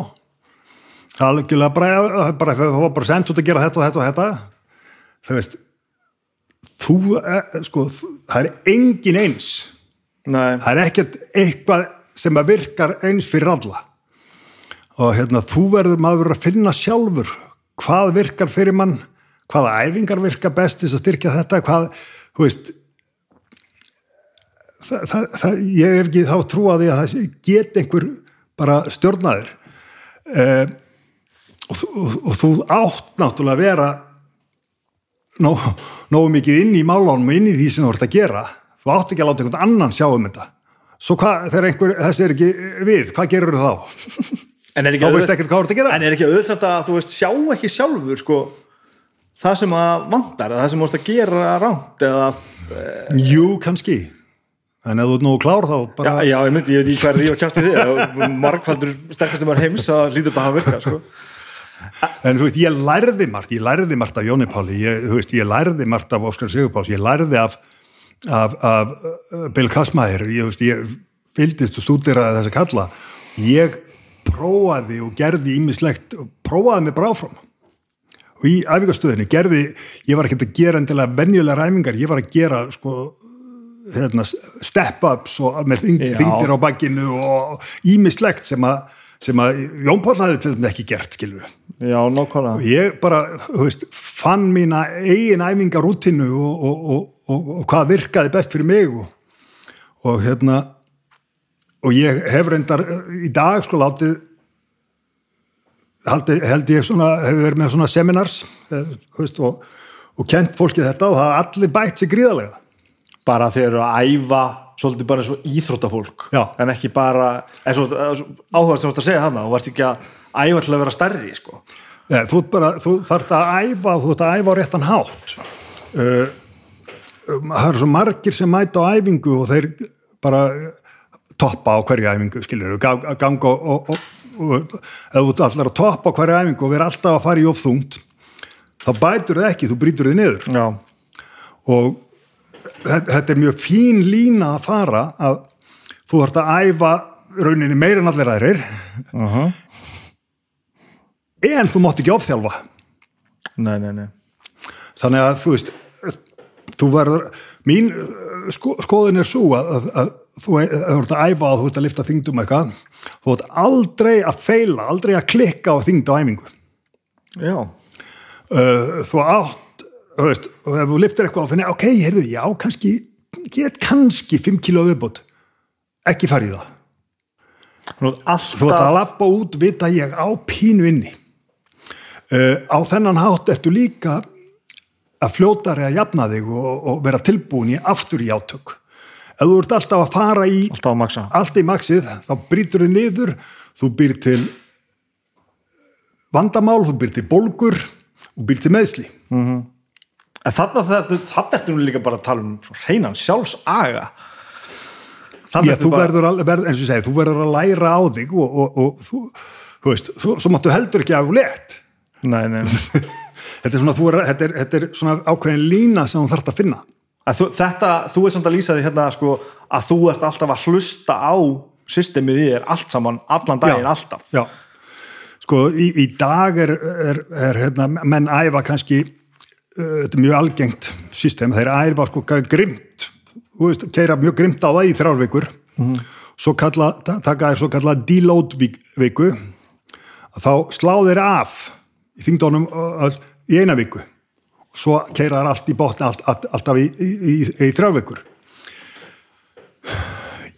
algjörlega bara, bara, bara, sendt út að gera þetta og þetta og þetta. Þú veist þú, eh, sko, það er engin eins. Nei, það er ekkert eitthvað sem að virkar eins fyrir alla. Og hérna þú verður maður að finna sjálfur hvað virkar fyrir mann hvaða æfingar virkar best þess að styrkja þetta hvað, þú veist það, það, það, ég hef ekki þá trúaði að það get einhver bara stjórnaður eh, og, og, og þú átt náttúrulega að vera nó, nógu mikið inn í málánum og inn í því sem þú ert að gera þú átt ekki að láta einhvern annan sjá um þetta svo hvað, þegar einhver, þessi er ekki við, hvað gerur þú þá? en er Þá veist ekkert hvað þú ert að gera En er ekki auðvitað að þú veist sjá ekki sjálfur sko það sem að vantar, eða það sem þú ert að gera ránt eða, Jú, kannski en ef þú ert nógu klár þá já, bara já, ég myndi, ég veit ekki hvað er ég að kjátti þið margfaldur sterkastum er heims að lítur þetta að hafa virkað sko. En þú veist, ég lærði margt, ég lærði margt af Jóni Páli, ég, veist, ég lærði margt af Óskar Sigurpáls, ég lærði af, af, af uh, Bill Kassmæður, ég, ég fylgdist og stúdiraði þess að kalla. Ég prófaði og gerði ímislegt, prófaði mig bráfram. Og í æfingastöðinni gerði, ég var ekki að gera endilega venjulega ræmingar, ég var að gera, sko, hérna, step-ups og með þyngdir á bakkinu og ímislegt sem að, sem að Jón Páll hafði til þeim ekki gert, við Já, nákvæmlega. Og ég bara, þú veist, fann mína eigin æfingarútinu og, og, og, og, og hvað virkaði best fyrir mig og, og hérna og ég hef reyndar í dag sko látið haldi, held ég svona, hef verið með svona seminars eh, veist, og, og kent fólki þetta og það hafa allir bætt sig gríðarlega. Bara þeir eru að æfa svolítið bara eins og íþróttafólk Já. en ekki bara og áhugað sem þú ert að segja hana og varst ekki að æfa til að vera stærri sko. Nei, þú, bara, þú þarft að æfa þú þarft að æfa á réttan hátt uh, það eru svo margir sem mæta á æfingu og þeir bara toppa á hverju æfingu skilur, ganga, ganga og, og, og, og ef þú ert allar að toppa á hverju æfingu og vera alltaf að fara í ofþungt þá bætur þið ekki, þú brýtur þið niður Já, og þetta, er mjög fín lína að fara að þú ert að æfa rauninni meira en allir aðrir. En þú mátt ekki ofþjálfa. Nei, nei, nei. Þannig að þú veist þú verður, mín uh, sko, skoðin er svo að, að, að þú ert að æfa að þú ert að lifta þingdum eitthvað, þú ert aldrei að feila, aldrei að klikka á þingd á æfingu. Já, uh, þú átt þú veist, og ef þú liftir eitthvað og finnir, ok, heyrðu, já, kannski get kannski 5 kíló viðbót. Ekki farið það. Alltaf þú ert að lappa út, vita ég á pínu inni. Uh, á þennan hátt ertu líka að fljótari að jafna þig og, og vera tilbúin í aftur í átök. Ef þú ert alltaf að fara í alltaf í maxið, þá brýtur þið niður þú býr til vandamál, þú býr til bólgur og býr til meðsli En þarna þetta, ertu nú líka bara að tala um hreinan sjálfsaga. Já, þú bara verður, að, verður, eins og ég segi, þú verður að læra á þig og, og, og þú, þú veist, þú, svo máttu heldur ekki af létt. Nei, nei, þetta er svona, er, þetta er, þetta er svona ákveðin lína sem þú þarft að finna. Að Þú, þetta, þú er samt að lýsa því hérna sko, að þú ert alltaf að hlusta á systemið í þér allt saman allan daginn Já. alltaf. Já, sko í, í dag er, er, er hérna, menn æfa kannski þetta er mjög algengt system, þeir æfa sko grimt, veist, keira mjög grimt á það í þrjár vikur. Svo kalla, ta- taka þér svo kalla deload viku. Þá slá þeir af í þingdónum í eina viku. Svo keira þær allt í botni allt, allt, alltaf í, í, í, í þrjár vikur.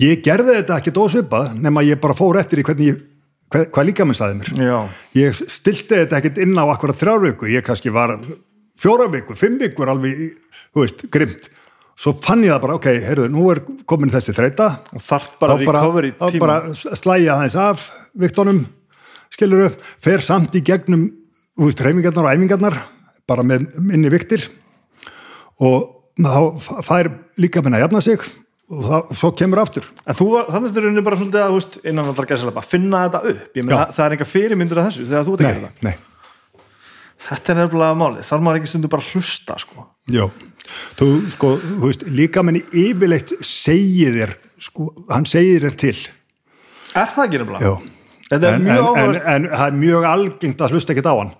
Ég gerði þetta ekki dósvipað nema ég bara fór eftir í hvernig ég, hvað, hvað líka minn saði mér. Já, ég stilti þetta ekkert inn á akkurat þrjár vikur, ég kannski var fjóra vikur, fimm vikur alveg, í- þú veist, grimt. Svo fann ég það bara, ok, heyrðu, nú er komin þessi þreita og þarf bara recovery þá tíma. bara slæja aðeins af viktunum, skilur upp fer samt í gegnum, þú veist, reymingarnar og æfingarnar, bara með minni viktir og þá fær líka minna að jafna sig og þá, svo kemur aftur. En þú var, þannig að þetta er bara svolítið að þú veist, innan bara finna þetta upp. Ég meina, það, það er enga fyrirmyndur af þessu þegar þú ert að gera nei, þetta nei, Þetta er nefnilega málið, þarf maður ekki stundu bara hlusta sko. já. Þú, sko, þú veist, líka menni yfirleitt segir þér, sko, hann segir þér til. Er það ekki nefnilega? já, þetta er en, mjög en, en, en það er mjög algengt að hlusta ekkert á hann.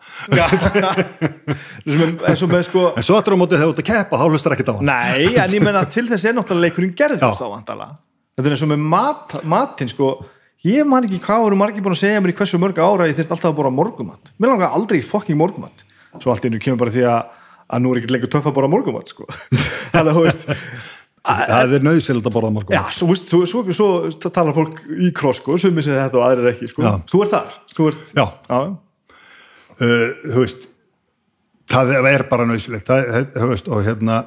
Eins og með sko en svo aftur á móti þegar þú ert að keppa þá hlustar ekkert á hann. Nei, en ég menna til þess er náttúrulega leikurinn Já. þá vantala. Þetta er eins og með mat, matinn sko, ég man ekki hvað voru margir búin að segja mér í hversu mörg ára ég þurft alltaf að bora morgumat. Mér langar aldrei fokking morgumat. Svo allt einu kemur bara því að, að nú er ekkert lengur töff að bora morgumat sko. Þannig að þú veist, það er nöðsilegt að borða morgun já, svo, veist, svo, svo, svo, talar fólk í kross sko, sem missi þetta og aðrir ekki sko. Þú ert þar, þú ert, uh, þú veist það er bara nöðsilegt og hérna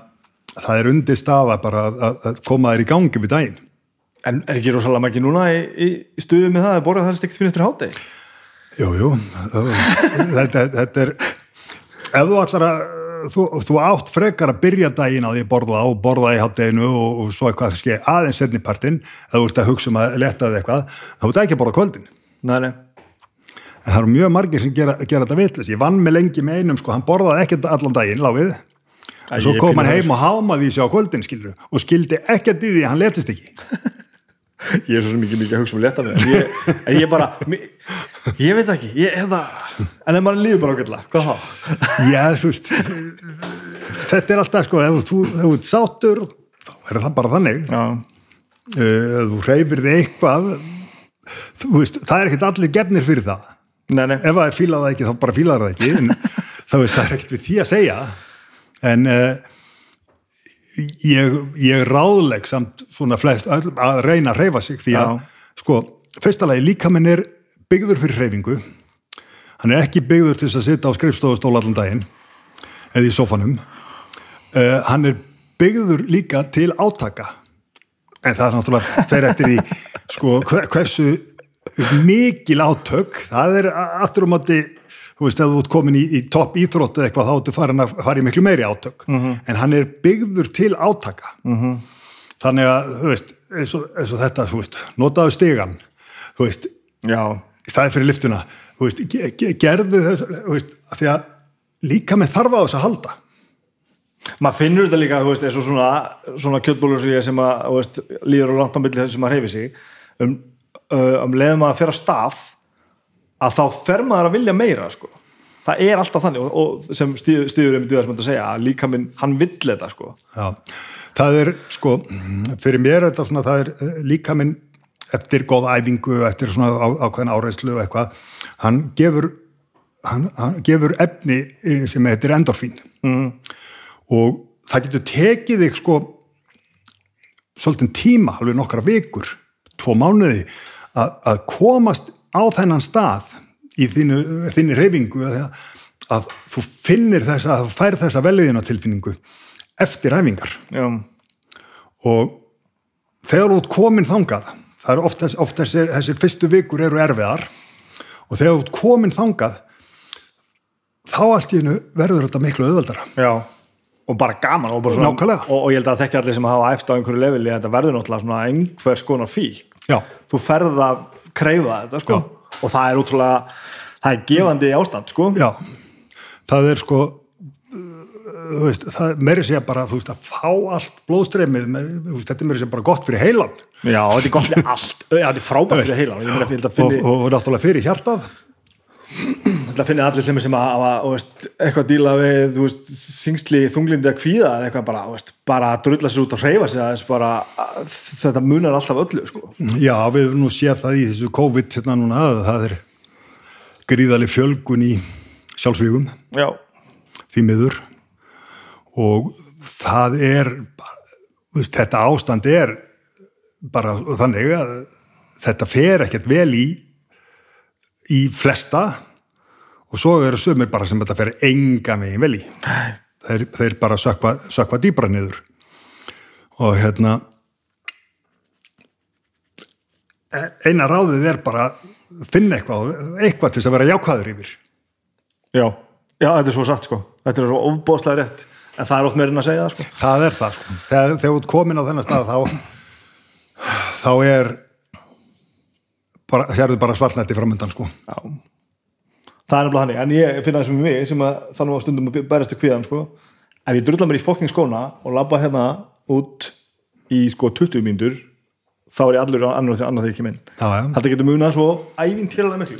það er undir staða bara að, að, koma þér í gangi við daginn En er ekki rosalega mikið núna í, í, í stuðu með það að borga það er stegt fyrir eftir hátegi? Jú, jú, þetta, þetta er ef þú ætlar að þú, þú átt frekar að byrja daginn á því að borða og borða í hátteginu og, og svo eitthvað kannski aðeins setni partinn ef þú ert að hugsa um að leta þig eitthvað þá ert ekki að borða kvöldin. Nei, nei. en það eru mjög margir sem gera, gera þetta vitlis ég vann með lengi með einum, sko, hann borðaði ekkert allan daginn, láfið Æ, svo kom hann heim og hámaði í sig á kvöldin skilur, og skildi ekkert í því að hann letist ekki ég er svo ekki mikið að hugsa um leta mig en ég, en ég bara ég veit ekki, ég, hefða, en ef maður líður bara ágætla, hvað þá? Já, þú veist þetta er alltaf sko, ef þú, ert sátur þá er það bara þannig. Já, ef þú hreyfir þig eitthvað þú veist, það er ekkert allir gefnir fyrir það. Nei, nei, ef það er fílað ekki, þá bara fílar það ekki en þá veist, það er ekkert við því að segja. En uh, ég, ég ráðleg samt svona flest að reyna að hreyfa sig því að, Já. sko, fyrsta lagi líkaminn er byggður fyrir hreyfingu. Hann er ekki byggður til að sitja á skrifstofustól allan daginn eða í sofanum uh, hann er byggður líka til átaka. En það er náttúrulega fer eftir því sko hver- hversu mikil átök það er aftur um átti þú veist, ef þú ert komin í, í topp íþrótt eða eitthvað þá áttu farin að fara í miklu meiri átök. En hann er byggður til átaka. -hmm. þannig að þú veist, eins og, eins og þetta þú veist, notaðu stigan þú veist, já, í staði fyrir liftuna þú veist, ge- ge- gerðu þess þú veist, af því að líka með þarfa á þess að halda. Maður finnur þetta líka, þú veist, eins og svona, svona kjötbólur sem sem að, þú veist, líður og langt á milli þess sem maður hreyfi sig. Um, um leiðum að fyrir að stað að þá fer maður að vilja meira, sko. Það er alltaf þannig og, og sem stíður, um því að segja, að líka minn, hann vill þetta, sko. Já, það er sko, fyrir mér þetta svona, það er eh, líka minn eftir góð æfingu, eftir svona á, ákveðin áreinslu og eitthvað, hann gefur hann, hann gefur efni sem heitir endorfín. Mm. og það getur tekið þig sko svolítið tíma, alveg nokkra vikur tvo mánuði að komast á þennan stað í þínu, þínu reyfingu að, að þú finnir þessa, að þú fær þessa veliðina tilfinningu eftir já, og þegar þú ert komin þangað það eru oft, þess- oft þessir, þessir fyrstu vikur eru erfiðar og þegar þú ert komin þangað þá allt í hennu verður þetta miklu auðveldara. Já. Og bara gaman og, bara svona, og, og ég held að þekki allir sem hafa eftir á einhverju leveli að þetta verður náttúrulega einhver skona fík Já, þú ferð að kreyfa þetta sko. Og það er útrúlega það er gefandi ástand sko. Það er sko veist, það meiri segja bara veist, að fá allt blóðstreymið þetta er meiri segja bara gott fyrir heilan Já, þetta er gott fyrir allt. Já, þetta er frábært fyrir heilan og, og, og náttúrulega fyrir hjartað ég held að finni allir þeim sem að hafa eitthvað að díla við veist, þingsli, þunglindi að kvíða eða eitthvað bara, veist, bara að drulla sér út og hreyfa sig aðeins bara, að, þetta munar alltaf öllu sko. Já, við höfum nú séð það í þessu COVID hérna núna, að það er gríðaleg fjölgun í sjálfsvígum. Já, því miður. Og það er veist, þetta ástand er bara þannig að þetta fer ekkert vel í í flesta og svo eru sömur bara sem þetta fer enga megin vel í. Þeir, þeir bara sökva, sökva dýbra niður. Og hérna e- eina ráðið er bara finna eitthvað, eitthvað til þess að vera jákvæður yfir. Já, já, þetta er svo satt sko. Þetta er svo ofbóðslega rétt. En það er oft meirinn að segja það sko. Það er það sko. Þegar, þú ert komin á þennan stað þá, þá er bara, hérðu bara svartnætti framöndan sko. Já. Það er nefnilega þannig, en ég finna það sem við sem að þannig að stundum að bærast til kvíðan sko. ef ég drulla mér í fokking skóna og labba hérna út í sko 20 mínútur þá er ég allur annar þegar ég kem inn þetta getur munað svo ævintýralega miklu.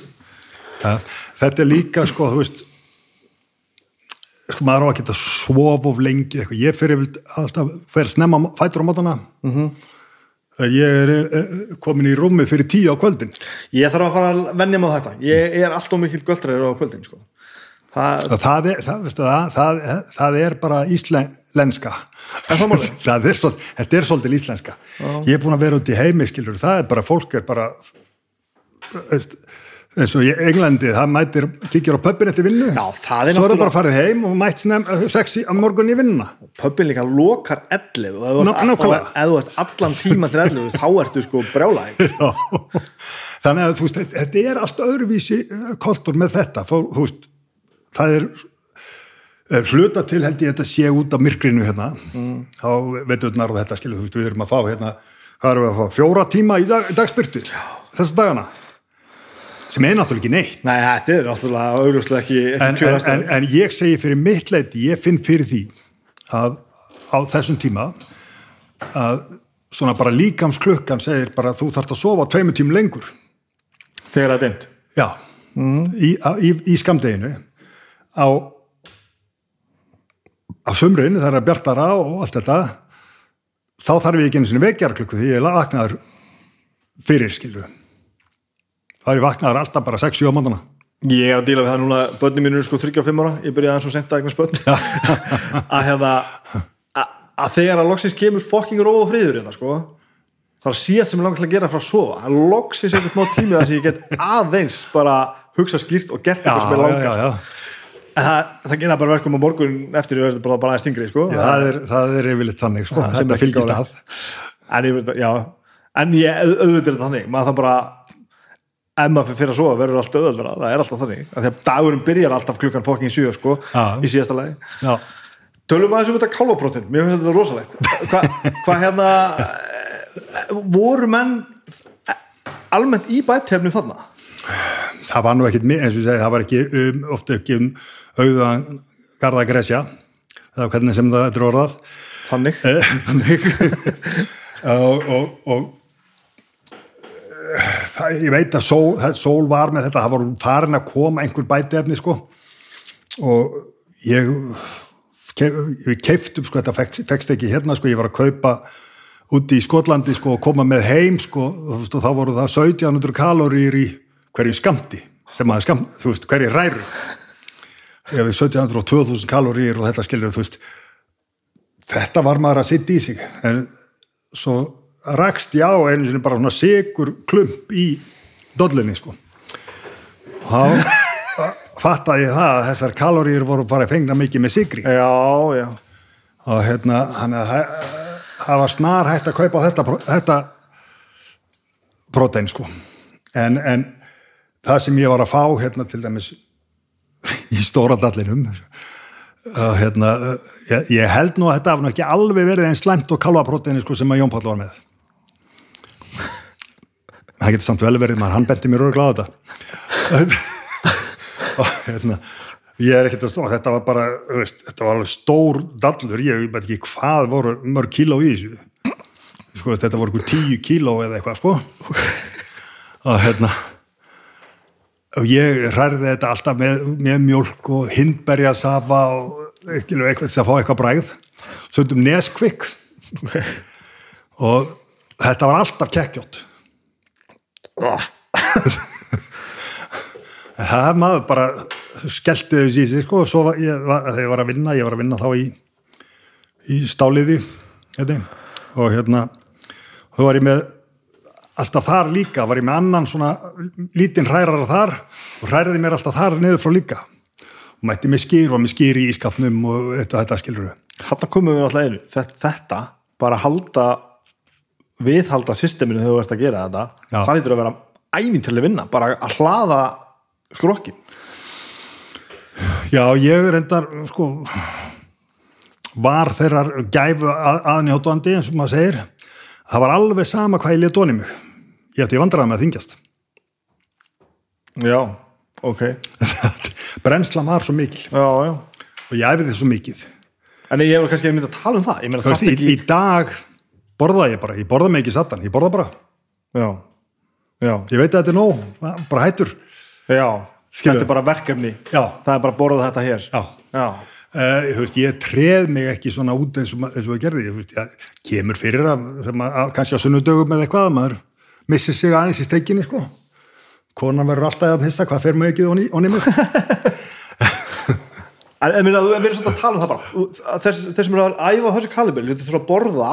Ja, þetta er líka sko, þú veist sko, maður á að geta sof of lengi eitthvað, ég fyrir alltaf fyrir snemma fætur á mótana mm Mhm. -hmm. ég er eh, komin í rúmið fyrir tíu á kvöldin. Ég þarf að fara að venja mig á þetta. Ég er alltaf mikill göldræður á kvöldin sko. það, það er, það, veistu, það, það, það er bara íslenska. Er er þetta er svolítið íslenska. Ég er búin að vera út í heimi skilur það er bara, fólk er bara veist, eins og í Englandi það mætir, kíkir á pöppin eftir vinnu. Já, það er svo er það bara farið heim og mætt snem, sexi á morgun í vinnuna. Pöppin líka lokar 11 og ef þú ert- allan tíma til 11 þá ertu sko brjálæg Já. þannig að þú veist, þetta- er allt öðruvísi eh, koltur með þetta. Þú veist, það er hluta til held ég þetta sé út af myrkrinu hérna. Mm. þá veiturnar og þetta skilur, þú veist, við erum að fá hérna, hvað erum við að fá, fjóra tíma í dag, dagspyrtu, þessa dagana sem er náttúrulega ekki neitt. Nei, þetta er náttúrulega augljóslega ekki, ekki en, en, en, en ég segi fyrir mitt leiti, ég finn fyrir því að á þessum tíma að svona bara líkamsklukkan segir bara að þú þarft að sofa tveimur tímum lengur. Þegar það er dimmt. Já, í, á- í, í skamdeginu á á þegar það er bjartara og allt þetta þá þarf ég ekki einu sinni vekjarklukku því ég er vaknaður fyrir skilju þá er ég vaknaður alltaf bara 6-7 á mándana Ég er að díla við það núna, börnin mínu er sko 35 ára, ég byrjaði aðeins og senda eignast börn. Að hefða að, að þegar að loksins kemur fokking róð og friður hérna sko það er að síðast sem ég langar til að gera frá að sofa. Að loksins eitthvað smá tími að ég get aðeins bara hugsa skýrt og gert eitthvað sem er langast já. en það, það gera bara verkum á morgun eftir að verða bara, bara aðeins stingri sko. Já, það er, það er yfirleitt þannig sko, sem þetta er fylgist að. En ég ég auðvitað er þetta þannig, maður það bara ef maður fyrir að sofa verður allt auðvöldra það er alltaf þannig, að dagurinn byrjar alltaf klukkan fokking sjö sko, Já. í síðasta lagi. Já, tölum aðeins um þetta kálvaprótin, mér finnst þetta rosalegt. Hvað hva hérna voru menn almennt í bættefnu þarna? Það var nú ekkit eins og ég segi, það var ekki um, ofta ekki um auðan garða gresja eða hvernig sem það er orðað. Þannig, Eh, þannig. Og, og, og það, ég veit að sól, það- sól var með þetta, það var farin að koma einhver bætefni sko. Og ég við keiftum sko, þetta fekst, fekst ekki hérna sko, ég var að kaupa úti í Skotlandi sko og koma með heim sko. Og þá voru það 1700 kaloríur í hverju skamti sem að skam, þú veist, hverju ræru ég við 1700 og 2000 kaloríur og þetta skilur þú veist. Þetta var maður að sitta í sig. En svo rakst ég á einu sinni bara svona sigur klump í dollinni sko. Og þá fattaði ég það að þessar kaloríur voru bara fengna mikið með sigri. Já, já. Og hérna að það- var snar hægt að kaupa þetta, þetta prótein sko. En, en það sem ég var að fá hérna til dæmis í stóra dallinum hérna ég, ég held nú að þetta hafði ekki alveg verið einn slæmt og kalvapróteini sko sem að Jón Páll var með það getur samt vel verið maður hann benti mér öruglega á þetta. Og hérna ég er ekkert að stóra, þetta var bara veist, þetta var alveg stór dallur ég veit ekki hvað voru mörg kíló í þessu. Sko, þetta voru ykkur tíu kíló eða eitthvað sko. Og hérna og ég hrærði þetta alltaf með, með mjólk og hindberjasafa og eitthvað, eitthvað til að fá eitthvað bræð söndum neskvikk og þetta var alltaf kekkjótt það er maður bara skellti í sig sko. Og svo var ég, var, þegar ég var að vinna, ég var að vinna þá í, í stáliði hérna, og hérna þá var ég með alltaf þar líka, var ég með annan svona lítinn hrærar þar og hræraði mér alltaf þar niður frá líka. Og mætti með skýr og með skýr í ískapnum og þetta, þetta skilur við Þarna komum við alltaf einu, þetta, þetta bara halda viðhalda systeminu þegar þú ert að gera þetta Já. það lítur að vera ævintileg vinna bara að hlaða skrokkin Já, ég endar sko var þeirrar gæfu að, aðnjóttandi eins og maður segir. Það var alveg sama hvað ég létt onni mig. Ég ætti vandræða með að þingjast Já, ok. Brennslan var svo mikil. Já, já. Og ég æfði svo mikið. En ég hefur kannski myndið að tala um það. Ég meina Þú veist, það í, í dag borða ég bara, ég borða mig ekki satan ég borða bara. Já, já, ég veit að þetta er nóg, bara hættur. Já Skilurðu? þetta er bara verkefni. Já, það er bara að borða þetta hér. Já. Já, Uh, veist, ég treð mig ekki svona út eins og, eins og ég gerði, ég veist, ég kemur fyrir að, að- kannski á sunnudögum eða eitthvað, að maður missir sig aðeins í steikinni, sko. Konan verður alltaf að hissa, hvað fer maður ekki onni, onni mig? en, við erum svona að tala um það bara. Að þess, þess sem eru að æfa þessu kalibri þú þurfa að borða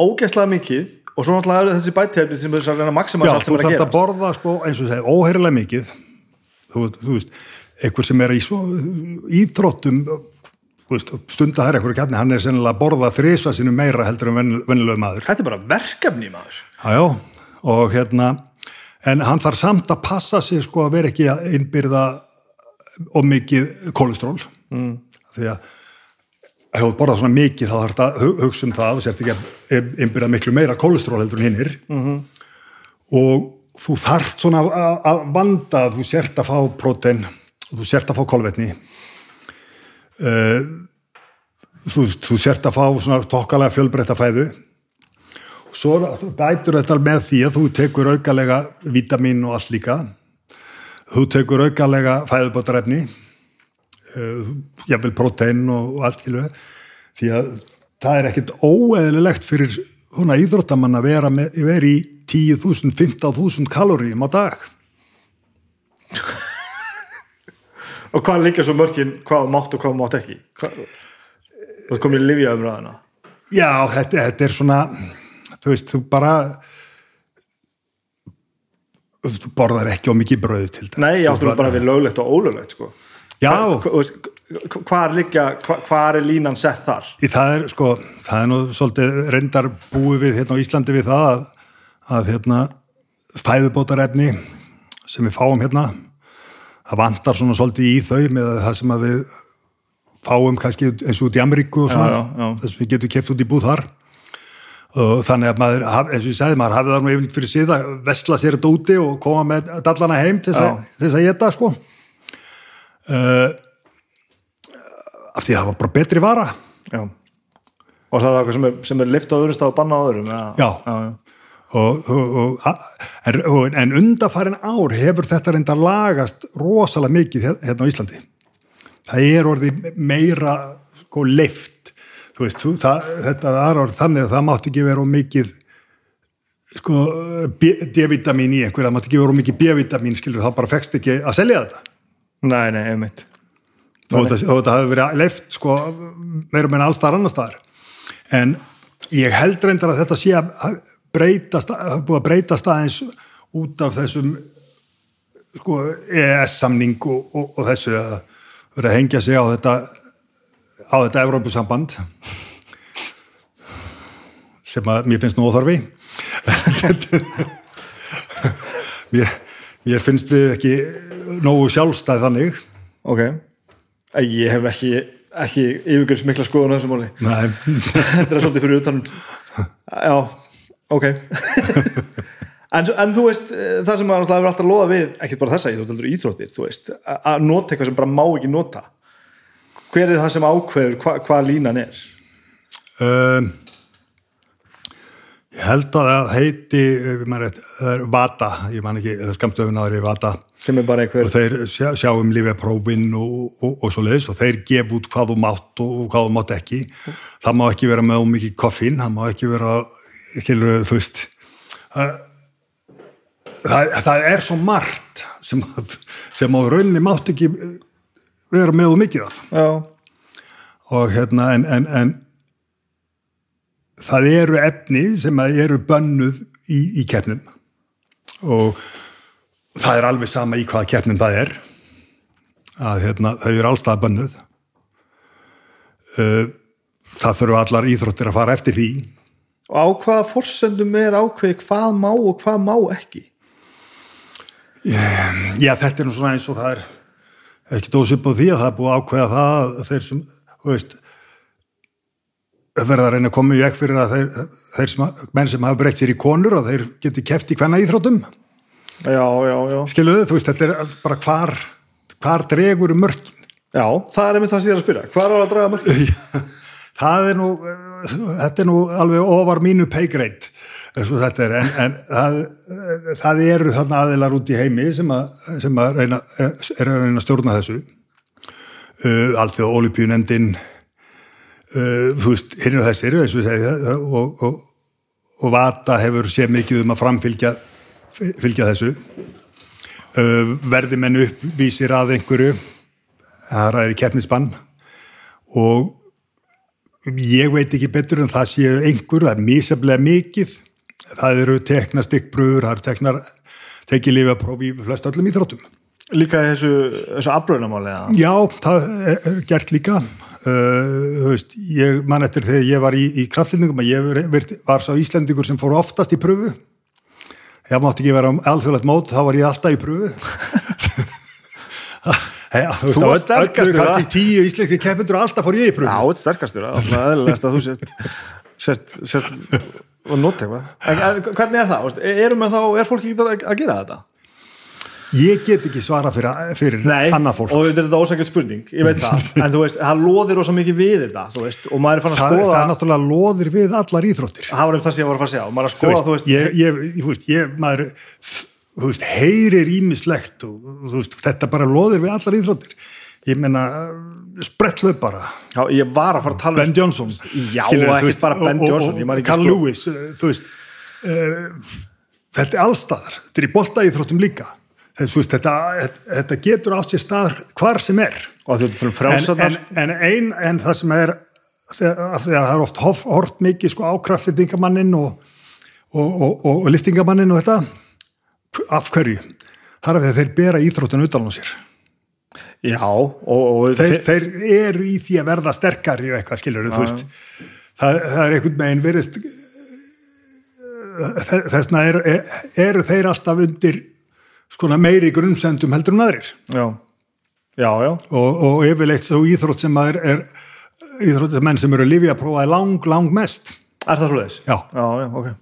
ógeðslega mikið og svo náttúrulega eru þessi bætefni sem er að reyna að maxima Já, allt sem þú er að gera að borða, sko, eins og segja, óheirilega mikið. Þú, þú veist, einhver sem er í svo íþróttum, þú veist, stunda þær einhverju kjarni, hann er sennilega að borða þrisa sinu meira heldur en venn- venjulegu maður. þetta er bara verkefni maður Já, já, og hérna en hann þarf samt að passa sig sko að vera ekki að innbyrða og mikið kólestról mm. því að ef þú borðað svona mikið þá þarf þetta að hu- hugsa um það og sért ekki að innbyrða miklu meira kólestról heldur en hinnir -hmm. og þú þarft svona að, vanda að þú sért að fá prótein og þú sért að fá kolvetni. Uh, þú, þú sért að fá svona tokkalega fjölbreytta fæðu. Svo bætur þetta með því að þú tekur aukalega vítamin og allt líka. Þú tekur aukalega fæðubótarefni uh, jafnvel prótein og, allt því að það er ekkert óeðlilegt fyrir svona íþróttamann að vera, með, vera í 10.000, 15.000 kaloríum á dag og hvað líka svo mörkin hvað mátt og hvað mátt ekki hvað, veist komið í livja umræðina Já, þetta, þetta er svona þú veist, þú bara þú borðar ekki á mikið bröð til dæmis. nei, ég Þú áttu nú bara við löglegt og ólöglegt sko. Hvað er er línan sett þar? Í það er sko, það er nú svolítið reyndar búið við hérna á Íslandi við það að, að hérna fæðubótarefni sem við fáum hérna það vantar svona svolítið í þau með það sem að við fáum kannski eins og út í Ameríku og svona þess að við getum keft út í búð þar. Og þannig að maður, eins og ég sagði, maður hafið það nú yfirleitt fyrir sig að vesla sér þetta úti og koma með dallana heim til þess að, að geta sko uh, af því að það var bara betri vara já. og það er eitthvað sem er, sem er lift á öðru stað og banna á öðrum. Já. Já, já. og, og, og, en, undarfærin ár hefur þetta reynda lagast rosalega mikið hér- hérna á Íslandi það er orðið meira sko leift þú veist, þú, það, þetta er orðið þannig að það mátti ekki vera mikið sko D-vitamin í einhverja, það mátti ekki vera mikið B-vitamin skilur, þá bara fekst ekki að selja þetta nei, nei, einmitt. Og þetta, hafi verið leift sko meira meina allstar annar staðar en ég held reyndar að þetta sé að breytast, hafi búið að breytast aðeins út af þessum sko EES-samning og, og, og þessu að vera að hengja sig á þetta á þetta Evrópusamband sem að mér finnst nú óþarfi. Mér, mér finnst við ekki nógu sjálfstæð þannig. Ok, ég hef ekki ekki yfirgjörðs mikla skoðun á þessu máli. Nei, þetta er svolítið fyrir utan. Já, ok. En, en þú veist eh, það sem maður hefur alltaf loða við ekkert bara þessa íþróttir, íþróttir þú veist, að að nota eitthvað sem bara má ekki nota. Hver er það sem ákveður hva, hvað línan er? Um, ég held að það heiti það er Vata. Ég man ekki, það skamstöfun aðri Vata. Sem er bara einhver og þeir sjá, sjá um lífeprófin og, og, og svo leiðis og þeir gef út hvað þú mátt og, hvað þú mátt ekki. Það má ekki vera með of mikið koffín það má ekki vera kilur, þú veist það, það, það er svo margt sem, að- sem á rauninni mátt ekki vera með of mikið af. Já, og hérna en, en, en það eru efni sem eru bönnuð í, í keppnum. Og það er alveg sama í hvaða keppnum það er að hérna, þau eru allstað bönnuð. Uh, það þurfa allar íþróttir að fara eftir því. Og á hvaða forsendum er ákveði hvað má og hvað má ekki? Já þetta er nú svona eins og það er. Ekki dósip á því að það er búið ákveða það að þeir sem, þú veist verða að reyna að koma í veg fyrir að þeir, þeir sem, menn sem hafa breytt sér í konur og þeir geti keft í hvenna íþróttum já, já, já, skiluðu, þú veist, þetta er allt bara hvar hvar dregur um mörkin? Já það er einmitt það sem ég er að spyrja. Hvað er að draga mörg það er nú þetta er nú alveg ofar mínu og þetta er. En, en það, það eru þarna aðilar út í heimi sem að, sem að reyna, er að reyna að stjórna þessu. Uh, allþjóð Olipjunendin uh, þú veist, hérna þessir eins og og, og, Vata hefur séð mikið um að framfylgja fylgja þessu. Uh, verði menn uppvísir að einhverju það er í keppnisbann. Og ég veit ekki betur en það séu einhver, það er míseflega mikið. Það eru tekna stikkbröður það eru teknar tekið lifa prófi flest öllum íþróttum. Líka þessu, þessu afbröðnamáli Já, það er gert líka uh, veist, ég man eftir þegar ég var í, í kraftlýningum að ég var svo íslendingur sem fór oftast í pröfu ég mátti ekki vera alþjóðlegt mót, þá var ég alltaf í pröfu Hey, þú var sterkastur það tíu íslenski keppundur og alltaf fór ég í pröfu Já, sterkastur er eðlilegast að þú sért sért, sért og eitthvað. Hvernig er það? Erum við þá, er fólk ekki að gera þetta? Ég get ekki svara fyrir, fyrir annað fólk. og þetta er ósækjast spurning, ég veit það en þú veist, það loðir ósað mikið við þetta veist, og maður er fann að skoða Það er náttúrulega loðir við allar íþróttir. Það var um það sem ég var að fara að segja og maður er að skoða, þú veist, ég, ég, veist, ég maður þú veist, heyrir ímislegt og þetta bara loðir við allar íþróttir. Ég menna sprettlöf bara. Já, ég var að fara að tala Ben Johnson. Já, ekki bara Ben Johnson og, Carl sko. Lewis, þú veist uh, þetta er allstaðar þetta er í boltaíþróttum líka Veist, þetta, þetta getur átt sér stað hvar sem er. En, en, en ein en það sem er það er oft hort mikið sko, ákraftlendingamannin og, og, og, og liftingamannin og þetta af hverju? þar af því að þeir bera íþróttun utan á sér. Já, þeir, þeir eru í því að verða sterkari og eitthvað skilur það, það er einhvern veginn verist þessna eru er, þeir alltaf undir skona meiri grunnsendum heldur en aðrir. Já, já, já. og, og yfirleitt svo íþrótt sem er, er íþrótt sem menn sem eru að lifi að prófa er lang, lang mest. Er það svo leiðis? Já, já, já ok.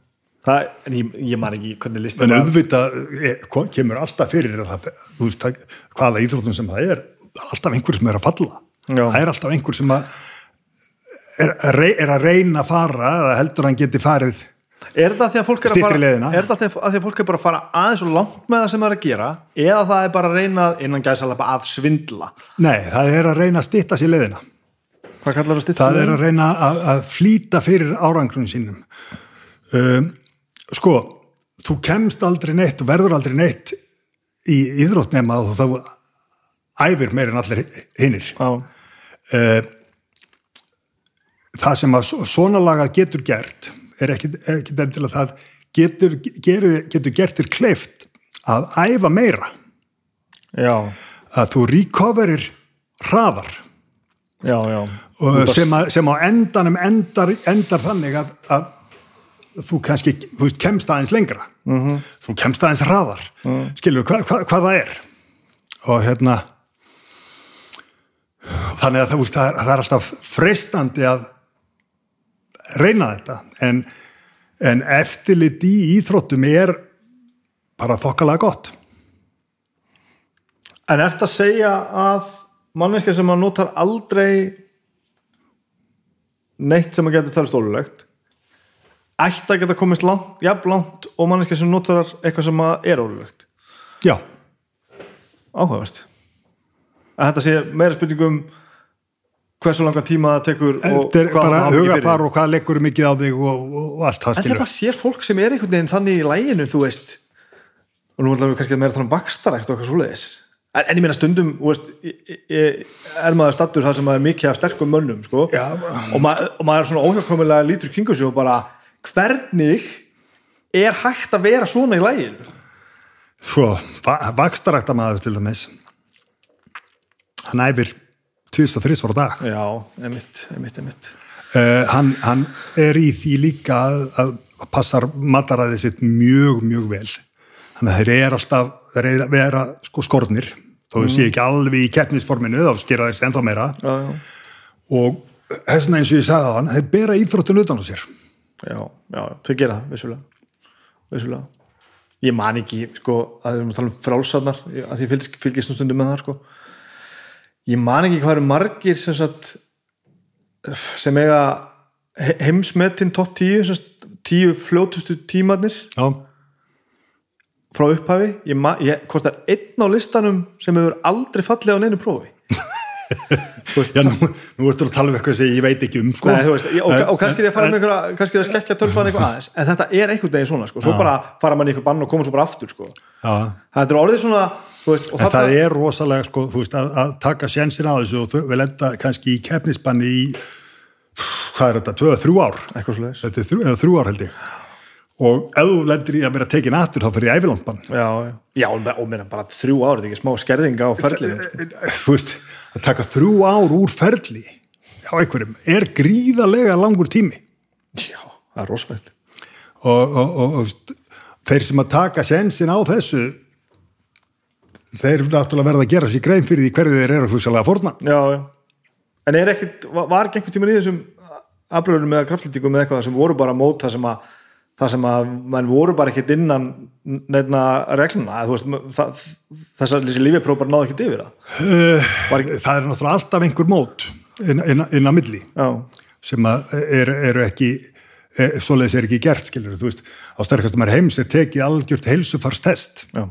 Það, en ég, ég man ekki hvernig listin en auðvitað er, kemur alltaf fyrir það, veist, hvaða íþróttum sem það er alltaf einhver sem er að falla. Já. það er alltaf einhver sem að er, er að reyna að fara eða heldur að hann geti farið Er það því að fólk er að fara er það því að fólk er bara að fara aðeins og langt með það sem það er að gera eða það er bara að reyna innan gæðsalapa að svindla? Nei, það er að reyna að stitta sér leðina Hvað kallar það að stitta sér leðina? Það er að reyna að, að flýta fyrir árangrunum sínum. Um, Sko þú kemst aldrei neitt og verður aldrei neitt í íþróttnema og þá æfir meirinn allir hinnir uh, Það sem að svona laga getur gert er ekki, að það getur, getur, getur gert þér kleift að æfa meira já. að þú recoverir hraðar já, já. Sem, að, sem á endanum endar, endar þannig að, að þú kannski þú veist, kemst aðeins lengra mm -hmm. þú kemst aðeins hraðar mm. skilur hva, hva, hvað það er og hérna þannig að það, það, er, það er alltaf freistandi að reyna þetta. En, en eftirlit í íþróttum er bara þokkalega gott. En ert að segja að manneska sem að notar aldrei neitt sem að geta það stólulegt ætti að geta komist langt, jafn langt og manneska sem notar eitthvað sem að er ólulegt Já. Áhugavert. Að þetta sé meira spurningum hversu langa tíma það tekur og hvað það hafa ekki fyrir og hvað leggur mikið á þig og, og, og allt það en það bara sér fólk sem er einhvern veginn þannig í læginu þú veist. Og nú ætlum við kannski að meira þannig um bakstarækt og eitthvað svoleiðis. En, en ég meina stundum veist, ég, ég, er maður stattur það sem er mikið af sterkum mönnum sko, Já, og, mað, og maður er svona óhjákvæmulega lítur kringu sig og bara hvernig er hægt að vera svona í læginu Svo, bakstarækta maður til dæmis hann æfir tvist og þrist voru dag. Já, emitt, emitt, emitt uh, hann, hann er í því líka að, að passar mataræðið sitt mjög, mjög vel. Þannig að þeir eru alltaf þeir vera sko skornir. Þó þau mm. sé ekki alveg í keppnisforminu þá skera þessi ennþá meira. Já, já. og þess vegna eins og ég sagði á hann þeir bera íþróttun utan á sér. Já, já, þau gera það, vissulega. Vissulega. Ég man ekki, sko, að við erum að tala um frálsarnar að því fylgist um stundum með það, sko ég man ekki hvað eru margir sem, sagt, sem eiga heimsmetinn top 10 sagt, tíu fljótustu tímarnir já, frá upphafi. Ég, ég kostar einn á listanum sem hefur aldrei fallið á neinu prófi. Veist, já nú, nú ertu að tala um eitthvað sem ég veit ekki um sko. Nei, veist, ég, og, og kannski er ég að fara með einhverja kannski er að skekkja tölfan eitthvað aðeins en þetta er einhvern veginn svona, sko, svo bara fara mann í eitthvað bann og koma svo bara aftur, sko. Þetta er orðið svona, veist, En það er rosalega sko, veist, að, að taka sjensin á þessu og þau vil enda kannski í keppnisbanni í, hvað er þetta, tvö, þrjú ár. Þetta er þrjú, eða þrjú ár held ég. Og ef þú lendir í að vera tekin aftur þá fyrir ég ævilandbann. já, já, já, og mér bara þrjú árið, ekki smá skerðinga á ferlinu, sko. Þú veist, að taka þrjú ár úr ferli hjá einhverjum er gríðarlega langur tími. já, það er rosalegt Og, og, og, og þeir sem að taka sjensin á þessu, þeir náttúrulega verða að gera sér grein fyrir því hverju þeir eru fúsalega fórna. já, já, en er ekkit var ekki einhvern tímann í þessum afbröðunum eða kraftlýtingum eða eitthvað sem voru bara mót það sem að það sem að mann voru bara ekkit innan nefna regluna þess að bara náðu ekkit yfir það. Var ekki- það er náttúrulega alltaf einhver mót inn, inn, inn á milli já, sem að eru er ekki e, svoleiðis er ekki gert, skilur veist, á sterkastum er heims er tekið algjört heilsufarstest. Já,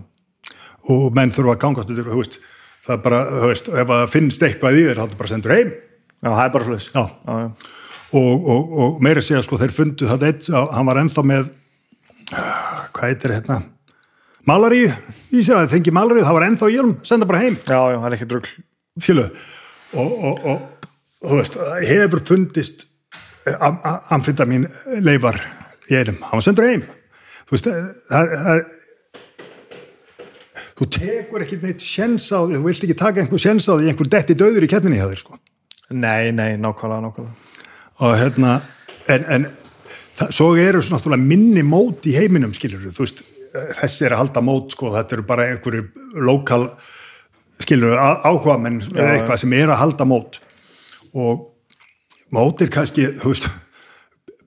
og menn þurfa að gangast undir, þú veist, það er bara, þú veist, ef það finnst eitthvað í þér, þá er það bara sendur heim. Já, það er bara svo leiðis Já. já, já. og, og, og meira segja, sko, þeir fundu það eitt, hann var ennþá með hvað heitir hérna malari, í sér að þengi malari það var ennþá í honum, senda bara heim. Já, já, það er ekki drugl skilu og, og, þú veist, hefur fundist am- am- amfetamin leifar í einum, hann var sendur heim. Þú veist, það, það þú tekur ekki neitt sjens á því, þú vilt ekki taka einhver sjens á því einhver detti döður í keppninni hjá þér sko. Nei, nei, nákvæmlega, nákvæmlega. Og hérna en, en það, svo eru svona náttúrulega minni mót í heiminum skilur þú veist, þessi er að halda mót sko, þetta eru bara einhverju lokal skilur áhuga menn eða eitthvað sem er að halda mót. Og mót er kannski þú veist,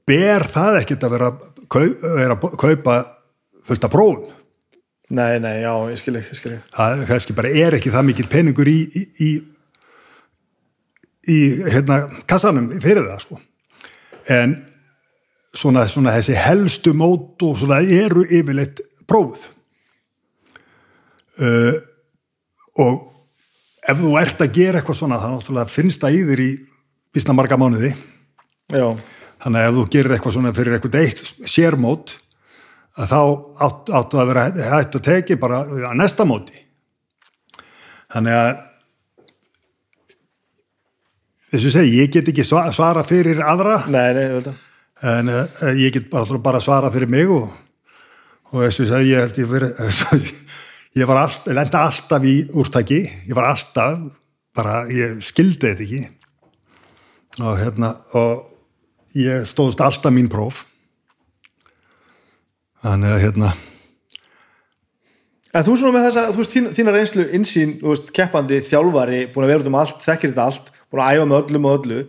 ber það ekkert að vera, að kaupa fullt af prófum nei, nei, já, ég skil ekki, ég skil ekki það kannski bara er ekki það mikil peningur í í, í, í hérna kassanum fyrir það sko. En svona, svona þessi helstu mót og svona eru yfirleitt prófuð. Uh, og ef þú ert að gera eitthvað svona það náttúrulega finnst það í þér í býsna marga mánuði. Já, þannig að ef þú gerir eitthvað svona fyrir eitthvað eitt sérmót að þá átt, áttu að vera hægt að teki bara að næsta móti. Þannig að þess að segja, ég get ekki sva- svara fyrir aðra. Nei, nei, ég en uh, ég get bara, bara svara fyrir mig og, og þess að segja, ég held ég fyrir ég var alltaf, ég lenda alltaf í úrtaki, ég var alltaf bara, ég skildi þetta ekki. Og hérna og ég stóðst alltaf mín próf þannig að hérna. En þú svona með þessa, þú veist, þín, þína reynslu insýn, þú veist, keppandi, þjálfari búin að vera út um allt, þekkir þetta allt búin að æfa með öllum og öllu.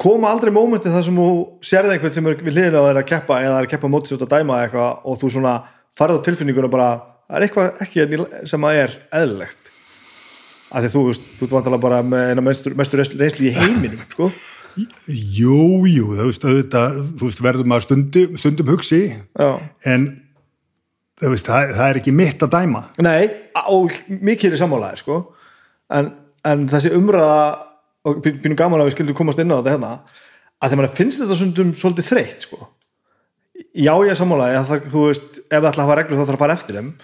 Koma aldrei mómentið þar sem þú sérði einhvern sem er við hliðina á þeirra að keppa eða að keppa mótið sér út að dæma eitthvað og þú svona farið á tilfinninguna bara það er eitthvað ekki hérna sem að er eðlilegt. Af því þú veist, þú ert vantalega bara með eina mestur reynslu í heiminum sko. Jú, jú, þú veist, auðvitað, þú veist, verður maður stundum, stundum hugsi Já. en veist, það, það er ekki mitt að dæma Nei, og mikið er sammálaðir sko. en, en þessi umræða og býnum gaman að við skildum komast inn á þetta hérna að þegar maður finnst þetta sundum svolítið þreytt sko. já ég er sammálaði að það, þú veist, ef það ætla að hafa reglur þá þarf að fara eftir þeim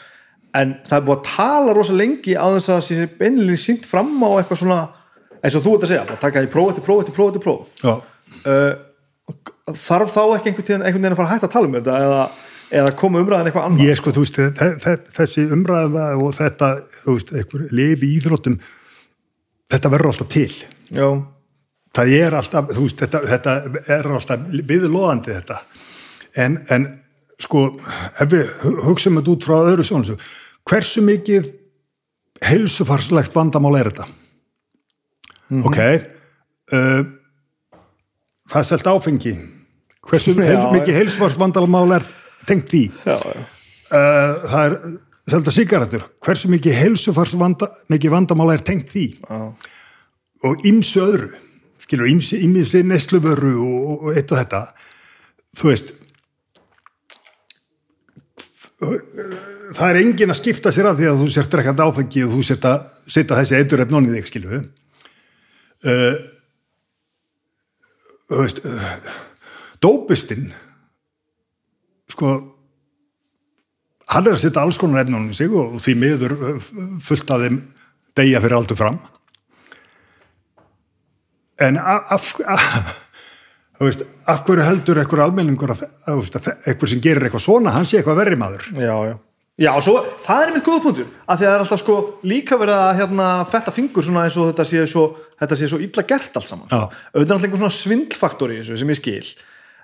en það er búið að tala rosa lengi á þess að sé beinlega sínt fram á eitthvað svona eins og þú ert að segja, bara taka í próf eftir próf eftir próf eftir próf. Uh, þarf þá ekki einhvern veginn, einhvern veginn að fara að hætta að tala um þetta eða, eða koma umræðan eitthvað annað? Ég sko, þú veist, þe- þe- þessi umræða og þetta, þú veist, einhver lifi í íþróttum þetta verður alltaf til. Já, það er alltaf, þú veist, þetta, þetta er alltaf viðlóðandi þetta. En, en sko ef við hu- hugsum þetta út frá öðru sjónsu hversu mikið heilsufarslegt vandamál er þetta ok. Uh, það er selt áfengi. Hversu Já, heil, já. mikið heilsufarsvandamál er tengt því? Já, já. uh, það er selta sigarettur hversu mikið heilsufarsvanda mikið vandamál er tengt því? Já. og ymsu öðru. Skilur, ymsi, nesluvöru og, og eitt og þetta. Þú veist það er engin að skipta sér af því að þú sért drekkandi áfengi og þú sért að setja þessi eiturrefn onni þig, skilju uh, veist uh, dópistinn sko hann er að setja alls konar efn onni sig og því miður uh, fullt af þeim deyja fyrir aldur fram. En af, veist, af hverju heldur einhver almenningur að, að, veist, að einhver sem gerir eitthvað svona, hann sé eitthvað verri maður? Já, já Já, og svo, það er mitt góða punktur, af því að það er alltaf sko líka verið að hérna fetta fingur svona eins og þetta sé svo, þetta sé svo illa gert allt saman, auðvitað er alltaf einhver svona svindlfaktor í þessu sem ég skil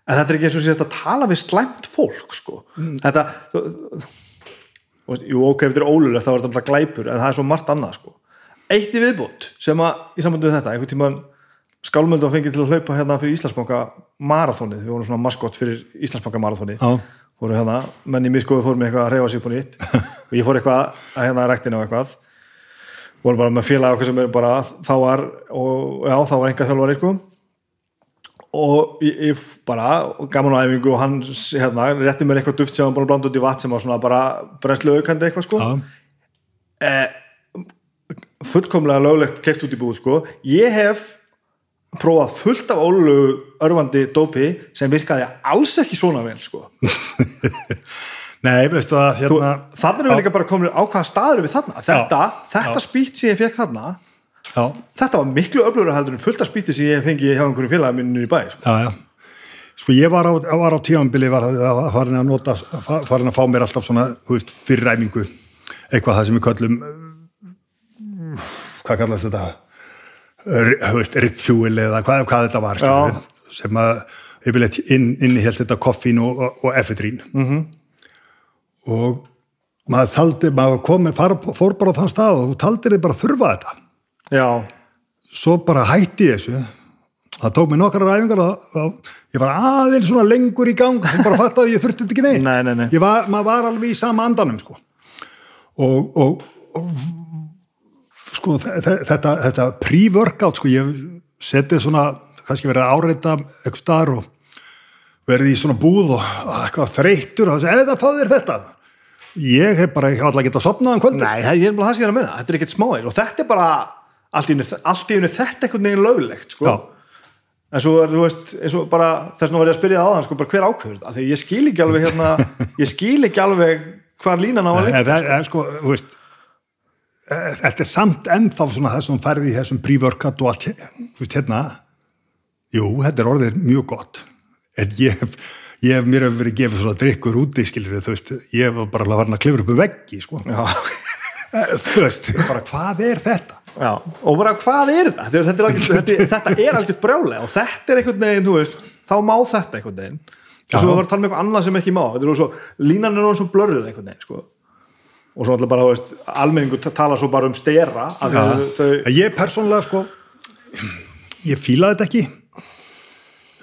en þetta er ekki eins og sé þetta að tala við slæmt fólk sko, þetta þú- þú veist, jú, ok, ef þetta er ólulegt þá er þetta alltaf glæpur, en það er svo margt annað sko, eitt í viðbútt sem að, í sambandi við þetta, einhvern tímann skálmöldu að fengi til að hlaupa hérna fyrir Íslandsbanka marathónið, við vorum svona maskott fyrir Íslandsbanka marathónið Fóru hérna, menn í miskoðu fóru með eitthvað að reyfa sér på nýtt. Og ég fór eitthvað að hérna ræktina og eitthvað. Voru bara með félag okkar sem er bara þá var, og já, þá var einhver þjálfari sko. Og ég, ég bara, gaman á æfingu og hann hérna, rétti mér eitthvað duft sem hann bara blanda út í vatn sem var svona bara brennslu aukandi eitthvað sko. Eh, fullkomlega löglegt keift út í búð sko. Ég hef prófað fullt af ólulegu örfandi dópi sem virkaði alls ekki svona vel sko. Nei, veistu að hérna þannig erum við líka bara komin á hvaða staður við þarna? Þetta, þetta spýtt sem ég fekk þarna já, þetta var miklu öflugur heldur en fullt af spýtti sem ég fengi hjá einhverju félagi minnur í bæ sko. já, já. Sko ég var á, á tímanbili var að, farin að nota fa- farin að fá mér alltaf svona, þú veist, fyrir ræmingu eitthvað það sem við köllum hvað kallast þetta R- þú veist, rippfjúil eða hvað, hvað þetta var skilur sem að yfirleitt inn, inn í þetta koffín og, og, efedrín -hmm. Mhm. og maður taldi, maður kom, far, fór bara á þann stað og þú taldir þið bara þurfa þetta já, svo bara hætti ég þessu það tók mér nokkrar ræfingar og, og ég var aðeins svona lengur í gang og bara fatt að ég þurfti þetta ekki neitt Nei, nei, nei. Var, maður var alveg í sama andanum sko. og, og sko þe- þe- þetta, þetta pre-workout sko, ég setið svona kannski verið að áreita eitthvað staðar og verið í svona búð og eitthvað þreyttur og það sé, eða fáðu þér þetta? Ég hef bara, ég hef alltaf getað sopnað um kvöldi nei, það er bara það sem ég er að meina. Þetta er ekkert smáir og þetta er bara allt í einu þetta einhvern veginn löglegt sko. Já. en svo er, þú veist, eins og bara þess vegna var ég að spyrja það á sko, bara hver ákveður þetta, því ég skil ekki alveg hérna, ég skil ekki alveg hvar línan á að er sko, þú veist þetta er samt ennþá svona þessum færði í þessum pre-workout og allt þú veist hérna. Jú, þetta er orðið mjög gott. En ég hef, ég hef mér hef verið gefið svona drikkur úti, skilur þú veist. Ég hef bara farin að klifra upp um veggi sko. þú veist, bara hvað er þetta? Já, og bara hvað er þetta? Þetta er, þetta er, þetta, er algjört brjálega og þetta er einhvern veginn, þú veist þá má þetta einhvern veginn. Og Já. svo var að tala um eitthvað annað sem ekki má. Þetta er svo, línan er náttúrulega svo blörruð einhvern veginn sko. Og svo alltaf bara, þú veist almenningu tala svo bara um stera ja. þau, ég persónlega sko ég fílaði þetta ekki.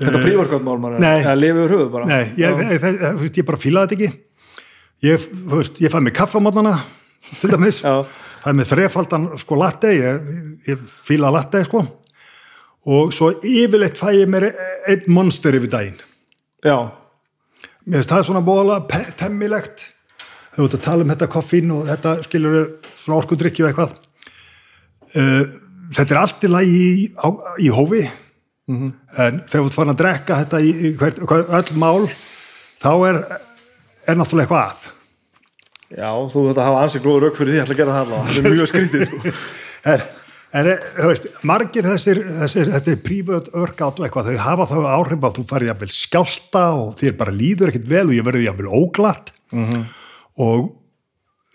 Þetta prívorkátt mál maður Nei. eða lifið úr höfuð bara. Nei, ég, ég, ég, ég bara fílaði þetta ekki. Ég, þú veist, ég fæ mig kaffa á mótnana til dæmis. Er með þrefaldan sko latte. Ég, ég fíla latte sko. Og svo yfirleitt fæ ég mér einn monster yfir daginn. Já, mér finnst það svona bóla temmilegt þú ert að tala um þetta koffín og þetta skilur svona orkudrykki og eitthvað. Uh, þetta er allt í lagi í, í hófi. En þegar þú ert farin að drekka þetta í, í hver, öll mál þá er, er náttúrulega eitthvað að. Já, þú þetta hafa ansið glóður rauk fyrir því, ég ætla að gera það allavega. Þetta er mjög skrítið sko. er, en þú veist, margir þessir, þessir þetta er private workout og eitthvað þau hafa þá áhrif að þú farið jafnvel skjálta og þér bara líður ekkert vel og ég verður jafnvel óglatt. -hmm. Og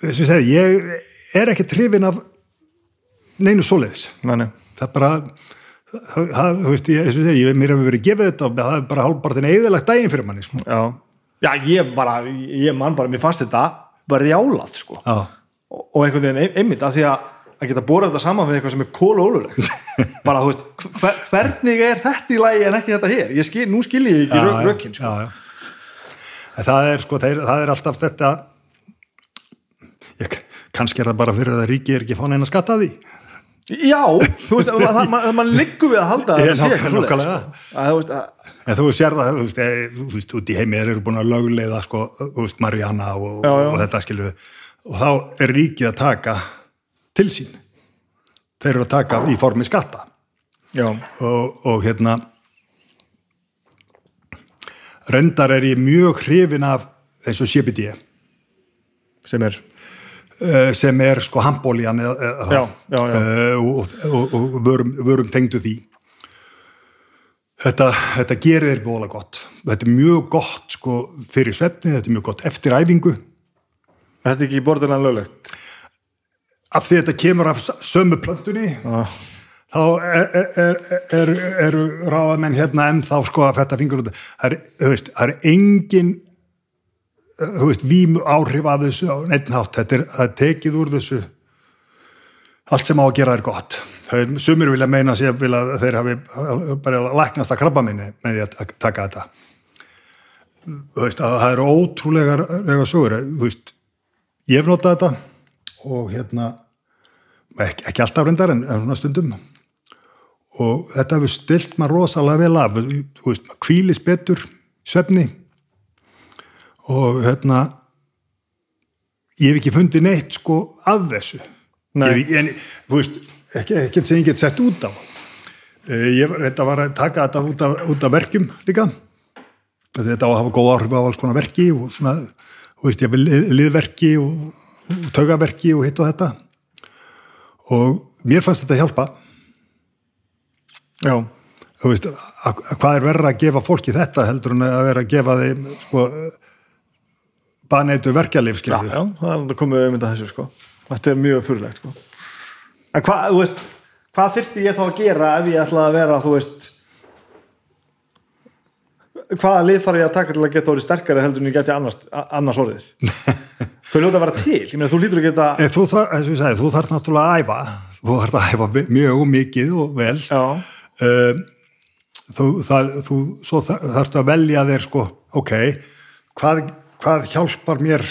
þess að segja, ég er ekki trifin af neinu svoleiðis nei, nei. það er bara það, þú veist, ég, þess að segja, ég, mér hefur verið gefið þetta og það er bara hálfpartin eðilagt daginn fyrir manni sko. Já. já, ég bara ég man bara, mér fannst þetta bara rjálað sko. Já, og, og einhvern veginn ein- einmitt að því að að geta bórað þetta saman við eitthvað sem er kólólulegt bara þú veist, hver, hvernig er þetta í lagi en ekki þetta hér, ég skil, nú skil ég ekki já, rök, já, rökin sko. já, já. En það er sko, það er alltaf þetta ég, kannski er það bara fyrir að ríki er ekki fáin einn að skatta því Já, þú veist, það, það, mann liggur við að halda að það sé svoleiðis, nokkulega. sko. En þú sér það, þú veist, eh, þú veist, út í heimi þeir eru búin að löguleiða, sko, þú veist, Mariana og, Já, já. og þetta skilur og þá er ríkið að taka til sín. Þeir eru að taka í formi skatta og, og hérna reyndar er ég mjög hrifin af og CBD sem er sem er sko já. eh, og, og, og vörum, vörum tengdu því. Þetta, þetta gerir þér bóla gott. Þetta er mjög gott sko fyrir svefni, þetta er mjög gott eftir æfingu. Þetta er ekki borðilega löglegt? Af því þetta kemur af sömu plöntunni Já, þá er, er, er, eru ráðamenn hérna en þá sko að þetta fingur út. Það er, er engin veist, vímu áhrif af þessu á neitt hátt, þetta er, er tekið úr þessu. Allt sem á að gera er gott. Sumir vilja meina sér að þeir hafi bara læknast að krabba minni með því að taka þetta. Veist, að það eru ótrúlega lega sögur, veist ég hef notað þetta og hérna ekki, ekki alltaf reyndar en, en svona stundum. Og þetta hefur stilt maður rosalega vel af. Kvílis betur svefni og hérna ég hef ekki fundið neitt sko að þessu. Nei. Ég hef, en þú veist, ekki, ekki sem ég get sett út á. Eh, ég þetta var að taka þetta út af, út af verkjum líka. Þetta á að hafa góð áhrif á alls konar verki og svona, þú veist, ég vil lið, liðverki og, taugaverki og hitt og þetta. Og mér fannst þetta hjálpa. Já, þú veist, að, að hvað er verra að gefa fólki þetta heldur en að vera að gefa þeim sko baneitu verkjalif já, já það komið þetta þessu sko. Þetta er mjög fyrirlegt sko. En hvað, þú veist, hvað þyrfti ég þá að gera ef ég ætla að vera, þú veist hvaða lið þarf ég að taka til að geta orðið sterkari heldur en ég geti annars, annars orðið? Þau ljóta að vera til, meina þú lítur að geta En þú ég sagði, þú þarf náttúrulega að æfa. Þú þarf að æfa mjög mikið og vel. Um, þú, það, þú þar- þarftu að velja þér sko, ok hvað, hvað hjálpar mér?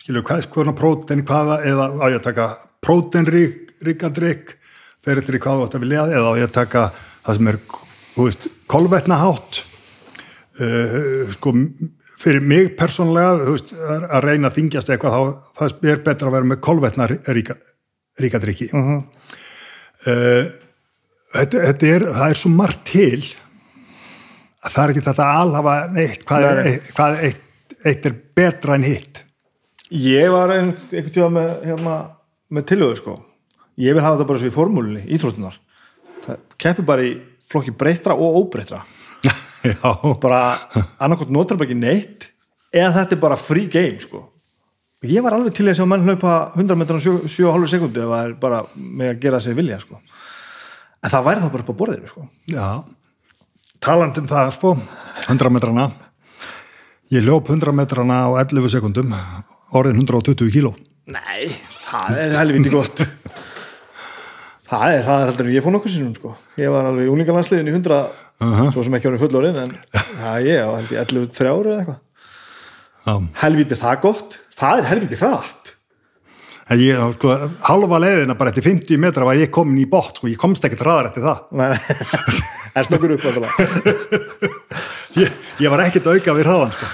Skilju, hvað er skoðan prótein hvaða, eða á ég að taka próteinríka drikk fyrir til í hvað þú átt að vilja eða á ég að taka það sem er, þú veist, kolvetnahátt? Uh, sko fyrir mig persónlega þú veist, að reyna að þingjast eitthvað þá það er betra að vera með kolvetnaríka ríka drikki uh -huh. þetta, þetta er það er svo margt til að það er ekki þetta að alhafa neitt hvað, er, eitt, eitt, er betra en hitt. Ég var ein, einhvern tíma með, hérna, með tilöðu sko. Ég vil hafa þetta bara svo í formúlinni, íþróttunar það keppi bara í flokki breyttra og óbreyttra. Já, bara annarkot notar ekki neitt eða þetta er bara free game sko. Ég var alveg til að sjá menn hlaupa 100 metrar á 7,5 sekundi er bara með að gera sig vilja sko. En það væri þá bara upp á borðinu sko. Já. Talandi um það sko. 100 metrana ég ljóp 100 metrana á 11 sekundum orðin 120 kíló. Nei, það er helviti gott. Það er það heldur en ég fór nokkuð sinnum sko. Ég var alveg í úlingalandsliðin í 100 svo sem ekki árið fullorinn en það ég á held ég 11 þrjáru eða eitthvað. Já. Helviti er það gott, það er helviti hratt. Ég, sko, halva leiðina bara eftir 50 metra var ég komin í bótt, sko, ég komst ekkert hraðar eftir það. Nei, en snöggur upp alltaf. Ég, ég var ekkert að auka við hraðan, sko.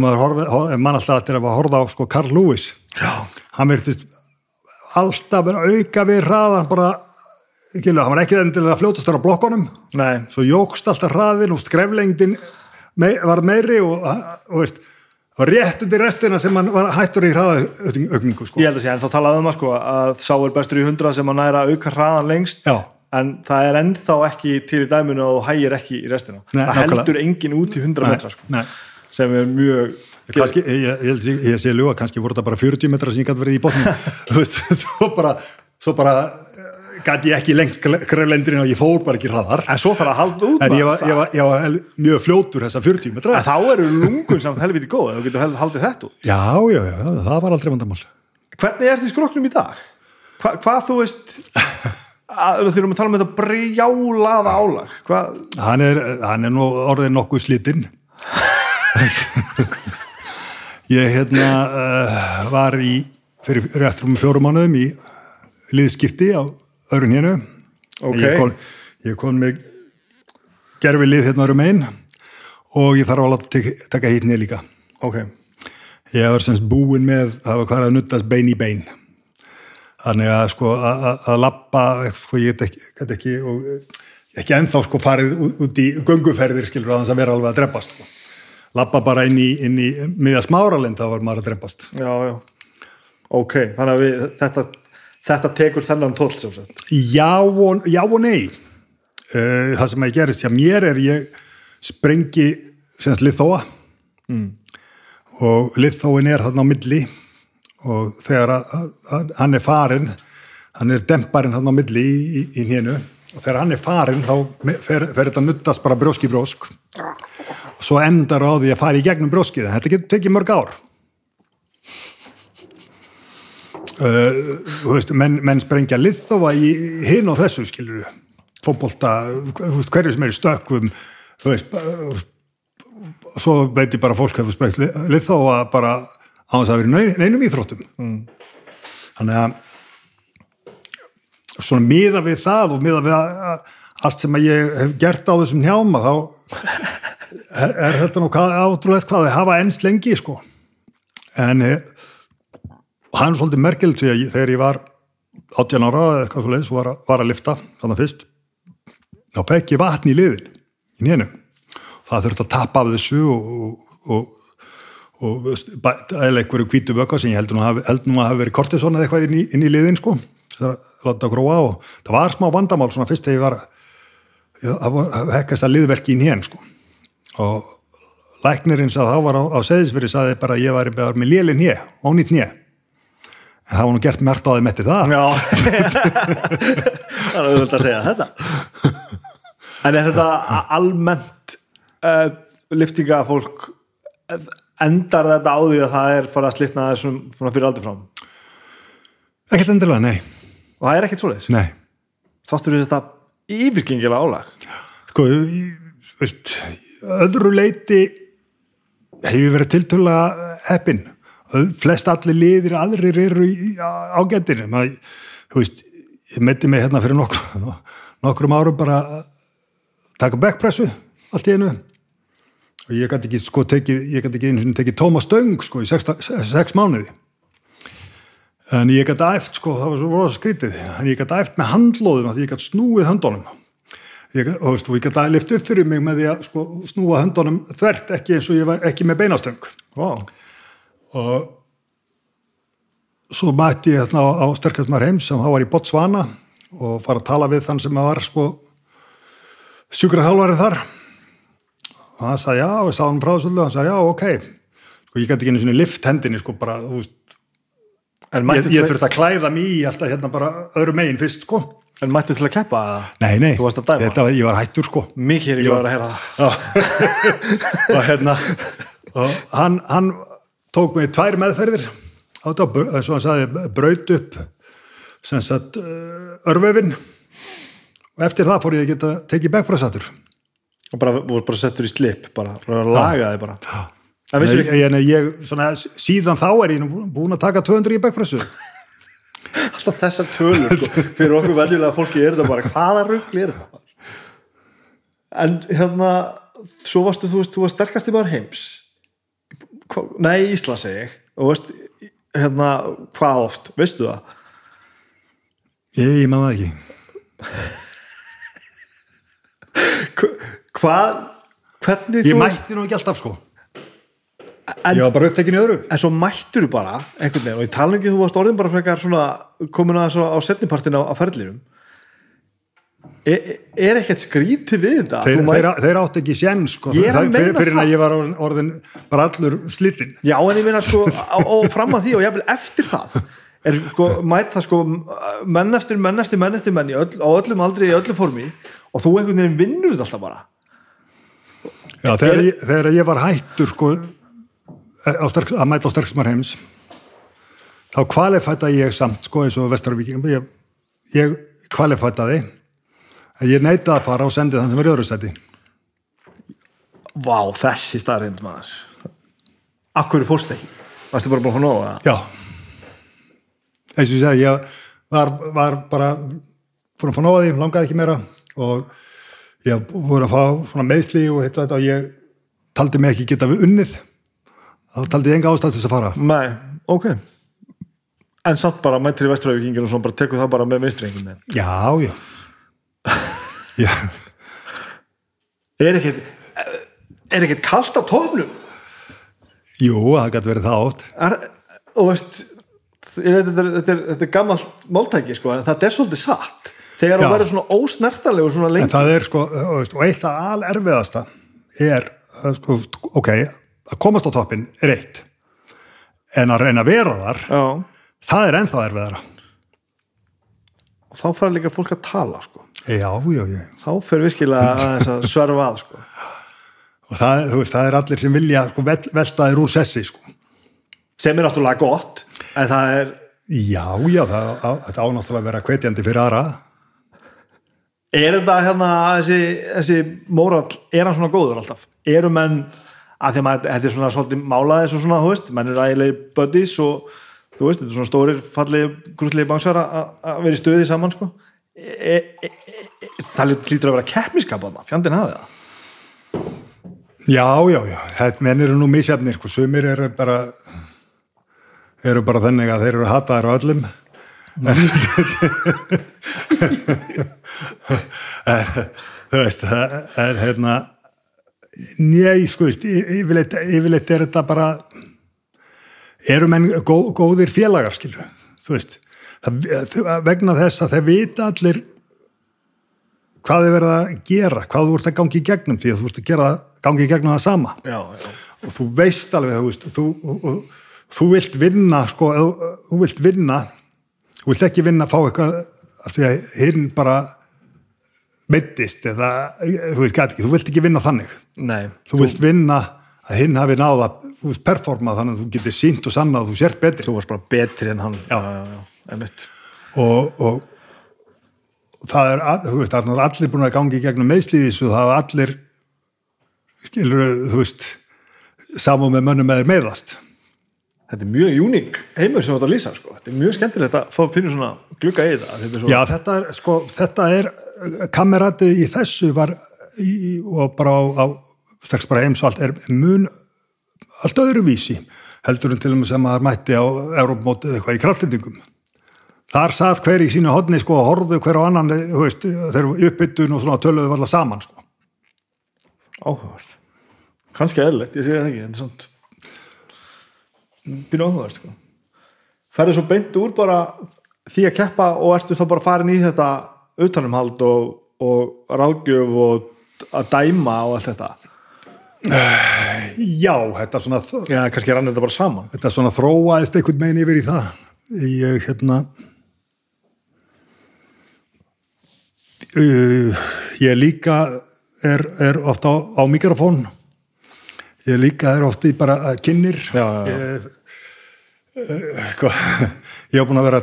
Mann alltaf eftir að horfa á, sko, Carl Lewis. Já. Hann verðist alltaf verið að auka við hraðan, bara, ekki, hann var ekki endilega fljótastur á blokkonum. Nei, Svo jókst alltaf hraðin og skreflengdin mei, var meiri og, og veist, og rétt undir restina sem hann var hættur í hraðaukningu, sko. ég held að sé en þá talaði um að sko að sá er bestur í 100 sem að næra að auka hraðan lengst Já. En það er ennþá ekki til í dæminu og hægir ekki í restina. Nei, það nákvæmlega. heldur engin út í 100 metra sko, Nei. sem er mjög Kanski, ég, ég, ég, sé ljúa, kannski voru þetta bara 40 metrar sem ég gæti verið í veist, svo bara bara gæti ég ekki lengst greflendrin og ég fór bara ekki hraðar en svo þarf að halda út en ég var, það. ég, var, var mjög fljótur þessa 40 metra en þá eru lungun samt helviti góð þú getur haldið þetta út. já, já, já, það var aldrei vandamál Hvernig er því skroknum í dag? Hva, hvað þú veist að, þegar við tala um þetta brjálaða álag. Hvað, hann er, hann er nú orðið nokkuð slitinn. Ég hérna uh, var í fyrir réttur um fjórum mánuðum í liðskipti á öðrun hénu Ok. ég kom, ég kom með gerfi lið hérna öðrum einn og ég þarf að láta tek- taka hitt niður líka. Ok, ég var semst búin með það var hvað að nuttast bein í bein þannig að sko að, að- lappa sko ég get ekki, get ekki og, ekki ennþá sko farið út, út í gönguferðir skilur að þess að vera alveg að dreppast sko. lappa bara inn í, inn í miða smáralind þá var maður að dreppast. Já, já. Ok, þannig að við, þetta þetta tekur þennan sagt. Já og, já og nei. Uh, það sem að gerist hjá mér er ég sprengi semst liðþóa mm. og liðþóin er þarna á milli og þegar að, að, hann er farin hann er demparinn þarna á milli í, í, í hénu og þegar hann er farin þá fer, þetta að nuttast bara brjósk í brjósk. Og svo endar á því að fara í gegnum brjóskið. En þetta tekið mörg ár. Uh, veist, menn, menn sprengja liðþóa í hinn og þessu skilur veist, hverju sem er í stökkum þú veist bara- svo veit ég bara fólk hefur sprengt liðþóa bara á þess að vera neinum íþróttum. Mm. þannig að svona miða við það og miða við að, að, allt sem að ég hef gert á þessum hjálma þá er, þetta nú hvað, átrúlega hvað þau hafa ennst lengi sko. En eh, og hann er svolítið að ég, þegar ég var 18 ára eða eitthvað svo leiðis var, að- var að lifta þannig fyrst þá pekki vatn í liðin í nénu það þurfti að tapa af þessu og, og, og, og eða einhverju hvítu vöka sem ég held nú að hafi verið kortisona eða eitthvað inn í, inn í liðin sko. Það láta gróa og það var smá vandamál svona fyrst þegar ég var að hekkast að liðverki í nén sko. Og læknirinn sað þá var á, á seðisfyrir saði bara að ég bara með lélinn hér, ónýtt hér en það var nú gert mert á þeim eftir það. Já. Það er auðvitað að segja þetta. En er þetta almennt uh, liftingafólk eh, endar þetta á því að það er farið að slitna þessum fyrir aldur fram? Ekkert endilega, nei, og það er ekkert svoleiðis? Nei. Þáttur við þetta yfirgengilega álag? Sko, ég- veist öðru leiti hef ég verið tiltölulega heppin flest allir liðir aðrir eru maður, þú veist, ég meiti mig hérna fyrir nokkur, nokkrum árum bara að taka backpressu allt í einu og ég gæti ekki sko tekið, ég gæti ekki einu sinni tekið tóma stöng sko í sex, sex mánuði. En ég gæti æft sko, það var svo rosa skrítið. En ég gæti æft með handlóðum að ég gæti snúið ég, og, og ég gæti að lift upp fyrir mig með því að sko, snúa höndunum þvert ekki eins og ég var ekki með beinastöng. Wow. og svo mætti ég þarna á, á sterkastmar heims sem þá var í Botswana og fara að tala við þann sem var sko sjúkrahálfarið þar og hann sagði já, og ég sagði hann frá þessu öllu, hann sagði já, ok. Sko ég gæti ekki einu sinni lift hendinni sko bara, þú veist, ég, ég þurfti að klæða mig í alltaf hérna bara öðru megin fyrst sko. En mættu til að keppa nei, nei, þetta, var- ég var hættur sko. Mikið er að vera að heyra það. Og hérna og hann, hann tók mig tvær meðferðir. Á þetta, br- svo hann sagði braut upp sem sagt uh, örvefin. Og eftir það fór ég að geta tekið backpressatur og bara, voru bara settur í slip bara, bara. Laga þig bara Það vissir ég, ég, ég, svona, síðan þá er ég nú búin að taka 200 í backpressu. Alltaf þessar tölur sko. fyrir okkur venjulega fólki er þetta bara hvaða rugli er það en hérna svo varstu þú veist, þú var sterkast í maður heims. Hva, nei, Ísland segi ég. Og veist, hérna, hvað oft, veistu það? Ég, ég man það ekki hvað? Hvernig ég þú mætti nú ekki alltaf sko. En, ég var bara upptekin í öðru. En svo mættur þú bara einhvern veginn og ég tala ekki þú varst orðin bara frekar svona komin að svo á setnipartin á, á ferðlinum er, er ekkert skrítið við þetta? Þeir, mæ- þeir, þeir átt ekki sén sko. Ég að það, fyrir, fyrir það. að ég var orðin, bara allur slitinn. Já, en ég meina sko á, og fram að því og jáfnvel eftir það er sko, mæta sko menn eftir menn eftir menn eftir menn öll, á öllum aldrei í öllu formi og þú einhvern veginn vinnur þetta alltaf bara Já, þegar, ég, þegar ég var hættur sko, á sterk, að mæta á sterksmar heims þá kvalifæta ég samt sko eins og vestarvíking ég, ég kvalifætaði að ég neitaði að fara og sendi þann sem var í öðru seti Vá, þessi staðrind maður. Akkur fórst ekki? Varstu bara búin að fá nóg að Já. Eins og ég segi, ég var, var bara fór að fá náða því, langaði ekki meira og ég voru að fá svona meðsli og hitt og þetta og ég taldi mig ekki geta við unnið. Þá taldi ég enga ástæð til þess að fara. Nei, ok. En samt bara mættir í vesturhauðvíkingin og svo bara tekur það bara með meistringin Já, já. Já, Er ekkert er ekkert kalt á tófnum? Jú, það gæti verið það átt er, og veist þetta er, er, er gammalt máltæki sko, en þetta er svolítið satt þegar þú verður svona ósnertanlegur svona En lengi það er sko, og eitt af al erfiðasta er, sko, ok, að komast á toppin er eitt, en að reyna að vera þar, Já, það er ennþá erfiðara. og þá fara líka fólk að tala sko. Já, já, já. þá fyrir virkilega að sverfa að sko. Og það, þú veist, það er allir sem vilja sko, vel, velta þér úr sessi, sko. sem er náttúrulega gott en það er, Já, já, það, þetta ánáttúrulega að vera hvetjandi fyrir aðra. Er þetta hérna þessi, þessi mórall, er hann svona góður alltaf? Eru menn að því að maður, þetta er svona svolítið málaðis og svona, þú veist, menn er ægilegi buddies og þú veist, þetta er svona stórir fallegi, grútlegi bangsar að vera í stöði saman sko. E, e, e, það lítur að vera keppniskap að það, fjandinn hafið það. Já, já, já, þetta menn eru nú misjafnir, sko, sumir eru bara, eru bara þannig að þeir eru hataðir á öllum. er, þú veist, það er hérna, njæ, sko, veist, yfirleitt, yfirleitt er þetta bara, eru menn gó, góðir félagar, skilju, þú veist, það, vegna þess að þeir vita allir hvað þið verða að gera, hvað þú ert að gangi í gegnum því að þú ert að gera, gangi í gegnum það sama. Já, já, og þú veist alveg þú, veist, þú, þú, þú vilt vinna sko, þú vilt vinna þú vilt ekki vinna að fá eitthvað af því að hinn bara meittist eða þú veist ekki, þú vilt ekki vinna þannig. Nei. Þú vilt vinna að hinn hafi náða þú veist performað þannig að þú getur sínt og sannað að þú sért betri. Þú varst bara betri en hann. Já. já, já, og, og það er, þú veist, það er allir búin að gangi gegnum meðslíðis og það er allir skilur, þú veist samum með mönnum með þeir meðast þetta er mjög uník heimur sem þú ert að lýsa sko. þetta er mjög skemmtilegt að þá finnur svona glugga í það þetta svo, Já, þetta er, sko, þetta er kamerati í þessu var í, og bara á, á strax bara heims og allt er mun allt öðruvísi heldur en til og með sem maður mætti á Európmótið eitthvað í kraftlendingum þar satt hver í sínu hodni sko og horfðu hver á annan veist, þeir uppbyttun og svona töluðu varla saman sko. Áhugavert. Kannski eðlilegt, ég segi það ekki en samt býna áhugavert sko. ferðu svo beint úr bara því að keppa og ertu þá bara farin í þetta utanumhald og, og ráðgjöf og að dæma og allt þetta? Já, þetta svona já, kannski rann þetta bara saman. þetta svona þróaðist einhvern meginn yfir í það. Ég hérna uh, ég líka er, er ofta á, á mikrofón ég líka er ofta í bara kynir Já, já, já. ég uh, hva, ég hef búin að vera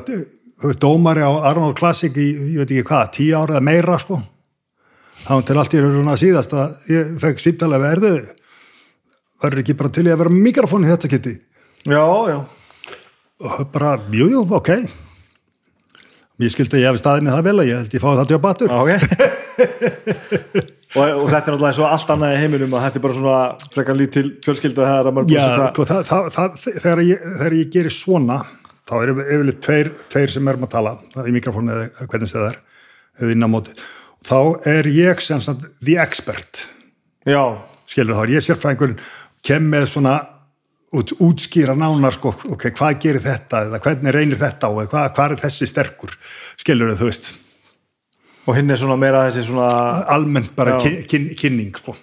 dómari á Arnold Classic í, ég veit ekki hvað, tíu ára eða meira sko. Þá til allt í raun að síðast að ég fekk síptalega við erðu. Verður ekki bara til í að vera mikrofón í þetta geti já, já, og bara, jú, jú, ok. Ég skildi að ég hef staðið með það vel að ég held ég fáið það til batur Já, ok og, og þetta er náttúrulega svo allt annað í heiminum að þetta er bara svona frekar lítil fjölskylda búið sko, þegar, ég, þegar ég gerir svona þá er yfirleitt tveir, tveir sem erum að tala í mikrofónu eða hvernig það er eða inn á móti. Þá er ég sem sagt the expert. Já, skilur þá ég sérfræðingur kem með svona út, útskýra nánar sko, ok, hvað gerir þetta eða hvernig reynir þetta og hvað, hvað er þessi sterkur? Skilur þú veist og hinn er svona meira þessi svona almennt bara Já. kyn, kyn, kynning sko.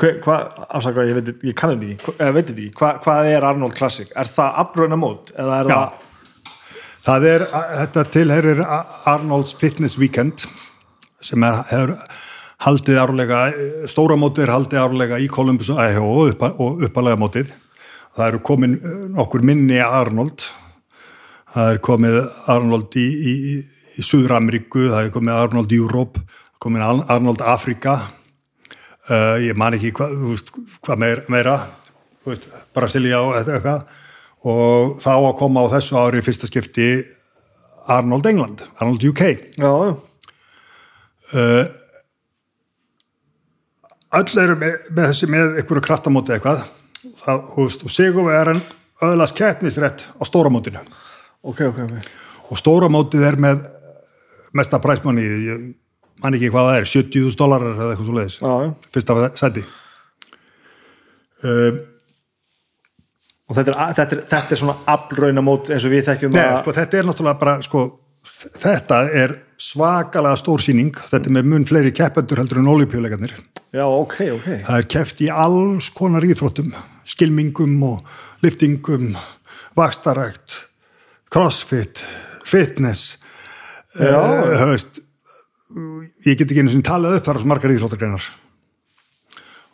Hva, hvað, afsaka, ég veit, ég kann þetta ekki eða veit þetta ekki, hva, hvað er Arnold Classic er það afbröðna mót eða er Já. það það er, þetta tilherir Arnold's Fitness Weekend sem er, er haldið árlega, stóra mótið er haldið árlega í Columbus og, uppa, og uppalega mótið það eru komin eh, nokkur minni Arnold það er komið Arnold í, í, í Suður-Ameríku, það er komið Arnold Europe, komið Arnold Afrika. Uh, ég man ekki hvað, hvað meira, meira veist, Brasilia og eitthvað og þá að koma á þessu ári fyrsta skipti Arnold England, Arnold UK já, já, öll eru með, með þessi með einhverju kraftamóti eitthvað. Það, veist, og Sigurvegaran öðlast keppnisrætt á stóramótinu ok, ok, ok. Og stóramótið er með mesta præsmanni ég man ekki hvað það er, 70.000 dólarar eða eitthvað svo leiðis, já, fyrsta sæti. Um, og þetta er, þetta er, þetta er svona aflrauna mót eins og við þekkjum Nei, sko, þetta er náttúrulega bara sko, þetta er svakalega stór sýning. Þetta er með mun fleiri keppendur heldur en olíupjöleikarnir já, ok, ok. Það er keppt í alls konar íþróttum skilmingum og liftingum vakstarækt crossfit, fitness Já. það veist ég get ekki einu sinni talað upp þar á svo margar íþróttagreinar.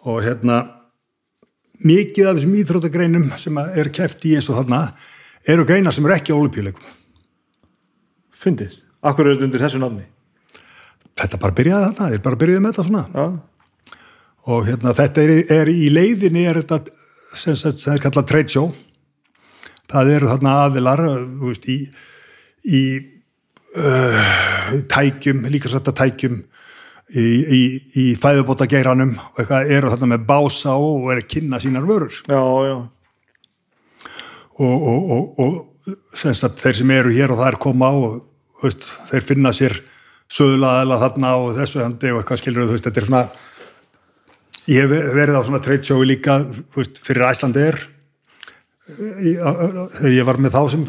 Og hérna mikið af þessum íþróttagreinum sem er keppt í eins og þarna eru greinar sem eru ekki olíupjöleikum fyndið, akkur er þetta undir þessu nafni? Þetta bara byrjaði þarna, þeir bara byrjaði með þetta svona. Já, og hérna þetta er, er í leiðinni er þetta sem, sem, sem er kallað trade show. Það eru þarna aðilar þú veist, í, í uh, tækjum líka sætta tækjum í, í, í fæðubóta geiranum og eitthvað eru þarna með bása og eru að kynna sínar vörur. Já, já. Og, og, og, og sem sagt, þeir sem eru hér og er koma og þú veist, þeir finna sér söðlaðala þarna og þessu handi og eitthvað skilur veist, þetta er svona ég hef verið á svona trade showi líka veist, fyrir Æslandi er þegar ég var með þá sem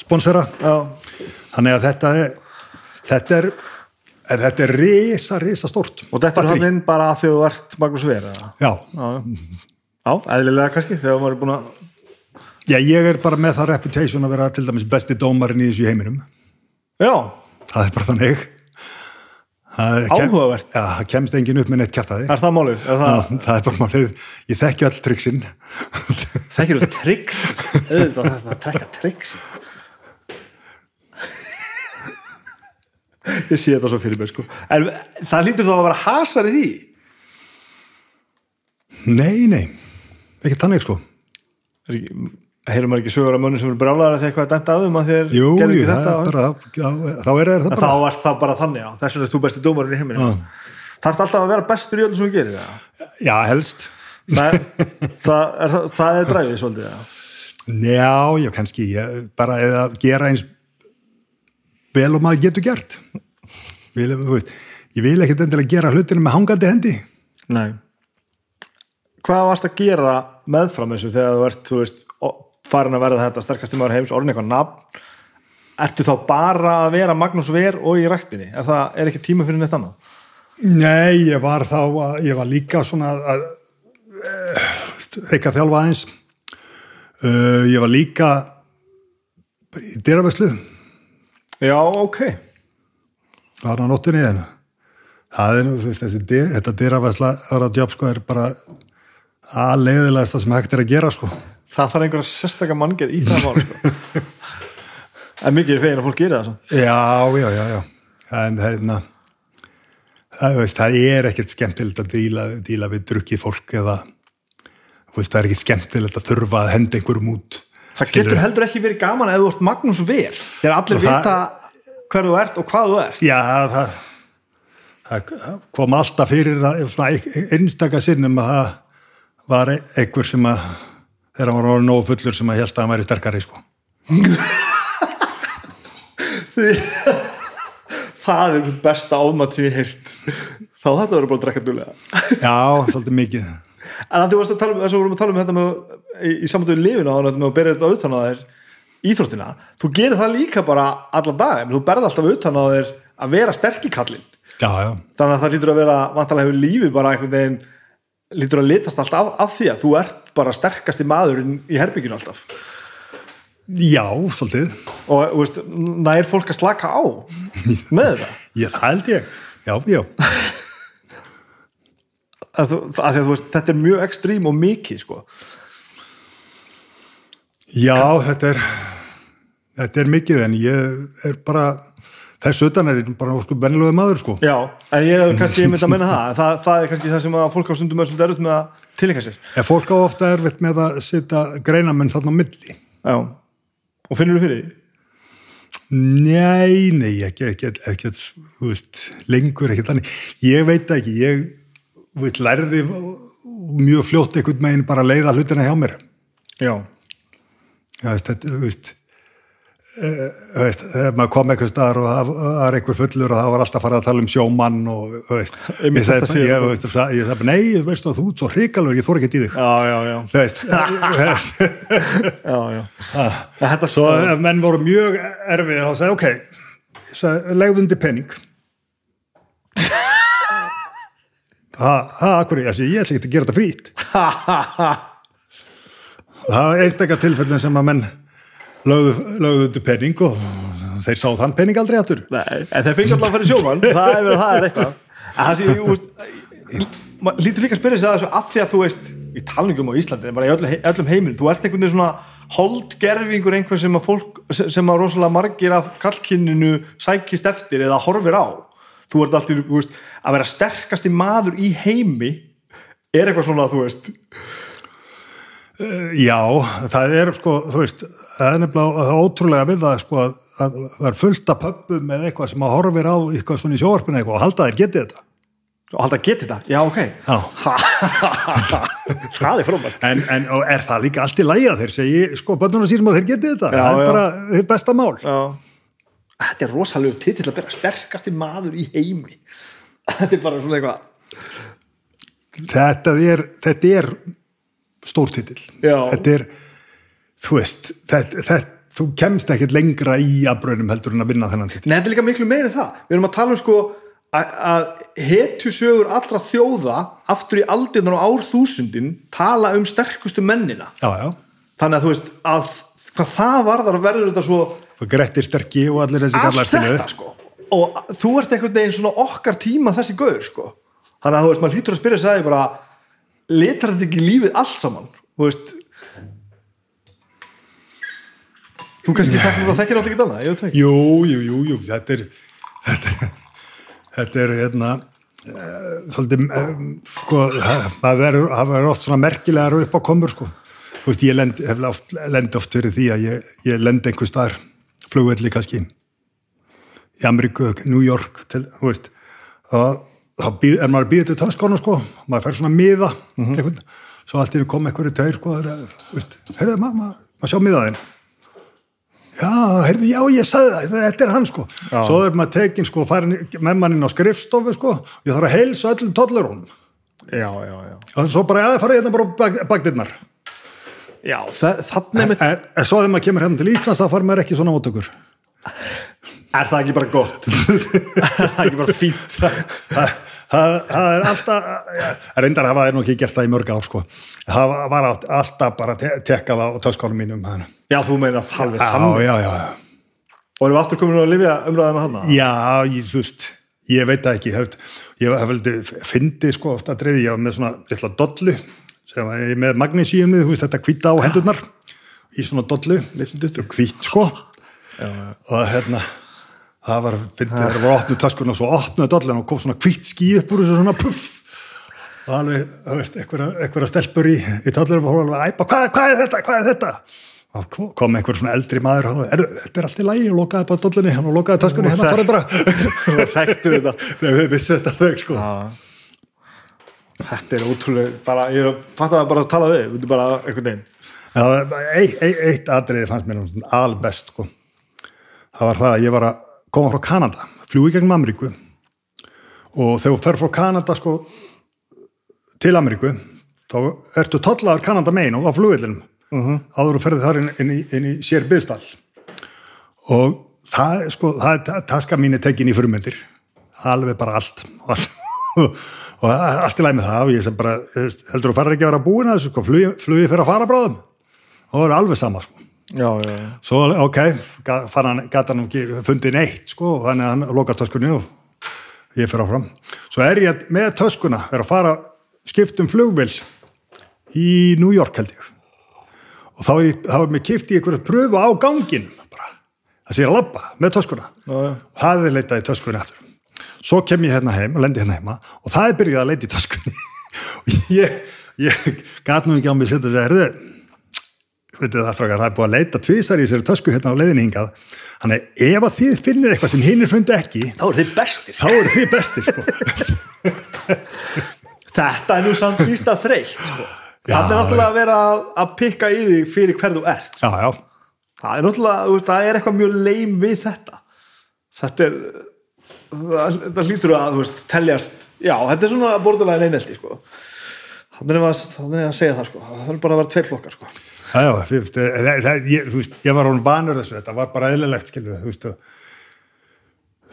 sponsora já, þannig að þetta er þetta er, þetta er risa, risa stort og þetta er hann inn bara að því að þú ert Magnús Ver eða? já, já, já, eðlilega kannski þegar maður er búin að já, ég er bara með það reputation að vera til dæmis besti dómarinn í þessu heiminum. Já, það er bara þannig. Er- Áhugavert. já, það kemst engin upp með neitt kæftæði er það málið? Er það, Já, það er bara málið, ég þekki öll triksin þekkir þú tricks auðvitað þetta að trekka tricks ég sé þetta svo fyrir mér sko. En það lítur þá að vera hasar í því? Nei, nei, ekki þannig sko. Er heyrum maður ekki sögur af mönnum sem eru brjálæðar þegar eitthvað er dæmt þeim að Jú, gerðu jú, ekki það þetta er bara, já, þá er það bara. þá ert það bara þannig já, þess vegna er þú besti dómarinn í heiminu þarf alltaf að vera bestur í öllu sem þú gerir já. Já, helst. Það, það, er, það, það er dræfið svolítið. Já, já, kannski. Ég, bara eða gera eins vel og maður getur gert. Vil, veist, Ég vil ekkert endilega gera hlutinu með hangandi hendi. Nei. Hvað varst að gera meðfram þessu þegar þú ert, þú veist, farin að verða þetta sterkasti maður heims, orðin eitthvað nafn? Ertu þá bara að vera Magnús Ver og í ræktinni? Er það, er ekki tíma fyrir neitt annað? Nei, ég var þá að, ég var líka svona að eitthvað þjálfa aðeins. Uh, ég var líka í dyraveslu Já, ok. Var á nóttunni en það er nú, þú veist, þessi þetta dyravesla ára jobb sko er bara að leiðilegast það sem hægt er að gera sko. Það þarf einhverja sérstakka manngeð í það mál sko. Mikið er fegin að fólk gera það svo. Já, já, já, já. En hérna það, veist, það er ekkert skemmtilegt að díla, díla við drukkið fólk eða veist, það er ekkert skemmtilegt að þurfa að henda einhverjum út Það Skilurðu? getur heldur ekki verið gaman ef þú ert Magnús Ver þegar allir Og það- vita hver þú ert og hvað þú ert Já, það, það kom alltaf fyrir það svona ein- einstaka sinnum að það var e- einhver sem að þegar hann var orðinn nógu fullur sem að held að hann væri sterkari sko. Það er besta ámat sem ég heirt þá þetta verður bara að drekka dulega Já, svolítið mikið En að þú varst að tala um, þess að við vorum að tala um þetta með, í, í samtöðu lifinu á hann með að bera þetta utan á þér íþróttina, þú gerir það líka bara alla dag, þú berð alltaf utan á þér að vera sterk í kallin Já, já, þannig að það lítur að vera vantalega hefur lífið bara einhvern veginn lítur að litast allt af, af því að þú ert bara sterkasti maðurinn í herbygginu alltaf. Já, svolítið. Og þú veist, nær fólk að slaka á með þetta? Ég, það held ég, já, já að að veist, þetta er mjög ekstrím og mikið sko. Já, þetta er þetta er mikið en ég er bara þess utan er ég bara sko bennilega maður sko. Já, en ég er kannski ég myndi að menna það, það það er kannski það sem að fólk á stundum er svolítið erut með að tilhenga sér. En fólk á ofta erfitt með að setja greinamenn þarna á milli. Já, og finnur þú fyrir því? Nei, nei, ekki, ekki, ekki, veist, lengur ekki þannig. Ég veit ekki, ég veist, lærði mjög fljótt einhvern meginn bara að leiða hlutina hjá mér. Já, Já, veist, þetta, veist, uh, veist, maður kom eitthvað staðar og það var einhver fullur og það var alltaf að fara að tala um sjómann og, þú veist, Einmitt ég sagði, ég, þú veist, ég sagði, nei, þú þú ert svo hrikalur, ég þór ekki í þig. já, já, já, veist, já, já. En Þetta svo ef menn voru mjög erfið sagði, ok, ég sagði, legðu undir penning. Það, akkur, ég, ætla ekki að gera þetta frýtt. Það var einstakar tilfellin sem að menn lögðu, lögðu undir penning og þeir sá þann penning aldrei aftur. Nei, en þeir fengi alltaf að fara í sjómann það er, það er eitthvað en það sé, ég, úst, maður lítur líka að spyrja sig að þessu að því að þú veist í talningum á Íslandi, en bara í öllum, öllum heiminn þú ert einhvern veginn svona holdgerfingur einhver sem að fólk, sem að rosalega margir af kallkinninu sækist eftir eða horfir á þú ert alltaf, þú veist, að vera sterkasti maður í heimi er eitthvað svona, þú veist Já, það er sko, þú veist, það er nefnilega það er ótrúlega við það sko að að það er fullt af pöppum með eitthvað sem að horfir á eitthvað svona í sjóarpinu eitthvað og halda þær getið þetta. og alltaf geti þetta, já ok Já. það er frábært En, en er það líka allt í lægi að þeir segi, sko, bönnuna sínum að þeir getið þetta. Já, það er já. bara besta mál. Já. Þetta er rosalegu titill að bera sterkasti maður í heimi Þetta er bara svona eitthvað Þetta er, þetta er stórtitill. Já. Þetta er, þú veist, þetta, þetta, þú kemst ekkert lengra í aðbröðnum heldur en að vinna þennan titill. Nei, þetta er líka miklu meiri það Við erum að tala um sko að, að hetjusögur allra þjóða aftur í aldirnar og árþúsundin tala um sterkustu mennina Já, já. þannig að þú veist að hvað það varðar verður þetta svo Og Grettir Sterki og allir þessi allt þetta sko. Og þú ert einhvern veginn svona okkar tíma þessi gaur sko. Þannig að þú veist, maður hlýtur að spyrja sig bara litar þetta ekki lífið allt saman? Þú veist þú kannski þekkir það þekkir alltaf ekki annað, það Jú, jú, jú, jú, þetta er þetta, þetta er hérna uh, svolítið um, sko, það það það verður oft svona merkilegar upp á komur sko. Þú veist, ég lend, hef oft, lend oft fyrir því að ég, ég lend einhver staðar flugvelli kannski í Ameríku, New York til, þú veist þá er maður býðið til töskonu sko, maður fær svona miða einhvern, svo allt í einu kom einhverju tauir sko, er, þú veist, heyrðu, maður ma, ma sjá miðaðinn Já, heyrðu, já, ég sagði það, þetta er hann sko. Já. Svo er maður tekin sko, farin í- með mann inn á skrifstofu sko, ég þarf að heilsa öllum tollarunum. já, já, já, Og svo bara, já, farið hérna bara bak, bakdinnar. Já það, þannig En, með en, en svo þegar maður kemur hérna til Íslands, þá far maður ekki svona mótökur. er það ekki bara gott er það ekki bara fínt Það, það, það er alltaf, ja, reyndar hafa þeir nú ekki gert það í mörg ár sko. Það var- var allt- alltaf bara te tekkað á töskánum mínum. þannig. já, þú meina alveg Já, þannig já, já, já. og erum við aftur komin að lifja umræðum að hana Já, ég, þú veist, ég veit það ekki, hef, ég hef veldi fyndi sko ofta að dreifði, ég var með svona litla dollu, sem var ég með magnísíumni, þú veist, þetta hvita á hendurnar, í svona dollu, hvít sko, já, já. og hérna, það var, fyndið, það var opnuð töskun og svo opnuð dollun og kom svona hvít skí upp úr þessu svona puff, og alveg, þú veist, einhverja stelpur í, í dollurum og hún alveg að æpa, hvað, hvað er þetta, hvað er þetta? Og kom- einhver svona eldri maður, hann, er, þetta er allt í lægi, og lokaði bara dollunni, hann lokaði töskunni, hérna farið bara, þekktu þetta Nei, við vissu þetta þetta er ótrúlega bara, ég er að fatta það bara að tala við við erum bara einhvern veginn. Eitt, eitt, eitt atriði fannst mér albest sko. Það var það að ég var að koma frá Kanada, fljúi gegnum Ameríku. Og þegar þú fer frá Kanada sko til Ameríku þá ertu tollaður Kanada megin og á flugvillinum uh -huh. áður og ferði þar inn, inn, í, inn í sér byðstall og það, er, sko, það er taska mín er tekin í frumöndir alveg bara allt og allt, og allt í læg með það og ég sem bara, heldur þú farir ekki að vera búin að þessu sko, flugi, flugi fyrir að fara bráðum. Og það er alveg sama sko. Já, já, já. svo ok, fann hann gata hann ekki fundið neitt sko, þannig að hann lokast töskunni og ég fyrir áfram. Svo er ég með töskuna, er að fara skiptum flugvill í New York held ég. Og þá er, ég, þá er mér kipt í einhverju pröfu á ganginum bara, það sé að labba með töskuna. Já, já. og það er leitað í töskunni aftur svo kem ég hérna heim og lendi hérna heima og það er byrjað að leita í töskunni. Og ég, ég gat nú ekki á mig setja þess að erðu veitir það frakar, það er búið að leita tvisar í þessari tösku hérna á leiðinni hingað. Þannig ef að þið finnir eitthvað sem hinnir fundi ekki þá eru þið bestir. þá eru þið bestir sko. þetta er nú samt víst að þreytt sko. Það er náttúrulega að vera að, pikka í þig fyrir hver þú ert já, já, það er náttúrulega, það er eitthvað mjög leim við þetta. Þetta er það, það hlýtur að, veist, teljast já, þetta er svona borðulega einelti sko. þannig að, þannig er að segja það sko. það er bara að vera tveir flokkar sko. já, það, það, ég, ég var hún vanur þessu, þetta var bara eðlilegt skilur, þú veist og,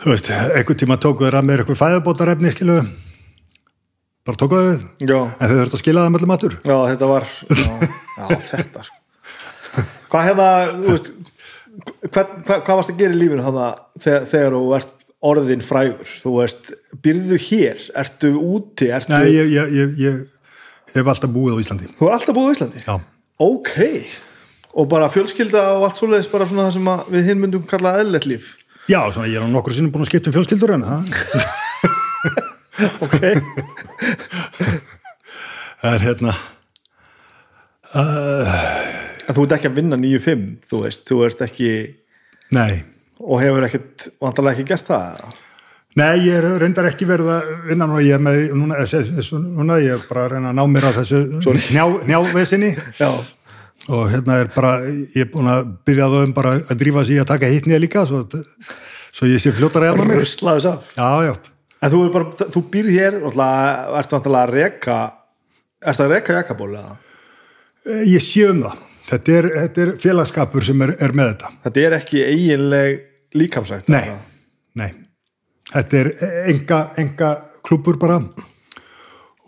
þú veist, einhvern tíma tókuður að mér eitthvað fæðabótarefni skilur bara tókuðu já, en þau þurftu að skila það mellum matur já, þetta var já, já þetta sko. hvað hérna, þú veist hvað, hvað, hvað varst að gera í lífinu hana, þegar, þegar þú ert orðin frægur. Þú veist, byrðu hér? Ertu úti, ertu Nei, ég, ég, ég, ég hef alltaf búið á Íslandi. Þú er alltaf búið á Íslandi? Já, ok, og bara fjölskylda og allt svoleiðis bara svona það sem við hinn myndum kalla eðlilegt líf? Já svona ég er á nokkru sinnum búin að skipta um fjölskyldur en það. Ok, það er hérna en þú ert ekki að vinna 9-5 þú veist, þú ert ekki Nei, og hefur ekkert, vantarlega ekki gert það? Nei, ég er reyndar ekki verið að vinna núna, ég er með, núna, þessu, núna ég er bara að reyna að ná mér á þessu njá, njálvesinni. Já, og hérna er bara, ég er búin að byrja það um bara að drífa í að taka hittnið líka svo, svo ég sé fljótar að jafna mig ruslaðis af. Já, já, en þú er bara, þú býr hér og ert vantarlega að reka ertu að reka jakkaból eða? ég sé um það. Þetta er, þetta er félagskapur sem er, er með þetta. Þetta er ekki eiginleg líkamsætt Nei, nei. Þetta er enga, enga klúpur bara.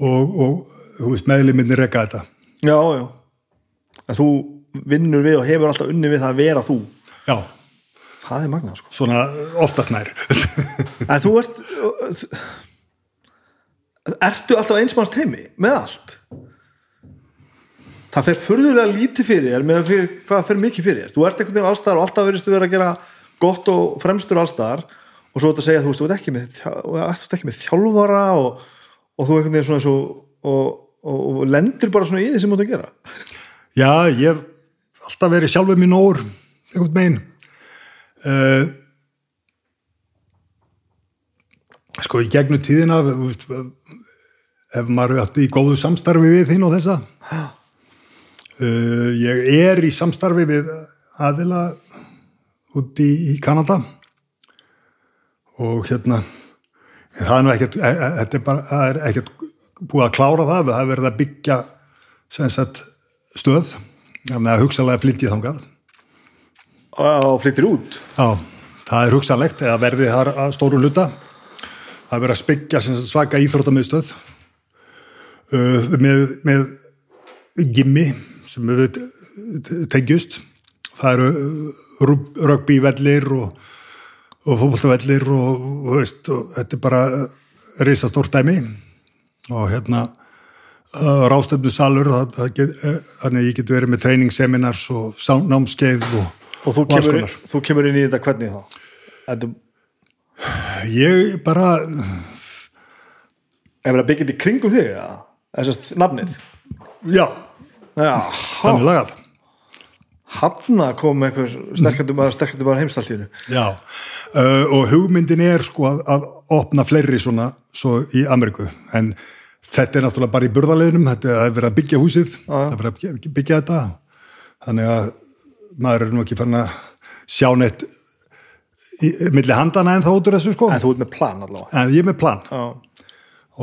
Og, og þú veist, meðliminni reka þetta. Já, já. En þú vinnur við og hefur alltaf unni við það að vera þú. Já, það er magnað sko. Svona oftast nær. En þú ert Ertu alltaf einsmanns teimi með allt? Það fer furðulega lítið fyrir þér með fyrir, hvað fer mikið fyrir þér? Þú ert einhvern veginn allstaðar og alltaf veristu vera að gera gott og fremstur allstaðar og svo að segja þú veist, þú ert ekki með, ert ekki með þjálfara og, og þú einhvern veginn svona svo, og, og, og lendir bara svona í því sem þú ert að gera. Já, ég hef alltaf verið sjálfur mín óur einhvern megin. Uh, sko í gegnum tíðina veist, ef maður er í góðu samstarfi við þín og þessa. Uh, ég er í samstarfi við aðila út í, Kanada. Og hérna það er nú ekkert e- e- þetta er bara, það er ekkert búið að klára það, það er verið að byggja sem sagt stöð. Þannig að hugsalega flytti þangað. Og flyttir út? Já, það er hugsanlegt eða verði þar að stóru luta það er verið að spyggja svaka íþróttamiðstöð. Uh, með, með gimmi sem við tengjust það eru uh, rugbyvellir og, og fótboltavellir og, og, og þetta er bara reysa stórt dæmi. Og hérna ráðstöfnu salur það, það get, eh, þannig ég get verið með treyningsseminars og námskeið og, og þú kemur, þú kemur inn í þetta hvernig þá? Þetta ég bara er verið að byggja þetta í kringum þig eða? þessast nafnið? Já, já, þannig lagað hann kom einhver sterkandi bara, bara heimstaltíðinu Já, uh, og hugmyndin er sko að, að opna fleiri svona svo í Ameríku, en þetta er náttúrulega bara í burðarleginum, þetta er verið að byggja húsið, það er verið að byggja, byggja þetta. Þannig að maður er nú ekki fann að sjá neitt í, milli handana en þá út úr þessu sko, en þú ert með plan allavega. En ég er með plan. Já,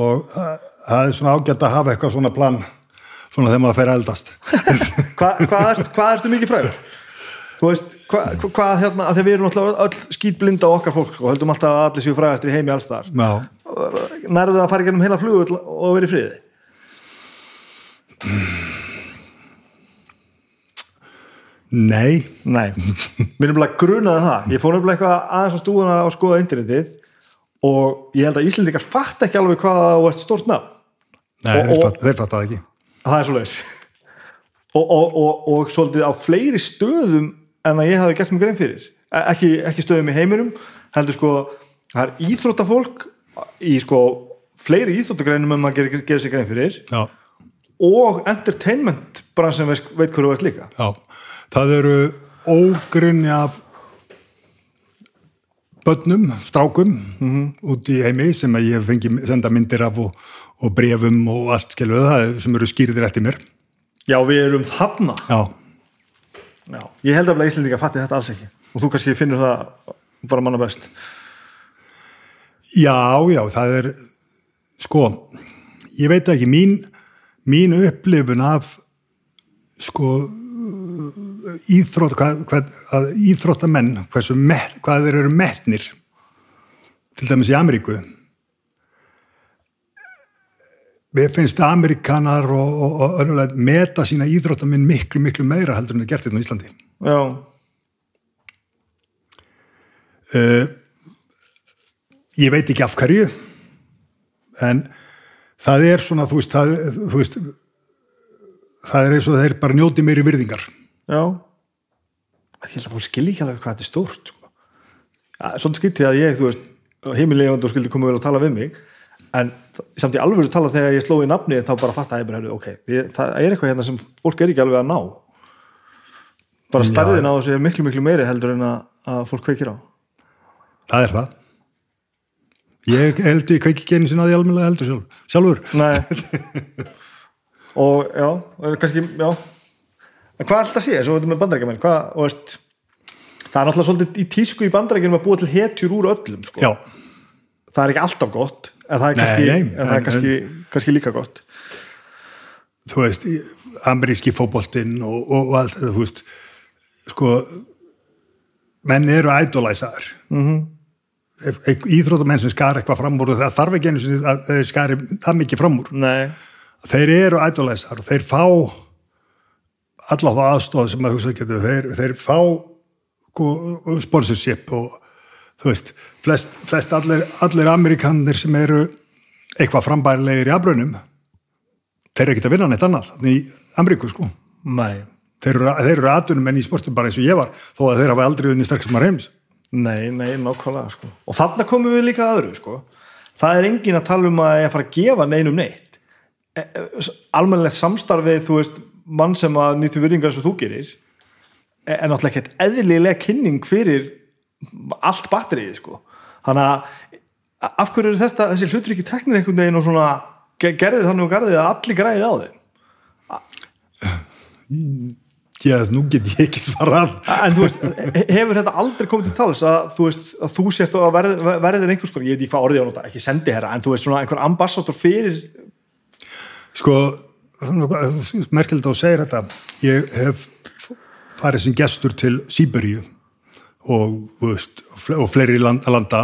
og uh, það er svona ágætt að hafa eitthvað svona plan svona þegar maður fer að eldast. Hva, hvað, ert, hvað ertu mikið frægur? þú veist, hvað, hva, hérna að þegar við erum alltaf öll skýtblinda á okkar fólk og höldum alltaf að allir séu frægastir í heimi allstar Já, nærðu það að fara gennum heila flugull og vera í friði? Nei. Nei, mér er bara grunaði það. Ég fór nefnilega eitthvað aðeins á stúðuna og skoða internetið og ég held að Íslendingar fatt ekki alveg hvað þú ert stort nafn. Nei, Og- þeir, og- þeir fatt það ekki það er svo leiðis og, og, og, og svolítið á fleiri stöðum en að ég hafi gert mig grein fyrir. E- ekki, ekki stöðum í heiminum heldur sko, það er íþróttafólk í sko fleiri íþróttagreinum en maður gerir, gerir sig grein fyrir. Já, og entertainment bransin veit, veit hverju ert líka. Já, það eru ógrunni af börnum, strákum út í heimi sem ég fengi senda myndir af og, og brefum og allt skilur það sem eru skýrðir eftir mér. já við erum þarna Já, já. ég held að Íslendinga fatti þetta alls ekki og þú kannski finnur það bara manna best já, já, það er sko, ég veit ekki mín, mín upplifun af sko íþrótt, hvað, hvað, að íþróttamenn hversu hvað þeir eru metnir til dæmis í Ameríku Mér finnst Amerikanar og, og, og örulega meta sína íþróttamenn miklu, miklu meira heldur en er gert þetta á Íslandi. já, Uh, ég veit ekki af hverju, en það er svona, þú veist, það, þú veist, það er eins og þeir bara njóti meiri virðingar. já ég held að fólk skilji ekki alveg hvað þetta er stórt sko. svona skytti að ég þú veist, heimilegand og skildi koma vel að tala við mig en samt í alvöru tala þegar ég sló í nafni þá bara fatt að ég bara, heyrðu, ok, ég, það er eitthvað hérna sem fólk er ekki alveg að ná. Bara stærðin á þessu er miklu miklu meiri heldur en að, að fólk kveikir á. Það er það. Ég held ég kveiki ekki einu sinna að ég almennilega heldur sjálf, sjálfur. Og já, kannski já, en hvað alltaf sé svo þetta með bandarækjumenn, hvað, og veist það er náttúrulega svolítið í tísku í bandarækjunum að búa til hetjur úr öllum sko. Já, það er ekki alltaf gott en það er Nei, kannski, nei, en það er en- kannski, kannski líka gott þú veist, ameríski fótboltinn og, og, og allt þetta, þú veist, sko, menn eru idolæsaðar. Mm -hmm. Íþróttamenn sem skar eitthvað fram úr, það þarf ekki einu sinni að þeir skari það mikið fram úr. nei, Þeir eru idolæsaðar og þeir fá alla þá aðstóð sem að hugsa getur, þeir, þeir fá sko, sponsorship og þú veist, flest, flest allir, allir amerikanir sem eru eitthvað frambærilegir í afbrunum þeir eru ekkert að vinna neitt annað í Ameríku sko nei þeir eru, þeir eru atvinnum enn í sportum bara eins og ég var þó að þeir hafa aldrei unni sterkst maður heims Nei, nei, nákvæmlega sko. og þarna komum við líka að öðru sko. það er engin að tala um að ég fara að gefa neinum neitt almennilegt samstarfið þú veist, mann sem að nýttu virðingar og þú gerir er er náttúrulega ekkert eðlilega kynning fyrir allt batterið sko. þannig að af hverju eru þetta, þessi hlutur ekki teknir einhvern veginn og svona ge- gerðir þannig og garðið að allir græðið á þeim? Já, nú get ég ekki svarað. En þú veist, he- hefur þetta aldrei komið til tals að þú veist, að þú sért að verð, verðir einhvers konar, ég veit ekki hvað orðið á nota ekki sendi herra, en þú veist svona einhver ambassador fyrir Sko, merkild að þú segir þetta ég hef farið sem gestur til Sýberíu og, veist, og fleiri land, landa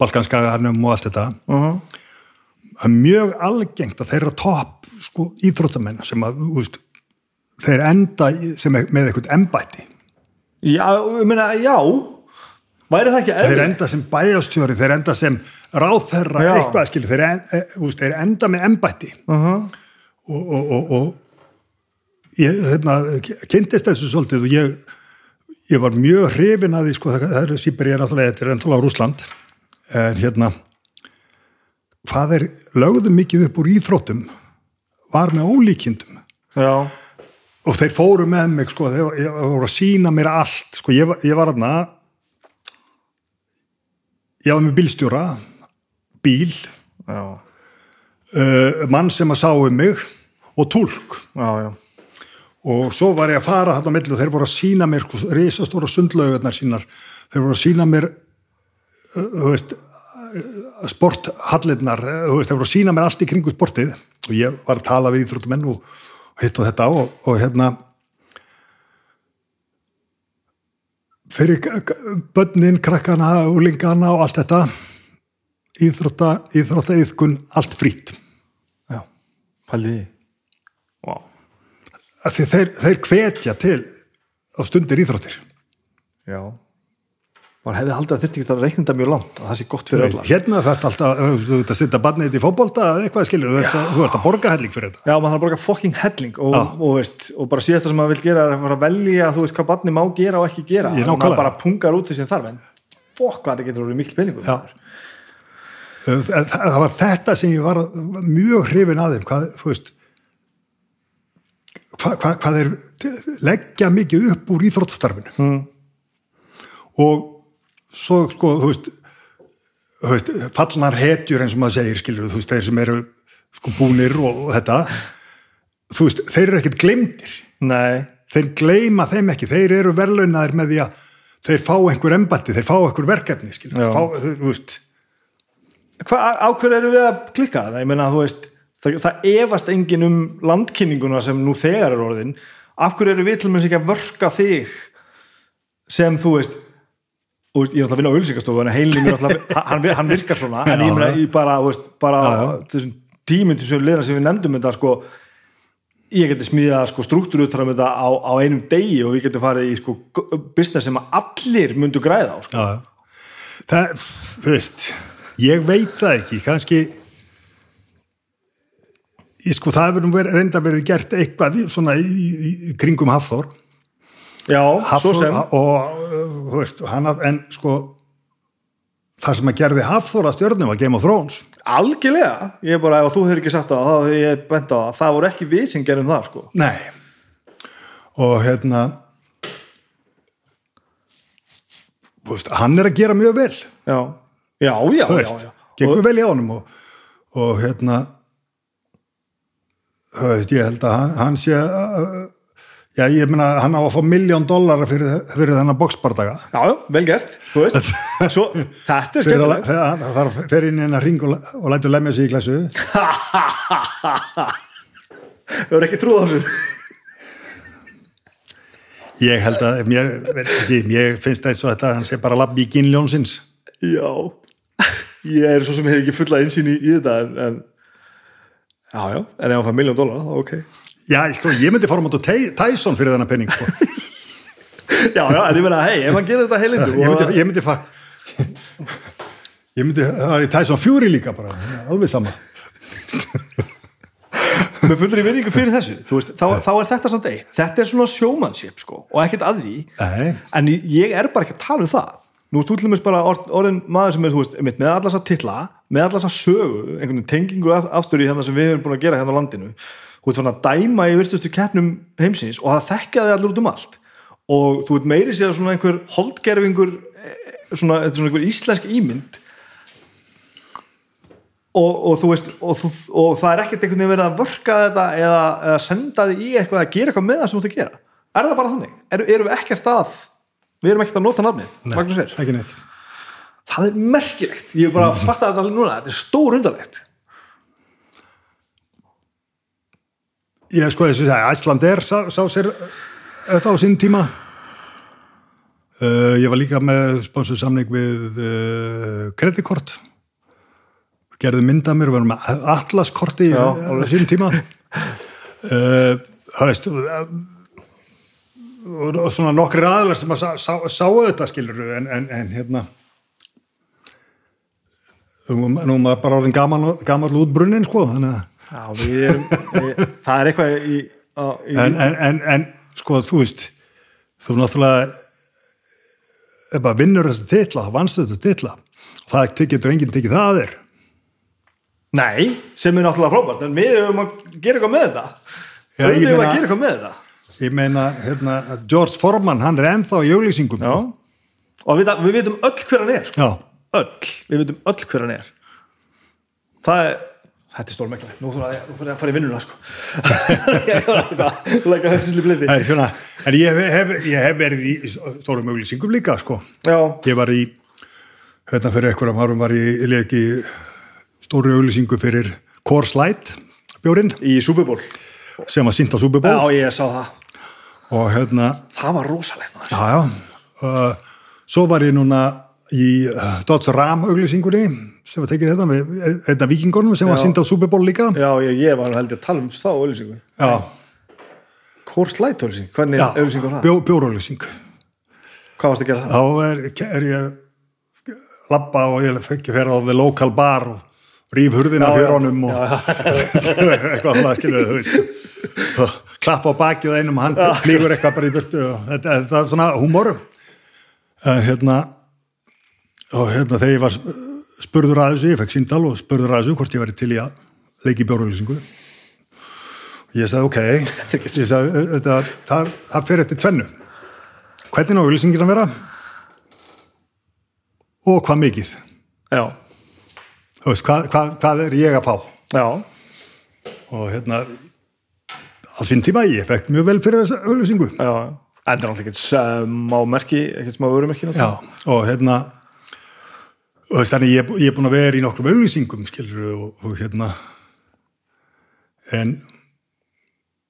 Balkanskagarnum og allt þetta uh -huh. það er mjög algengt að þeirra topp sko, íþróttamenn sem að veist, þeir enda sem með eitthvað embætti já, ég meina, já væri það ekki þeir eðlilegt? enda sem bæjastjóri, þeir enda sem ráðherra, Já. eitthvað skilur þeir, en, e, úst, þeir enda með embætti uh og, og, og, og ég hérna, kynntist þessu svolítið og ég, ég var mjög hrifin að því, sko, það, er Sýberi er náttúrulega, þetta er náttúrulega Rúsland en hérna hvað er, lögðu mikið upp úr íþróttum var með ólíkindum. Já, og þeir fóru með mig sko, þeir voru að sína mér allt sko, ég, ég var aðna ég var með bílstjóra bíl uh, mann sem að sá um mig og túlk. Já, já og svo var ég að fara þarna á milli og þeir voru að sína mér sko, risastóra sundlaugarnar sínar. Þeir voru að sína mér uh, uh, sporthallirnar, uh, þeir voru að sína mér allt í kringu sportið. Og ég var að tala við íþróttumenn og, hitt og þetta og, og hérna fyrir börnin, krakkana, úlingana og allt þetta íþrótta, íþrótta íþkun, allt frýtt já, pæliði wow. Því þeir, þeir hvetja til á stundir íþróttir. Já. Maður hefði haldið að þurfti ekki að reikna þetta mjög langt að það sé gott fyrir alla. hérna þarf alltaf þú ert að setja barnið í fótbolta eða eitthvað skilur, þú ert, að, þú ert að borga helling fyrir þetta. Já, maður þarf að borga fucking helling og, Já. og, veist, og bara síðasta sem maður vil gera er að að velja þú veist hvað barni má gera og ekki gera. Ég og maður bara pungar út því sem þarf en fokk hvað þetta getur orðið mikil peningum það, það var þetta sem ég var mjög hrifin að þeim hvað, þú veist hva, hva, hvað er leggja mikið upp úr íþróttastarfinu. Mm. og svo sko, þú veist, þú veist fallnar hetjur eins og maður segir skilur, þú veist, þeir sem eru sko búnir og, og þetta þú veist, þeir eru ekkert glemdir Nei, þeir gleyma þeim ekki, þeir eru verðlaunaðir með því að þeir fá einhver embatti, þeir fá einhver verkefni skilur, fá, þú veist. Hva, á hverju eru við að klikka það? Ég meina, þú veist, það, það efast engin um landkynninguna sem nú þegar er orðin. Af hverju eru við til með ekki að vörka þig sem, þú veist, og ég er alltaf að vinna á ölsingastofu, en heilin er alltaf, hann, hann virkar svona, en ég meina, ég bara, veist, bara þessum tímyndu sem liðna sem við nefndum þetta, sko, ég geti smíðað sko, struktúruutram þetta á, á einum degi og við getum farið í sko, business sem allir myndu græða á, sko. Já, það, þú veist, ég veit það ekki, kannski, ég sko, það hefur verið, reynda verið gert eitthvað svona í, í, í kringum Hafþór, Já, svo Hafþór sem. og, þú veist, hann, að- en sko, það sem að gerði Hafþór að stjörnum var Game of Thrones. Algjörlega, ég er bara, ef þú hefur ekki sagt það hefur ég bent á það, það voru ekki við sem gerum það sko. Nei, og hérna, þú veist, hann er að gera mjög vel. Já, já, já, þú já, veist, já. gengur Og, vel í ánum og, og hérna ég held að hann, hann sé já, ég meina, hann á að fá miljón dollara fyrir, fyrir þennan boksbardaga já, vel gert, þú veist. Svo, þetta er að skemmtilegt. það það að fer inn í hennar ring og, og lætur lemja sig í klassu Þú er ekki trúð á þessu. Ég held að, mér, ekki, mér finnst það eins og þetta, hann sé bara labbi í kynljónsins. Já, ég er svo sem hefur ekki fulla einsýn í, í þetta en, en já, já, en ef hann fær miljón dólar, þá ok. Já, sko, ég myndi fara á mót Tyson fyrir þennan penning sko. Já, já, en ég meina, hei, ef hann gerir þetta heilindu ég myndi, ég myndi fara ég myndi, það var í Tyson Fury líka bara, alveg sama. Með fullri vinningu fyrir þessu þú veist, þá, þá er þetta samt eitt. Þetta er svona sjómannship sko og ekkert að því. Nei. en ég er bara ekki að tala um það. Nú er stúllumis bara orð, orðin maður sem er þú veist, með allars að tilla með allars að sögu, einhvern veginn tengingu af, afstöru í hérna sem við höfum búin að gera hérna á landinu þú ert svona að dæma í virtustu keppnum heimsins og það þekkja þig allir út um allt. Og þú ert meiri sér svona einhver holdgerfingur eh, svona, er svona einhver íslensk ímynd. Og, og þú veist og, þú, og það er ekkert einhvern veginn verið að vörka þetta eða, eða senda þig í eitthvað að gera eitthvað með það sem þú ert að gera. Er það bara þannig? Eru, erum við ekkert að við erum ekkert að nota nafnið? Ver? ekki neitt það er merkilegt, ég er bara að fatta þetta alveg núna. Þetta er stór undarlegt Ég sko þess að Æsland er sá, sá sér þetta á sinn tíma. Uh, ég var líka með sponsorð samning við uh, kreditkort gerði mynda mér og varum með atlaskorti á sinn tíma. Uh, það veist og, og svona nokkri aðlar sem að sá, sá, sáu þetta skilur en, en, en hérna nú er maður bara orðin gaman, gamal útbrunnin sko þannig að Já, við erum, það er eitthvað í, á, í en, en, en, en sko þú veist þú náttúrulega ef maður vinnur þessi titla þá vannstu þetta titla. Það getur enginn tekið það að þér. Nei, sem er náttúrulega frábært en við höfum að gera eitthvað með þetta. Já, við höfum að gera eitthvað með þetta. Ég meina hérna, George Foreman hann er ennþá í auglýsingum Já, og við, við vitum öll hver hann er sko. Já. Öll, við vitum öll hver hann er. Það er þetta er stórmæklegt, nú þurfa ég þarf ég að fara í vinnuna sko. ég Það er svona, en ég hef, ég hef verið í stórum auglýsingum líka sko. Já, ég var í hérna fyrir einhverjum árum var ég í leik í stóru auglýsingu fyrir Coors Light bjórinn. Í Bowl. Sem var sínt á ég það. Og hérna það var rosalegt. Já, já. Uh, svo var ég núna í uh, Dodds Ram auglýsingunni sem var tekið hérna með hérna vikingunum sem var Já. sínd á Super Bowl líka. já, ég, ég var held ég að tala um þá auðlýsingu Já, Kors Light auðlýsing, hvernig já, auðlýsingu var það? bjó, bjórauglýsing. hvað varst að gera það? Þá er, er ég labba og ég fekk ég fer á the local bar og ríf hurðina fyrir honum og eitthvað það skilur þú veist. Klappa á bakið á einum og hann flýgur eitthvað bara í burtu og þetta, þetta er svona húmor. En hérna og hérna þegar ég var spurður að þessu, ég fekk síndal og spurður að þessu hvort ég væri til í að leiki bjórauglýsingu ég sagði ok. Ég sagði, þetta, það, það fer eftir tvennu. Hvernig á auðlýsingin að vera? Og hvað mikið? Já, þú veist, hvað, hvað, hvað er ég að fá? Já, og hérna á sín tíma ég fekk mjög vel fyrir þessa auðlýsingu já. Þetta er náttúrulega ekkert smá merki ekkert smá vörumerki já, og hérna og þannig ég, ég er búin að vera í nokkrum auðlýsingum skilur og, og hérna en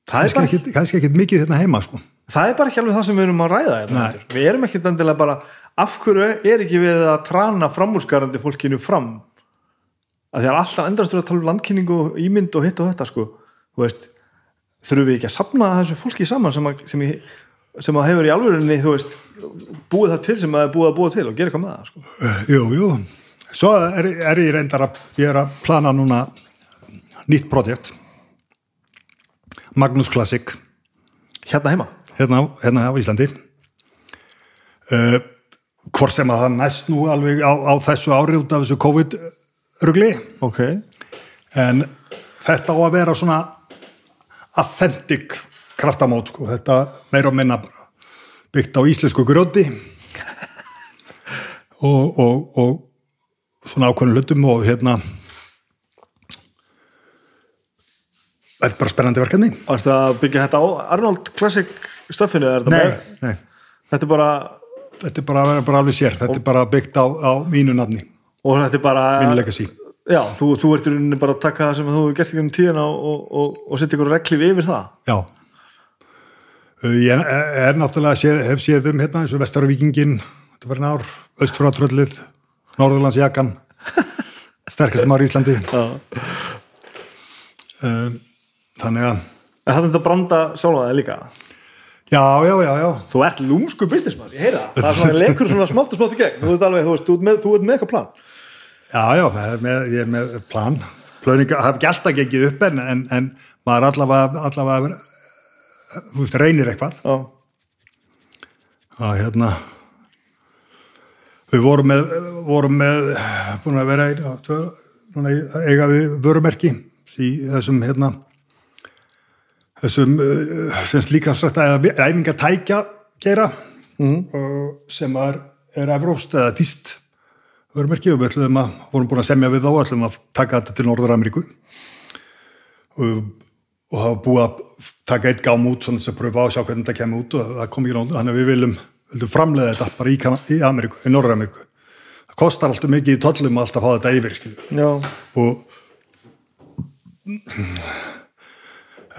það er kannski kannski ekkit mikið hérna heima sko. Það er bara ekki alveg það sem við erum að ræða hérna, við erum ekkert endilega bara af hverju er ekki við að trana framúrskarandi fólkinu fram? Að því að alltaf endrast við að tala um landkynningu og ímynd og hitt og þetta sko. Þú veist, þurfum við ekki að sapna þessu fólki saman sem að, sem, ég, sem að hefur í alvörinni þú veist, búið það til sem að er búið að búa til og gera eitthvað með það sko. Jú, jú. Svo er, er ég reyndar að, ég er að plana núna nýtt projekt. Magnus Classic, hérna heima hérna, hérna á Íslandi. Uh, hvort sem að það næst nú alveg á, á þessu ári út af þessu COVID-rugli, ok, en þetta á að vera svona authentic kraftamót, sko. þetta meira og minna bara byggt á íslensku grjóti og, og, og svona ákveðnum hlutum og hérna þetta er bara spennandi verkefni og ertu að byggja þetta á Arnold Classic stöffinu er þetta með? nei, þetta er bara þetta er bara bara alveg sér þetta er bara byggt á, á mínu nafni og þetta er bara mínu legacy já, þú, þú ert í rauninni bara að taka það sem þú hefur gert ekki um tíðina og, og, og, og setja ykkur reglif yfir það Já. Uh, Ég er, er náttúrulega, séð, hef séð um hérna eins og Vestaravíkingin, þetta var nár, Östfrátröllið, Norðurlandsjakan, sterkast maður í Íslandi. Um, þannig að, það er þetta branda sjálfa það líka? Já, já, já, já, þú ert lúmsku businessman, ég heyra það. Það er svona leikur svona smátt og smátt í gegn. Þú ert alveg, þú ert með, þú ert með eitthvað plan. Já, já, með, ég er með plan. Plöninga, það hef ekki alltaf gengið upp en, en, en maður allavega, allavega, þú veist, reynir eitthvað. já, að hérna við vorum með, vorum með búin að vera eiga við vörumerki í þessum hérna þessum uh, sem líka æfingatækja gera mm. sem er, er evróst eða týst vörumerki og við ætlum að vorum búin að semja við þá og ætlum að taka þetta til Norður-Ameríku og, og hafa búið að taka eitt gám út svona að pröfa á að sjá hvernig þetta kemur út og það kom ekki náttúrulega, þannig að við viljum, viljum framleiða þetta bara í, í Ameríku, í Norður-Ameríku. Það kostar alltaf mikið í tollum að alltaf fá þetta yfir skilju já, og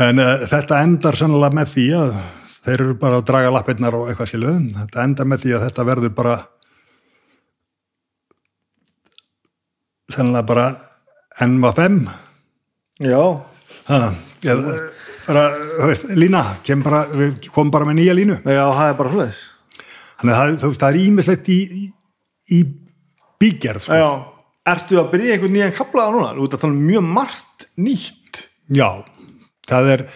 en uh, þetta endar sannlega með því að þeir eru bara að draga lappirnar og eitthvað skilu þetta endar með því að þetta verður bara sannlega bara NVFM já. Ha, eða, bara, veist, lína bara, við komum bara með nýja línu. Já, það er bara svoleiðis. Þannig að það, veist, það er ímislegt í, í, í bígerð sko. já, ertu að byrja einhvern nýjan kaplaða núna, þú ert að tala um mjög margt nýtt. Já, það er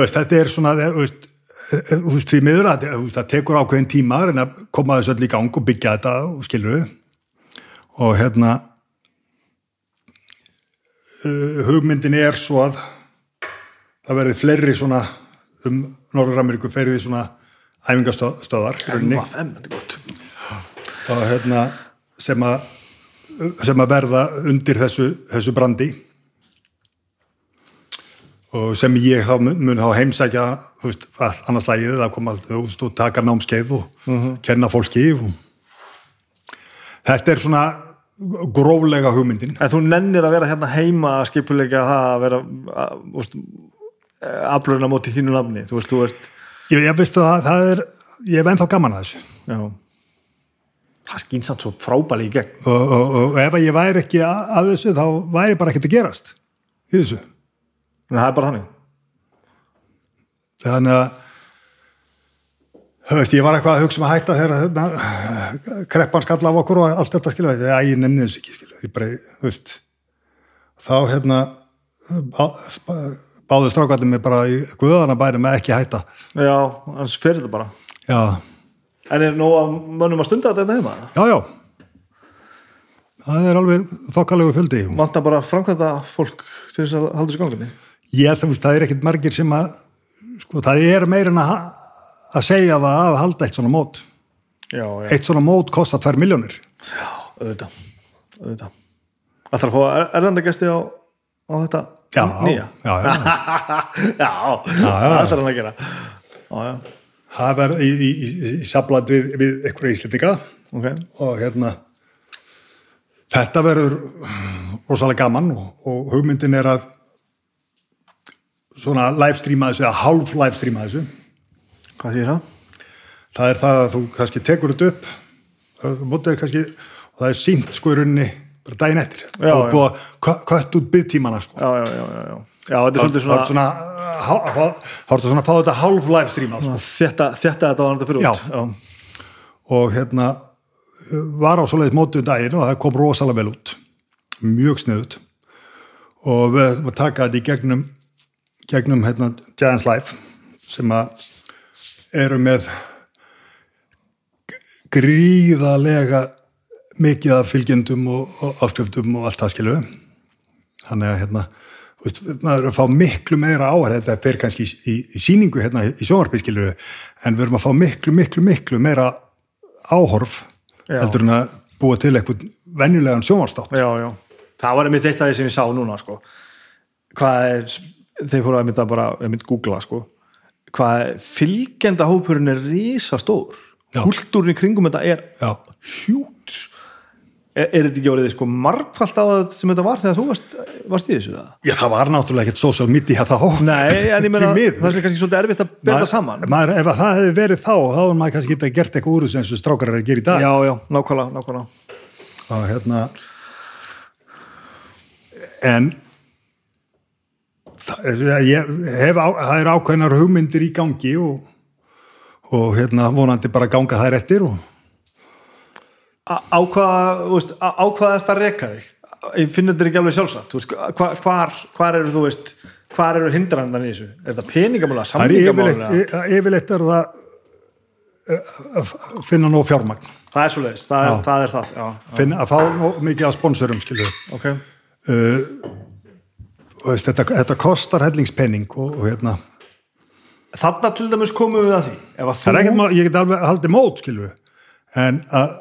veist, þetta er svona þú veist, eh, þú veist, því miður að veist, það tekur ákveðin tíma reyna að koma þessu öll í gang og byggja þetta og skilur við og hérna uh, hugmyndin er svo að það verði fleiri svona um Norður-Ameríku ferði svona æfingastöðar í rauninni. FM, þetta er gott. Og hérna sem að sem að verða undir þessu, þessu brandi. Og sem ég þá mun, þá heimsækja veist, annars lægið að koma þú veist, og taka námskeið og kenna fólki og þetta er svona gróflega hugmyndin. En þú nennir að vera hérna heima að skipulegja það að vera aflurinn á móti þínu nafni þú veist, þú ert ég, ég veistu það, það er ég hef ennþá gaman að þessu. Já. það skýn samt svo frábæli í gegn. Og, og, og ef að ég væri ekki að, að þessu þá væri bara ekkert að gerast í þessu. En það er bara þannig. Þannig að veist, ég var eitthvað að hugsa um að hætta þegar hérna, kreppan skall af okkur og allt þetta skilja, þegar ég nefni þessu ekki skilja, ég bara, veist þá hérna báðu strákvæðin mig bara í guðana bæri með ekki hætta. Já, annars fer þetta bara. Já, en er nóg að mönnum að stunda þetta heima? Já, já. Það er alveg þokkalegu fjöldi. Vantar bara framkvæmda fólk til þess að halda þessu ganginni ég þú veist, það er ekkit margir sem að sko, það er meira en að, að segja það að halda eitt svona mót. Já, já, eitt svona mót kostar 2 miljónir auðvitað. Auðvitað. Ætlar að fá erlendagesti á, á þetta já, nýja? já, já. það ætlar hann að gera Já, já, það verður í, í, í, í sablað við, við einhverja íslendinga ok og hérna þetta verður rosalega gaman og, og hugmyndin er að svona livestreama þessu eða hálf livestreama þessu Hvað þýr það? það er það að þú kannski tekur þetta upp það mútið kannski og það er sínt sko í rauninni bara daginn eftir Já, og já. búið að kött út byggtímana sko. Já, já, já, já, já Já, þetta er svolítið svona, svona þá ertu svona að fá þetta hálf livestreama sko. þetta, þetta þetta var þetta fyrir út Já. og hérna var á svoleiðis mótið daginn og það kom rosalega vel út mjög sniðut og við við taka þetta í gegnum gegnum hérna Giants Life sem að eru með gríðalega mikið af fylgjendum og, og afskriftum og allt það skilu þannig að hérna veist, maður er að fá miklu meira á þetta fer kannski í, í, í síningu hérna í sjónvarpi skilu en við erum að fá miklu, miklu, miklu meira áhorf Já. heldur en að búa til eitthvað venjulegan sjónvarstátt já, já, það var einmitt eitt af því sem ég sá núna sko. hvað er þeir fóru að mynda bara, að mynda googla sko. hvað fylgjenda hópurinn er risastór Já. kultúrin í kringum þetta er Já. hjút er, er þetta ekki orðið sko margfalt á það sem þetta var þegar þú varst, varst í þessu? Já, það var náttúrulega ekkert social media þá. Nei, en ég meina það er kannski svolítið erfitt að það saman. maður, ef að það hefði verið þá þá hefði maður kannski getað gert eitthvað úr þessu eins og strákar er að gera í dag. Já, já, nákvæmlega, nákvæmlega. Og hérna en það ég hef það er ákveðnar hugmyndir í gangi og, og hérna vonandi bara ganga þær eftir og á á hvað, þú veist, á, á hvað ert að reka þig? Ég finn þetta ekki alveg sjálfsagt veist, hva, hvar, hvar eru þú veist hvar eru hindrandan í þessu? Er þetta peningamála, það er yfirleitt, er það eh, að finna nóg fjármagn. Það er svo leiðis, það, er- það er það já, já, finna, að fá nóg mikið af sponsorum skilju ok, veist, þetta, þetta kostar hellingspenning og, og hérna. Þarna til dæmis komum við að því að er þú, ekkert, má- ég get alveg haldið mót skilju en að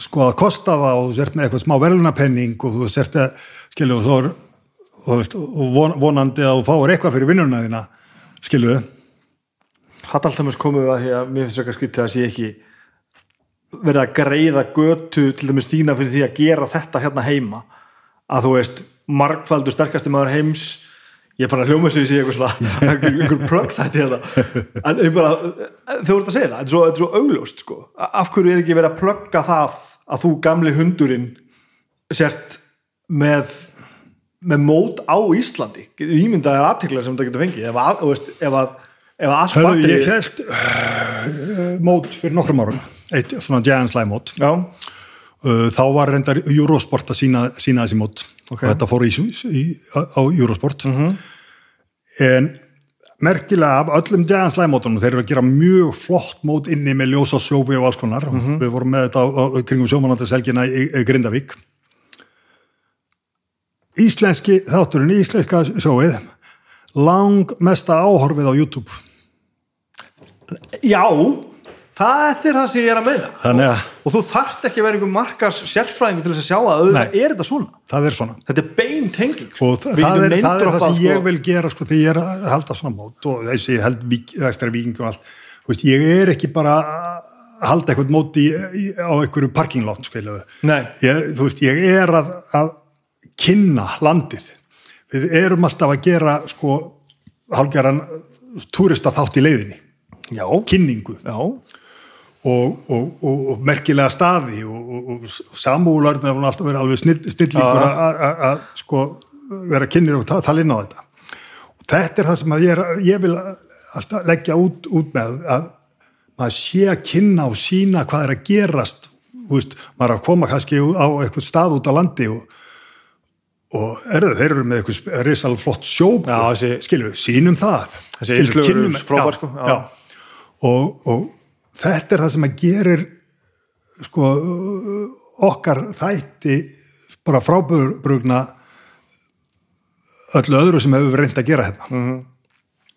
sko að kosta það og þú sért með eitthvað smá verðlunapenning og þú sért að skilju þú er og, og von, vonandi að þú fáir eitthvað fyrir vinnuna þína skilju komum við að því að mér finnst að skytta að sé ekki verið að greiða götu til dæmis þína fyrir því að gera þetta hérna heima. Að þú veist, margfaldur sterkasti maður heims ég bara að hljóma þessu í sig einhver plögg þetta hérna. En bara, þau voru að segja það þetta er svo, þetta svo augljóst sko. Af hverju er ekki verið að plögga það að þú gamli hundurinn sért með með mót á Íslandi. Ímyndaðar aðteklar sem þetta getur fengið. Ef að, veist, ef að, ef að Hörðu, ég held uh, mót fyrir nokkrum árum. Eitt svona Giants Live mót. Já, uh, þá var reyndar Eurosport að sína, sína þessi mót. Ok. og þetta fór í, í, á Eurosport. En merkilega af öllum Giants Live mótunum þeir eru að gera mjög flott mót inni með ljósa sjófi og alls konar. Við vorum með þetta á, á, kringum sjómanandaselgina í, í Grindavík. Íslenski þátturinn, íslenska sjóið. Lang mesta áhorfið á YouTube. Já það er það sem ég er að meina. Að og þú þarft ekki að vera einhver markas sérfræðingur til þess að sjá að auðvitað er þetta svona. Það er svona. Þetta er bein tenging sko. og það, það, er, það er það sem ég sko. vil gera sko, þegar ég er að halda svona mót og þessi ég held ekstra viking og allt. Veist, ég er ekki bara að halda eitthvað mót í, í, á einhverju ég, þú veist, ég er að, að kynna landið. Við erum alltaf að gera sko hálfgerðan túrista þátt í leiðinni. Já, kynningu. Já, og, og, og, merkilega staði og, og, og samúlarn hefur alltaf verið alveg snill, snillingur Já. að- sko vera kynir og ta- tala inn á þetta og þetta er það sem ég, er, ég vil alltaf leggja út, út með að maður sé að kynna og sína hvað er að gerast veist, maður er að koma kannski á eitthvað stað út á landi og, og er, þeir eru með eitthvað risal flott þessi- skilur við, sínum það Skilur við, frábær, já, sko. Og, og þetta er það sem að gerir sko okkar þætti bara frábrugna öllu öðru sem hefur reynd að gera hérna.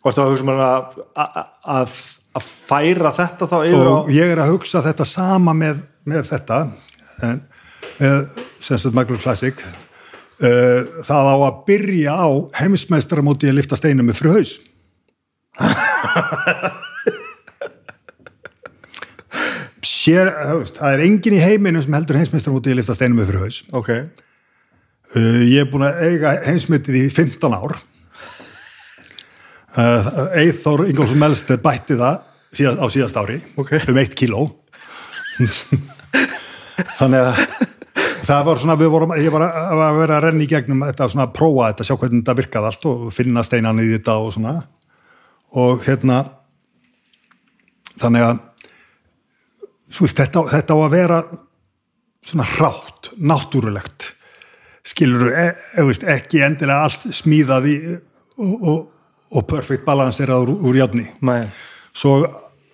Varstu að hugsa maður að, að, að, að færa þetta þá yfir og ég er að hugsa þetta sama með, með þetta en með sagt Michael Classic. Uh, það á að byrja á heimsmeistaramóti að lifta steinum með fru haus Sér, veist, það er engin í heiminum sem heldur heimsmeistaramóti að lifta steinum með fru haus. Ok, Uh, ég er búin að eiga heimsmyndið í 15 ár. Uh, Eithor Ingolfsson Melstedt bætti það síðast, á síðast ári Ok. um eitt kíló. Þannig að það var svona, við vorum ég var að, að vera að renna í gegnum þetta svona að prófa þetta, sjá hvernig þetta virkaði allt og finna steinan í þetta og svona. Og hérna þannig að veist, þetta, þetta á að vera svona hrátt, náttúrulegt skilur e, e, veist, ekki endilega allt smíðað í, og, og, og perfect balance er úr, úr játni svo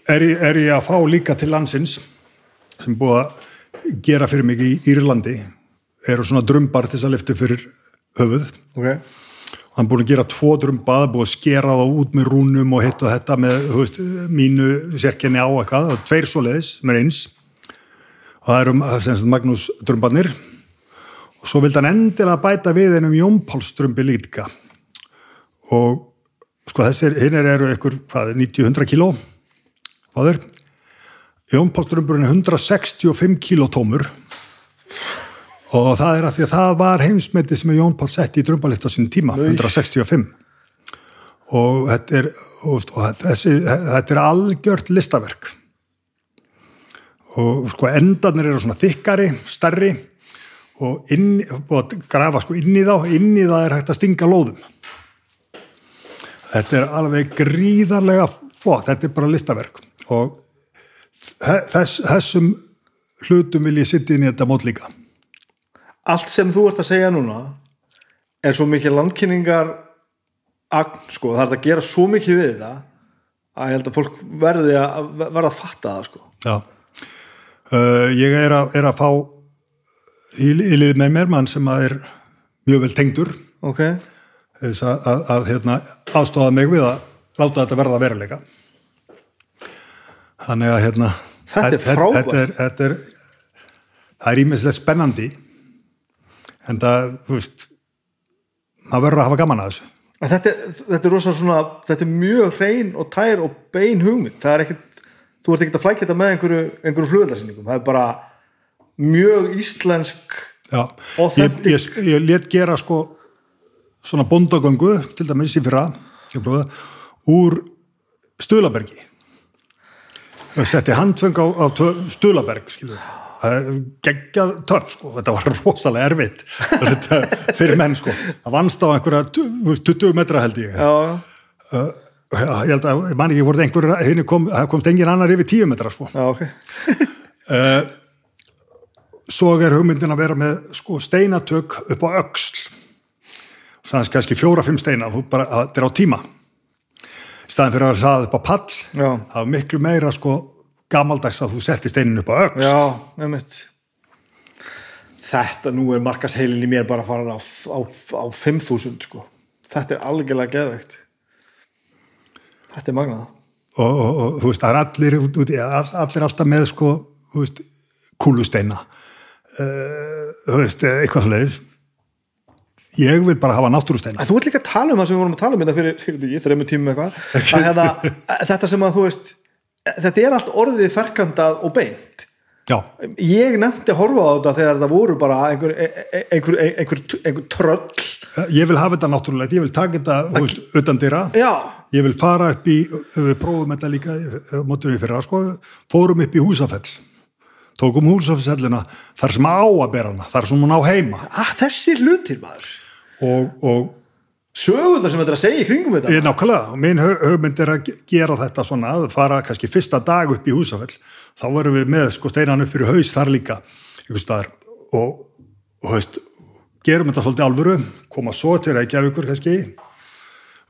er er ég að fá líka til landsins sem búið að gera fyrir mig í Írlandi eru svona drömbar til þess að lifta fyrir höfuð. Ok, hann er búin að gera tvo drömba, það er búið að skera þá út með rúnum og hitt og þetta með veist, mínu sérkenni á eitthvað. Og tveir svoleiðis er eins. Og það eru sagt, Magnús drömbarnir og svo vildi hann endilega bæta við einum Jómpálströmbi líka. Og sko þessir hinnir eru ykkur, hvað er 90-100 kíló? Fáður Jómpálströmburinn er 165 kíló tómur og það er að því að það var heimsmyndi sem Jón Pál setti í drömbalift á sín tíma, 165 og þetta er, og, þessi, þetta er algjört listaverk. Og sko endarnir eru svona þykkari, stærri og inn, og grafa sko inn í þá, inn í það er hægt að stinga lóðum. Þetta er alveg gríðarlega flott, þetta er bara listaverk. Og þess, þessum hlutum vil ég sitta inn í þetta mót líka allt sem þú ert að segja núna er svo mikið landkynningar agn, sko, það er að gera svo mikið við það að ég held að fólk verði að verða að fatta það, sko. Já, uh, ég er að, er að fá í, í lið með mér mann sem að er mjög vel tengdur. Ok, þess að, að, að hérna, aðstofa mig við að láta þetta verða veruleika. Þannig að hérna Þetta er frábært. þetta er, þetta er, það er ímestlega spennandi en það, þú veist maður verður að hafa gaman að þessu. Þetta, þetta er rosa svona þetta er mjög hrein og tær og bein hugmynd. Það er ekkit, þú ert ekkit að flækja þetta með einhverju, einhverju flugöldarsýningum, það er bara mjög íslensk Já, ég, Authentic. ég, ég let gera sko svona bondagöngu til dæmis í fyrra ég prófaði, úr Stulabergi og setti handfeng á, á tö- Stulaberg skilur það er geggjað törf sko, þetta var rosalega erfitt þetta, fyrir menn sko. Það vannst á einhverja tu- þú veist, 20 metra held ég. Já, ég held að, ég man ekki hvort einhver kom, það komst engin annar yfir 10 metra sko. Já, ok. Svo er hugmyndin að vera með sko, steinatök upp á öxl. Þannig kannski fjóra-fimm steina þú bara, þetta er á tíma. Í staðin fyrir að vera saðað upp á pall Já. það var miklu meira sko gamaldags að þú setti steinin upp á öxl já, nefnitt þetta nú er markasheilin í mér bara að fara á, á, á 5000 sko. Þetta er algjörlega geðveikt. Þetta er magnað. Og, og, og þú veist, það er allir allir alltaf með sko veist, kúlusteina. Uh, þú veist, eitthvað slegis ég vil bara hafa náttúrusteina. Þú ert líka að tala um það sem við vorum að tala um þetta fyrir, fyrir ekki, þreymur tímum eitthvað. Að hérna, þetta sem að þú veist þetta er allt orðið ferkandað og beint. Já, ég nefndi að horfa á þetta þegar það voru bara einhver, einhver, einhver, einhver, einhver tröll. Ég vil hafa þetta náttúrulegt. Ég vil taka þetta veist, utan dyra. Já, Ég vil fara upp í, við prófum þetta líka mótur við fyrra, sko, fórum upp í húsafell, tókum húsafellina þar sem á að bera hana, þar sem hún á heima. Að þessi hlutir maður. Og, og sögundar sem þetta er að segja í kringum þetta. Ég nákvæmlega, minn hug- hugmynd er að gera þetta svona, að fara kannski fyrsta dag upp í húsafell, þá verum við með sko steinan upp fyrir haus þar líka, staðar. Og, og veist, gerum þetta svolítið alvöru, koma svo til Reykjavíkur kannski,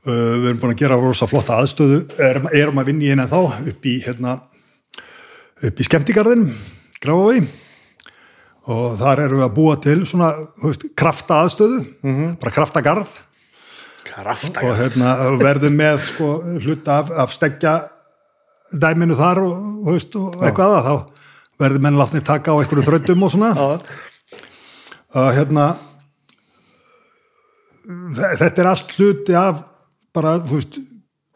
uh, við erum búin að gera rosa flotta aðstöðu, erum, erum að vinna í eina þá upp í hérna, upp í skemmtigarðin, Grafói og þar erum við að búa til svona, veist, krafta aðstöðu, bara kraftagarð krafta og hérna, verðum með sko, hluta af, af stekja dæminu þar og, og, veist, og eitthvað aða þá. Verður menn látnið taka á einhverju þröndum og svona. Að hérna þe- þetta er allt hluti af bara, veist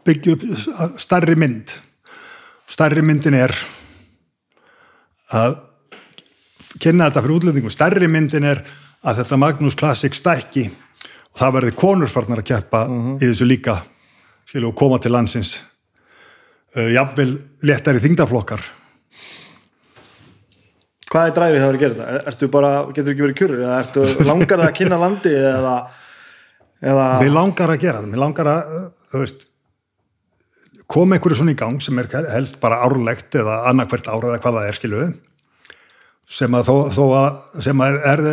byggja upp stærri mynd. Stærri myndin er að kynna þetta fyrir útlendingum. Stærri myndin er að þetta Magnús Classic stækki og það verði konur farnar að keppa í þessu líka skilu og koma til landsins. Uh, jafnvel léttari þingdaflokkar Hvað er dræfið það að gera þetta? Er- Ertu bara, getur ekki verið kjurur eða ertu langar að kynna landi eða, eða Mér langar að gera það, mér langar að uh, þú veist, koma einhverju svona í gang sem er helst bara árlegt eða annarkvært ára eða hvað það er skilu sem að þó, þó að sem að er,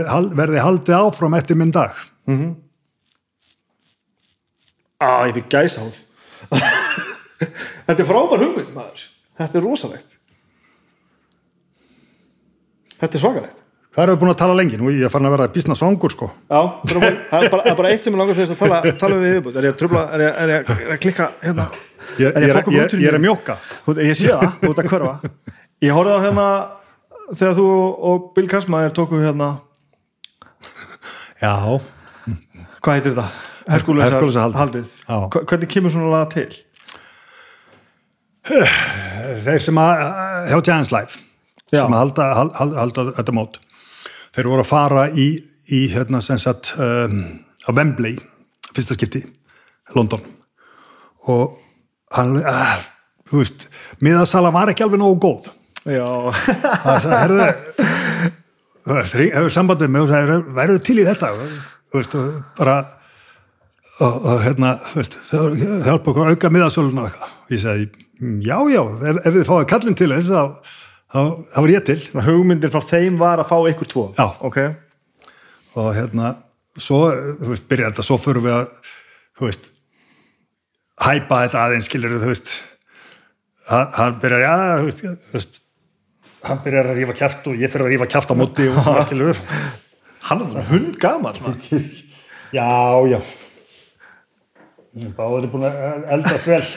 verði haldið áfram eftir minn dag Á, ég fikk gæsa hóð Þetta er frábær hugmynd maður. Þetta er rosalegt. Þetta er svakalegt. Hvað erum við búin að tala lengi? Nú er ég að fara að verða bísna svangur sko. Já, það er bara, það er bara, það er eitt sem er langar þess að tala, tala við viðbútt Er ég að trubla, er ég, er ég, er ég að klikka hérna? Ég, Er ég, ég ég, að ég, út er að mjóka. Ég sé það, ert að hverfa. Ég horfði á hérna þegar þú og Bill Kassmaður tóku hérna Já, hvað heitir þetta? Herkulesarhaldið. haldið Hvernig kemur svona laga til? þeir sem að hjá Giants Live Já. sem að halda, halda, halda, þetta mót þeir voru að fara í, í hérna sem sagt um, á Wembley, fyrsta skipti London og hann, að, þú veist miðasala var ekki alveg nógu góð Já, það veist, hring- hefur sambandið með verður til í þetta þú veist, bara og, og hérna, þú það hjálpa okkur að auka miðasölun og eitthvað. Ég sagði, já, já, ef, ef þið fáið kallin til þess, þá, þá, þá er ég til. Hugmyndin frá þeim var að fá ykkur tvo. Já. Ok, og hérna, svo, þú veist, byrja þetta, svo fyrir við að, þú veist hæpa þetta aðeins, skilur þú veist. Hann, hann byrjar, já, þú veist, þú veist hann byrjar að rífa kæft og ég fyrir að rífa kæft á móti og svona, skilur hann er hund gamall maður. já, já báður er búin að eldast vel.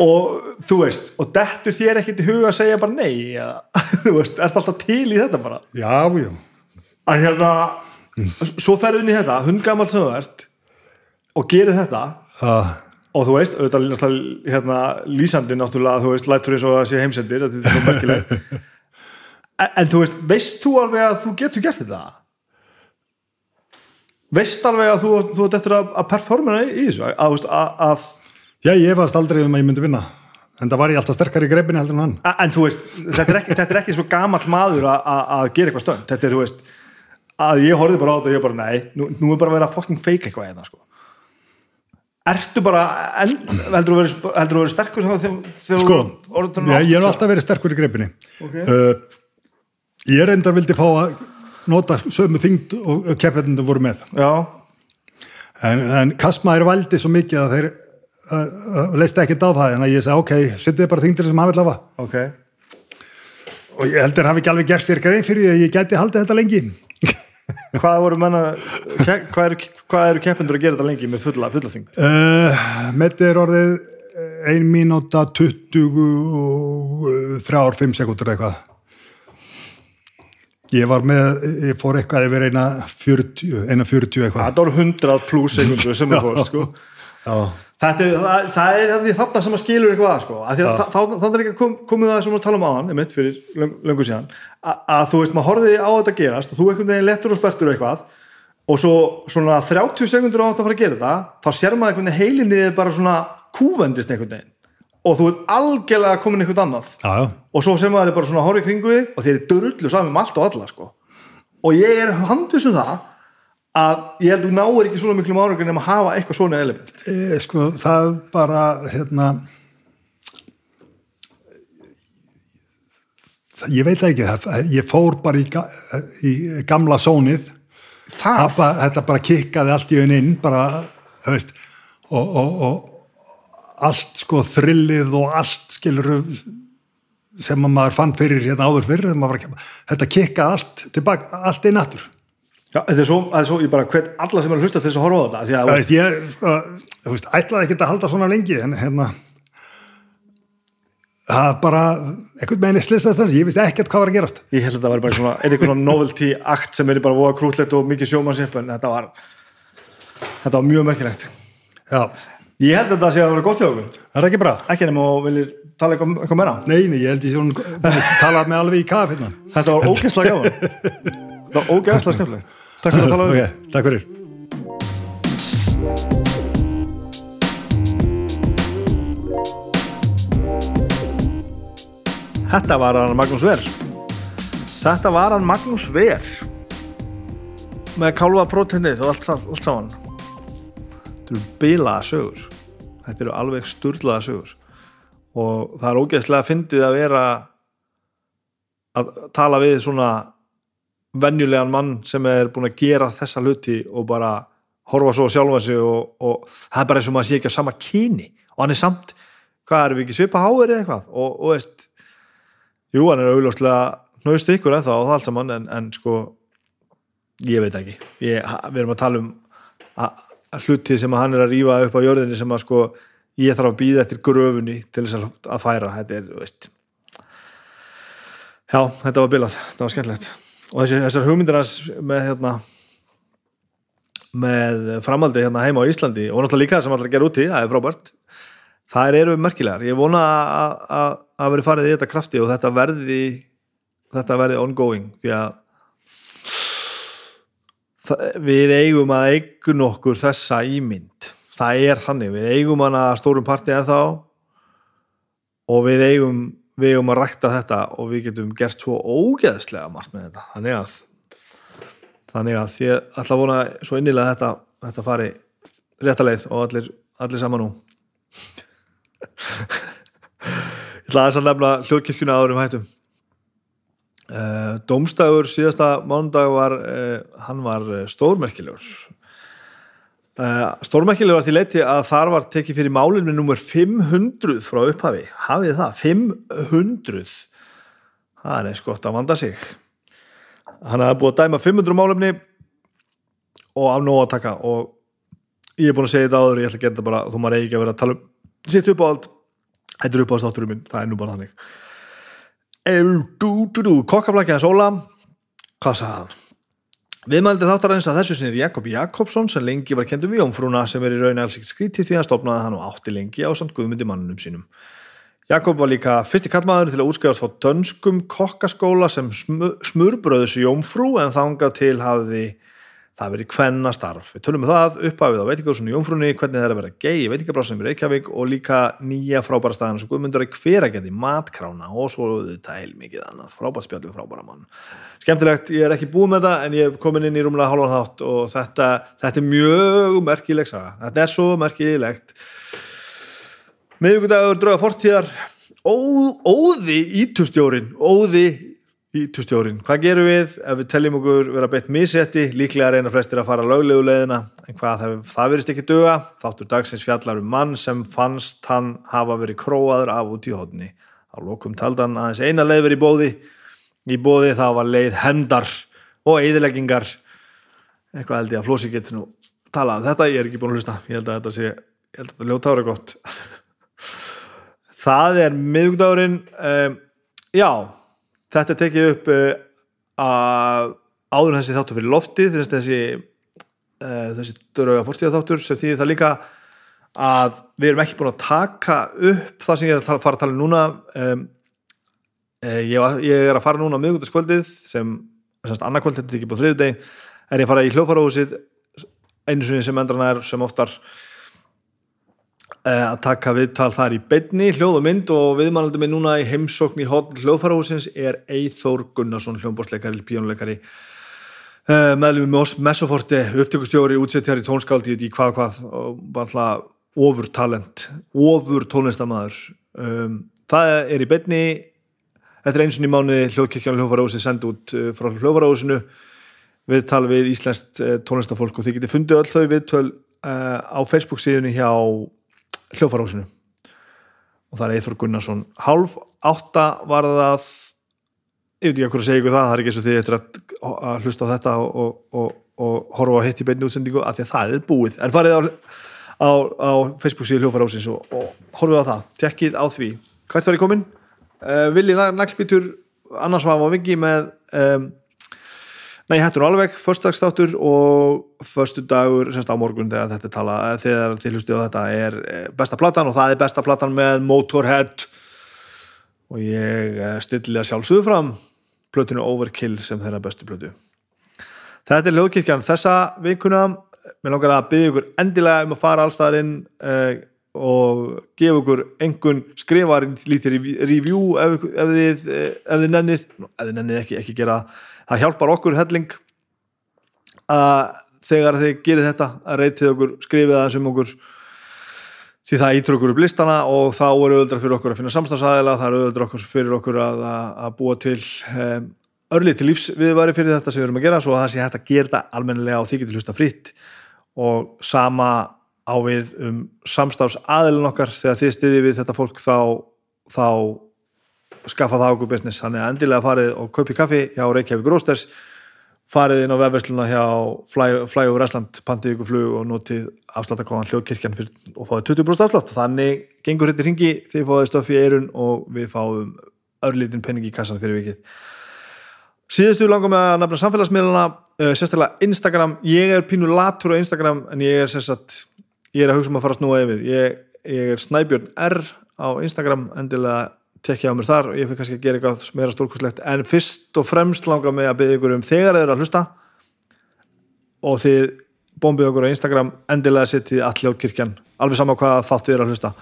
Og þú veist og dettur þér ekkert í huga að segja bara nei ja. þú veist, ert alltaf til í þetta bara? Já, já, að hérna svo ferðu inn í þetta, hundgamall sem þú ert og gerir þetta. Það og þú veist, auðvitað hérna, lýsandi náttúrulega, þú veist, lætur eins og það sé heimsendir þetta er svo merkileg en, en þú veist, veist þú alveg að þú getur gert þetta veist alveg að þú, þú ert eftir að, að performera í þessu að, að, að, að já, ég varst aldrei um að ég myndi vinna en það var ég alltaf sterkar í greipinni heldur en hann. A- En þú veist, þetta er ekki, þetta er ekki svo gamall maður að- að að gera eitthvað stönd. Þetta er, þú veist, að ég horfði bara á þetta og ég bara, nei, nú, nú er bara að vera fucking fake eitthvað hérna, sko. Ertu bara, en, heldur þú þú verið sterkur þegar sko, þú orðið ég, ég hef alltaf verið sterkur í greipinni. Ok. uh, ég reyndar vildi fá að nota sömu þyngd og keppendunum voru með. Já, en, en Kasmaður valdi svo mikið að þeir uh, leist ekkert á það en að ég sagði ok, sittið bara þyngdir sem hann vil hafa. Ok. Og ég heldur hafi ekki alveg gert sér grein fyrir því að ég gæti haldið þetta lengi. Hvað voru menna, hvað eru, hvað eru keppendur að gera þetta lengi með fulla, fulla þing? uh, Metti er orðið 1 mínúta 23 5 sekundur eitthvað ég var með ég fór eitthvað yfir eina 40, eina 40 eitthvað. Það voru 100 pluss sekundur sem er fórst, sko. Já, Þetta er, það, það er þarna sem að skilur eitthvað að, sko, að því að þá, þá, þá er ekki kom, komið það sem við talum á hann, mitt fyrir löng, löngu síðan, að, að þú veist, maður horfið á þetta gerast og þú einhvern veginn lettur og spertur eitthvað og svo svona 30 sekundur á þetta að fara að gera þetta, þá sér maður veginn heilinni er bara svona kúvendist einhvern veginn og þú ert algjörlega komin einhvern annað. Já, já, og svo sem maður er bara svona horfið kringu þig og þeir eru dörrullu saman með allt og alla, sko. Og ég er handviss um það að ég held að þú náir ekki svona miklu árangur nema að hafa eitthvað svona element. E, sko það bara hérna það, ég veit það ekki það, ég fór bara í, ga, í gamla sónið. Það, það bara, þetta bara kikkaði allt í einu inn bara, þú veist og, og, og allt sko þrillið og allt skilur sem að maður fann fyrir hérna áður fyrir var, þetta kikkaði allt tilbaka, allt inn aftur. Já, þetta er svo, það er svo, ég bara hvet alla sem er að hlusta þess að horfa á þetta því að, veist, ég, sko, þú veist, ætlaði ekki að halda svona lengi, en hérna, það bara, einhvern veginn er slissast þess, ég vissi ekkert hvað var að gerast. ég held að þetta var bara svona eitthvað svona novelty akt sem er bara voða krútlegt og mikið sjómannsip en þetta var þetta var mjög merkilegt. Já, ég held að þetta sé að vera gott hjá okkur. Það er ekki bra. ekki nema og viljir tala eitthvað, eitthvað meira? Nei, nei, ég held ég hún talað með alveg í kaf hérna. þetta var ógeðslega gaman. Þetta var ógeðslega skemmtilegt. Takk fyrir að tala um Ok, takk fyrir. Þetta var hann Magnús Ver. Þetta var hann Magnús Ver. Með kálfa próteinið og allt, allt, allt saman Þetta eru bilaða sögur. Þetta eru alveg sturlaða sögur. Og það er ógeðslega fyndið að vera að tala við svona venjulegan mann sem er búin að gera þessa hluti og bara horfa svo á sjálfa sig og, og það er bara eins og maður sé ekki á sama kyni. Og hann er samt, hvað erum við ekki svipa háir eða eitthvað? Og, og veist Jú, hann er augljóslega nöðst ykkur ennþá og það allt saman en, en sko ég veit ekki. Ég, við erum að tala um að, að hluti sem hann er að rífa upp á jörðinni sem að sko ég þarf að býða eftir gröfunni til þess að, færa. Þetta er, veist. Já, þetta var bilað, þetta var skemmtilegt. Og þessi, þessar hugmyndir hans með hérna með framaldi hérna heima á Íslandi og náttúrulega líka það sem allir að gera úti, það er frábært. Þær eru merkilegar. Ég vona að, veri farið í þetta krafti og þetta verði þetta verði ongoing því að það, við eigum að eigun okkur þessa ímynd. Það er hannig, við eigum hana að stórum partí en þá og við eigum við eigum að rækta þetta og við getum gert svo ógeðslega margt með þetta. Þannig að þannig að ætla að vona svo innilega að þetta, þetta fari rétta leið og allir, allir saman nú. Ég ætla aðeins að nefna hljóðkirkjuna áður um hættum uh, Dómstægur síðasta mánudag var uh, hann var uh, stórmerkilegur. Stórmerkilegur var til leiti að þar var tekið fyrir málin með nummer 500 frá upphafi. Hafið það, 500 það er eins gott að vanda sig. Hann hafði búið að dæma 500 málefni og af nóg að taka. Og ég er búin að segja þetta áður ég ætla að gera þetta bara, þú maður eigi ekki að vera að tala um sitt upp á allt þetta er upp á státturum minn, það er nú bara þannig kokkaflækja hans Óla hvað sagði hann? Viðmældi þáttar eins að þessu sinni er Jakob Jakobsson sem lengi var kendur við jómfrúna sem er í raun alls ekki skrítið því að stopnaði hann og átti lengi á samt guðmyndi mannunum sínum Jakob var líka fyrsti kallmaður til að útskjáðast frá dönskum kokkaskóla sem smu- smurbröðus jómfrú en þangað til hafði það verið kvenna starf. Við tölum um það upphafið á veitingahúsinu í jómfrúni, hvernig það er að vera gay í veitingabrásunum í Reykjavík og líka nýja frábæra staðan sem Guðmundur er hveragerði matkrána og svo þetta heil mikið annað frábært spjall við frábæra mann. Skemmtilegt, ég er ekki búið með það en ég hef komin inn í rúmlega hálfan þátt og þetta, þetta er mjög merkileg saga. Þetta er svo merkilegt miðvíkudagur drauga fortíðar Ó, óði ítustjórin óði ítustjórin hvað gerum við ef við teljum okkur vera beitt misrétti líklega reyna flestir að fara löglegu leiðina? En hvað það, verist ekki duga? Þáttur dagsins fjallar um mann sem fannst hann hafa verið króaður af út í hodni á lokum taldan aðeins eina leið verið í bóði í bóði það var leið hendar og eðileggingar eitthvað held ég að Flósi geti nú talað. Þetta, ég er ekki búin að hlusta. Ég held að þetta sé, ég held að þetta ljóta ára gott. Það er miðugdagurinn um, já, þetta tekið upp uh, að áður þessi þáttur fyrir loftið þessi, uh, þessi drauga fórstíða þáttur sem þýðir það líka að við erum ekki búin að taka upp það sem ég er að fara að tala um núna. Um, ég, ég er að fara núna á miðugdagskvöldið sem, annarkvöld, þetta er ekki búin þriðudeg er ég að fara í hljóðfarahúsið einu sinni sem endran er sem oftar. eh, að taka viðtal þar í beinni, hljóð og viðmælandi minn núna í heimsókn í hotn hljóðfarahúsins er Eithór Gunnarsson, hljómbórsleikari, píónuleikari uh, meðlum með oss Messoforti, upptökustjóri, útsettjari tónskáldi í hvað hvað og bara alltaf ofur talent ofur tónlistamæður um, það er í beinni. Er eins og í mánu hljóðkirkjan hljóðfarahúsi send út uh, frá hljóðfarahúsinu viðtal við íslenskt tónlistafólk og þið getið fundið öll þau viðtöl á Facebook síðunni hjá hljófarhúsinu og það er Eithor Gunnarsson. Hálf átta var það ég veit ekki að hverju segja ykkur það, það er ekki eins og því eftir að, að hlusta á þetta og, og, og, horfa á hitt í beinni útsendingu af því að það er búið, en farið á, á, á Facebook síðu hljófara ásins og, og horfið á það, tekkið á því. Hvert var ég komin? Uh, Vili Naglbítur, annars var á Vigi með um, Nei, hættur alveg, förstagsþáttur og förstu dagur, semst á morgun þegar þetta tala, þegar hlustið á þetta er eh, besta platan og það er besta platan með Motorhead. Og ég eh, stilli að sjálfsögðu fram plötinu Overkill sem þeirra bestu plötu. Þetta er hljóðkirkjan þessa vikuna. Mér langar að byggja ykkur endilega um að fara allstaðarinn eh, og gefa ykkur engun skrifa lítið review ef, ef, þið, ef þið nennið ef þið nennið ekki, ekki gera það hjálpar okkur helling að þegar þið gerir þetta að reytið okkur, skrifið aðeins um okkur. Því það ítur okkur upp listana og þá er auðvöldra fyrir okkur að finna samstagsæðila, það er auðvöldra okkur fyrir okkur að, að búa til um, örlið til lífs viðværi fyrir þetta sem við erum að gera svo að það sé hægt að gera þetta almennilega og því getur hlusta fritt og sama á við um samstafsæðilin okkar þegar þið stiði við þetta fólk þá, þá skaffa það okkur business, þannig að endilega farið og kaupi kaffi hjá Reykjavík Rósters farið inn á vefversluna hjá Fly, Fly over Iceland, pantið ykkur flug og notið afsláttakóðan hljóðkirkjan og fáið 20% afslátt, þannig gengur þetta ringi, þið fáið stöfi í eirun og við fáum örlítin penning í kassan fyrir vikið. Síðustu langar með að nefna samfélagsmiðluna uh, sérstaklega Instagram, ég er pínu latur á Instagram en ég er sérstaklega ég er að hugsa um að fara snúa yfir. Ég, ég er Snæbjörn R á Instagram endilega tekja á mér þar og ég fyrir kannski að gera eitthvað meira stórkurslegt en fyrst og fremst langar mig að byggja ykkur um þegar þið eru að hlusta og þið bombið okkur á Instagram endilega setið allir á kirkjan alveg sama hvað þáttu þið eru að hlusta.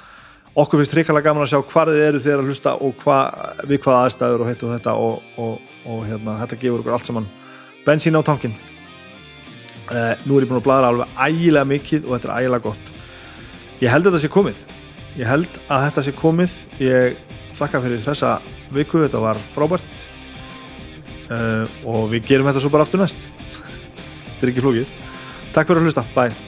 Okkur finnst hrikalega gaman að sjá hvað þið eru þið eru að hlusta og hva, við hvaða aðstæður og heitt og þetta og, og, og hérna, þetta gefur okkur allt saman bensín á tankin uh, nú er ég búin að bladra alveg ægilega mikið og þetta er ægilega gott. Ég held að þetta sé komið. Ég held að þetta sé komið. Ég þakka fyrir þessa viku, þetta var frábært. Uh, og við gerum þetta svo bara aftur næst. Þetta er ekki flókið. Takk fyrir að hlusta, bye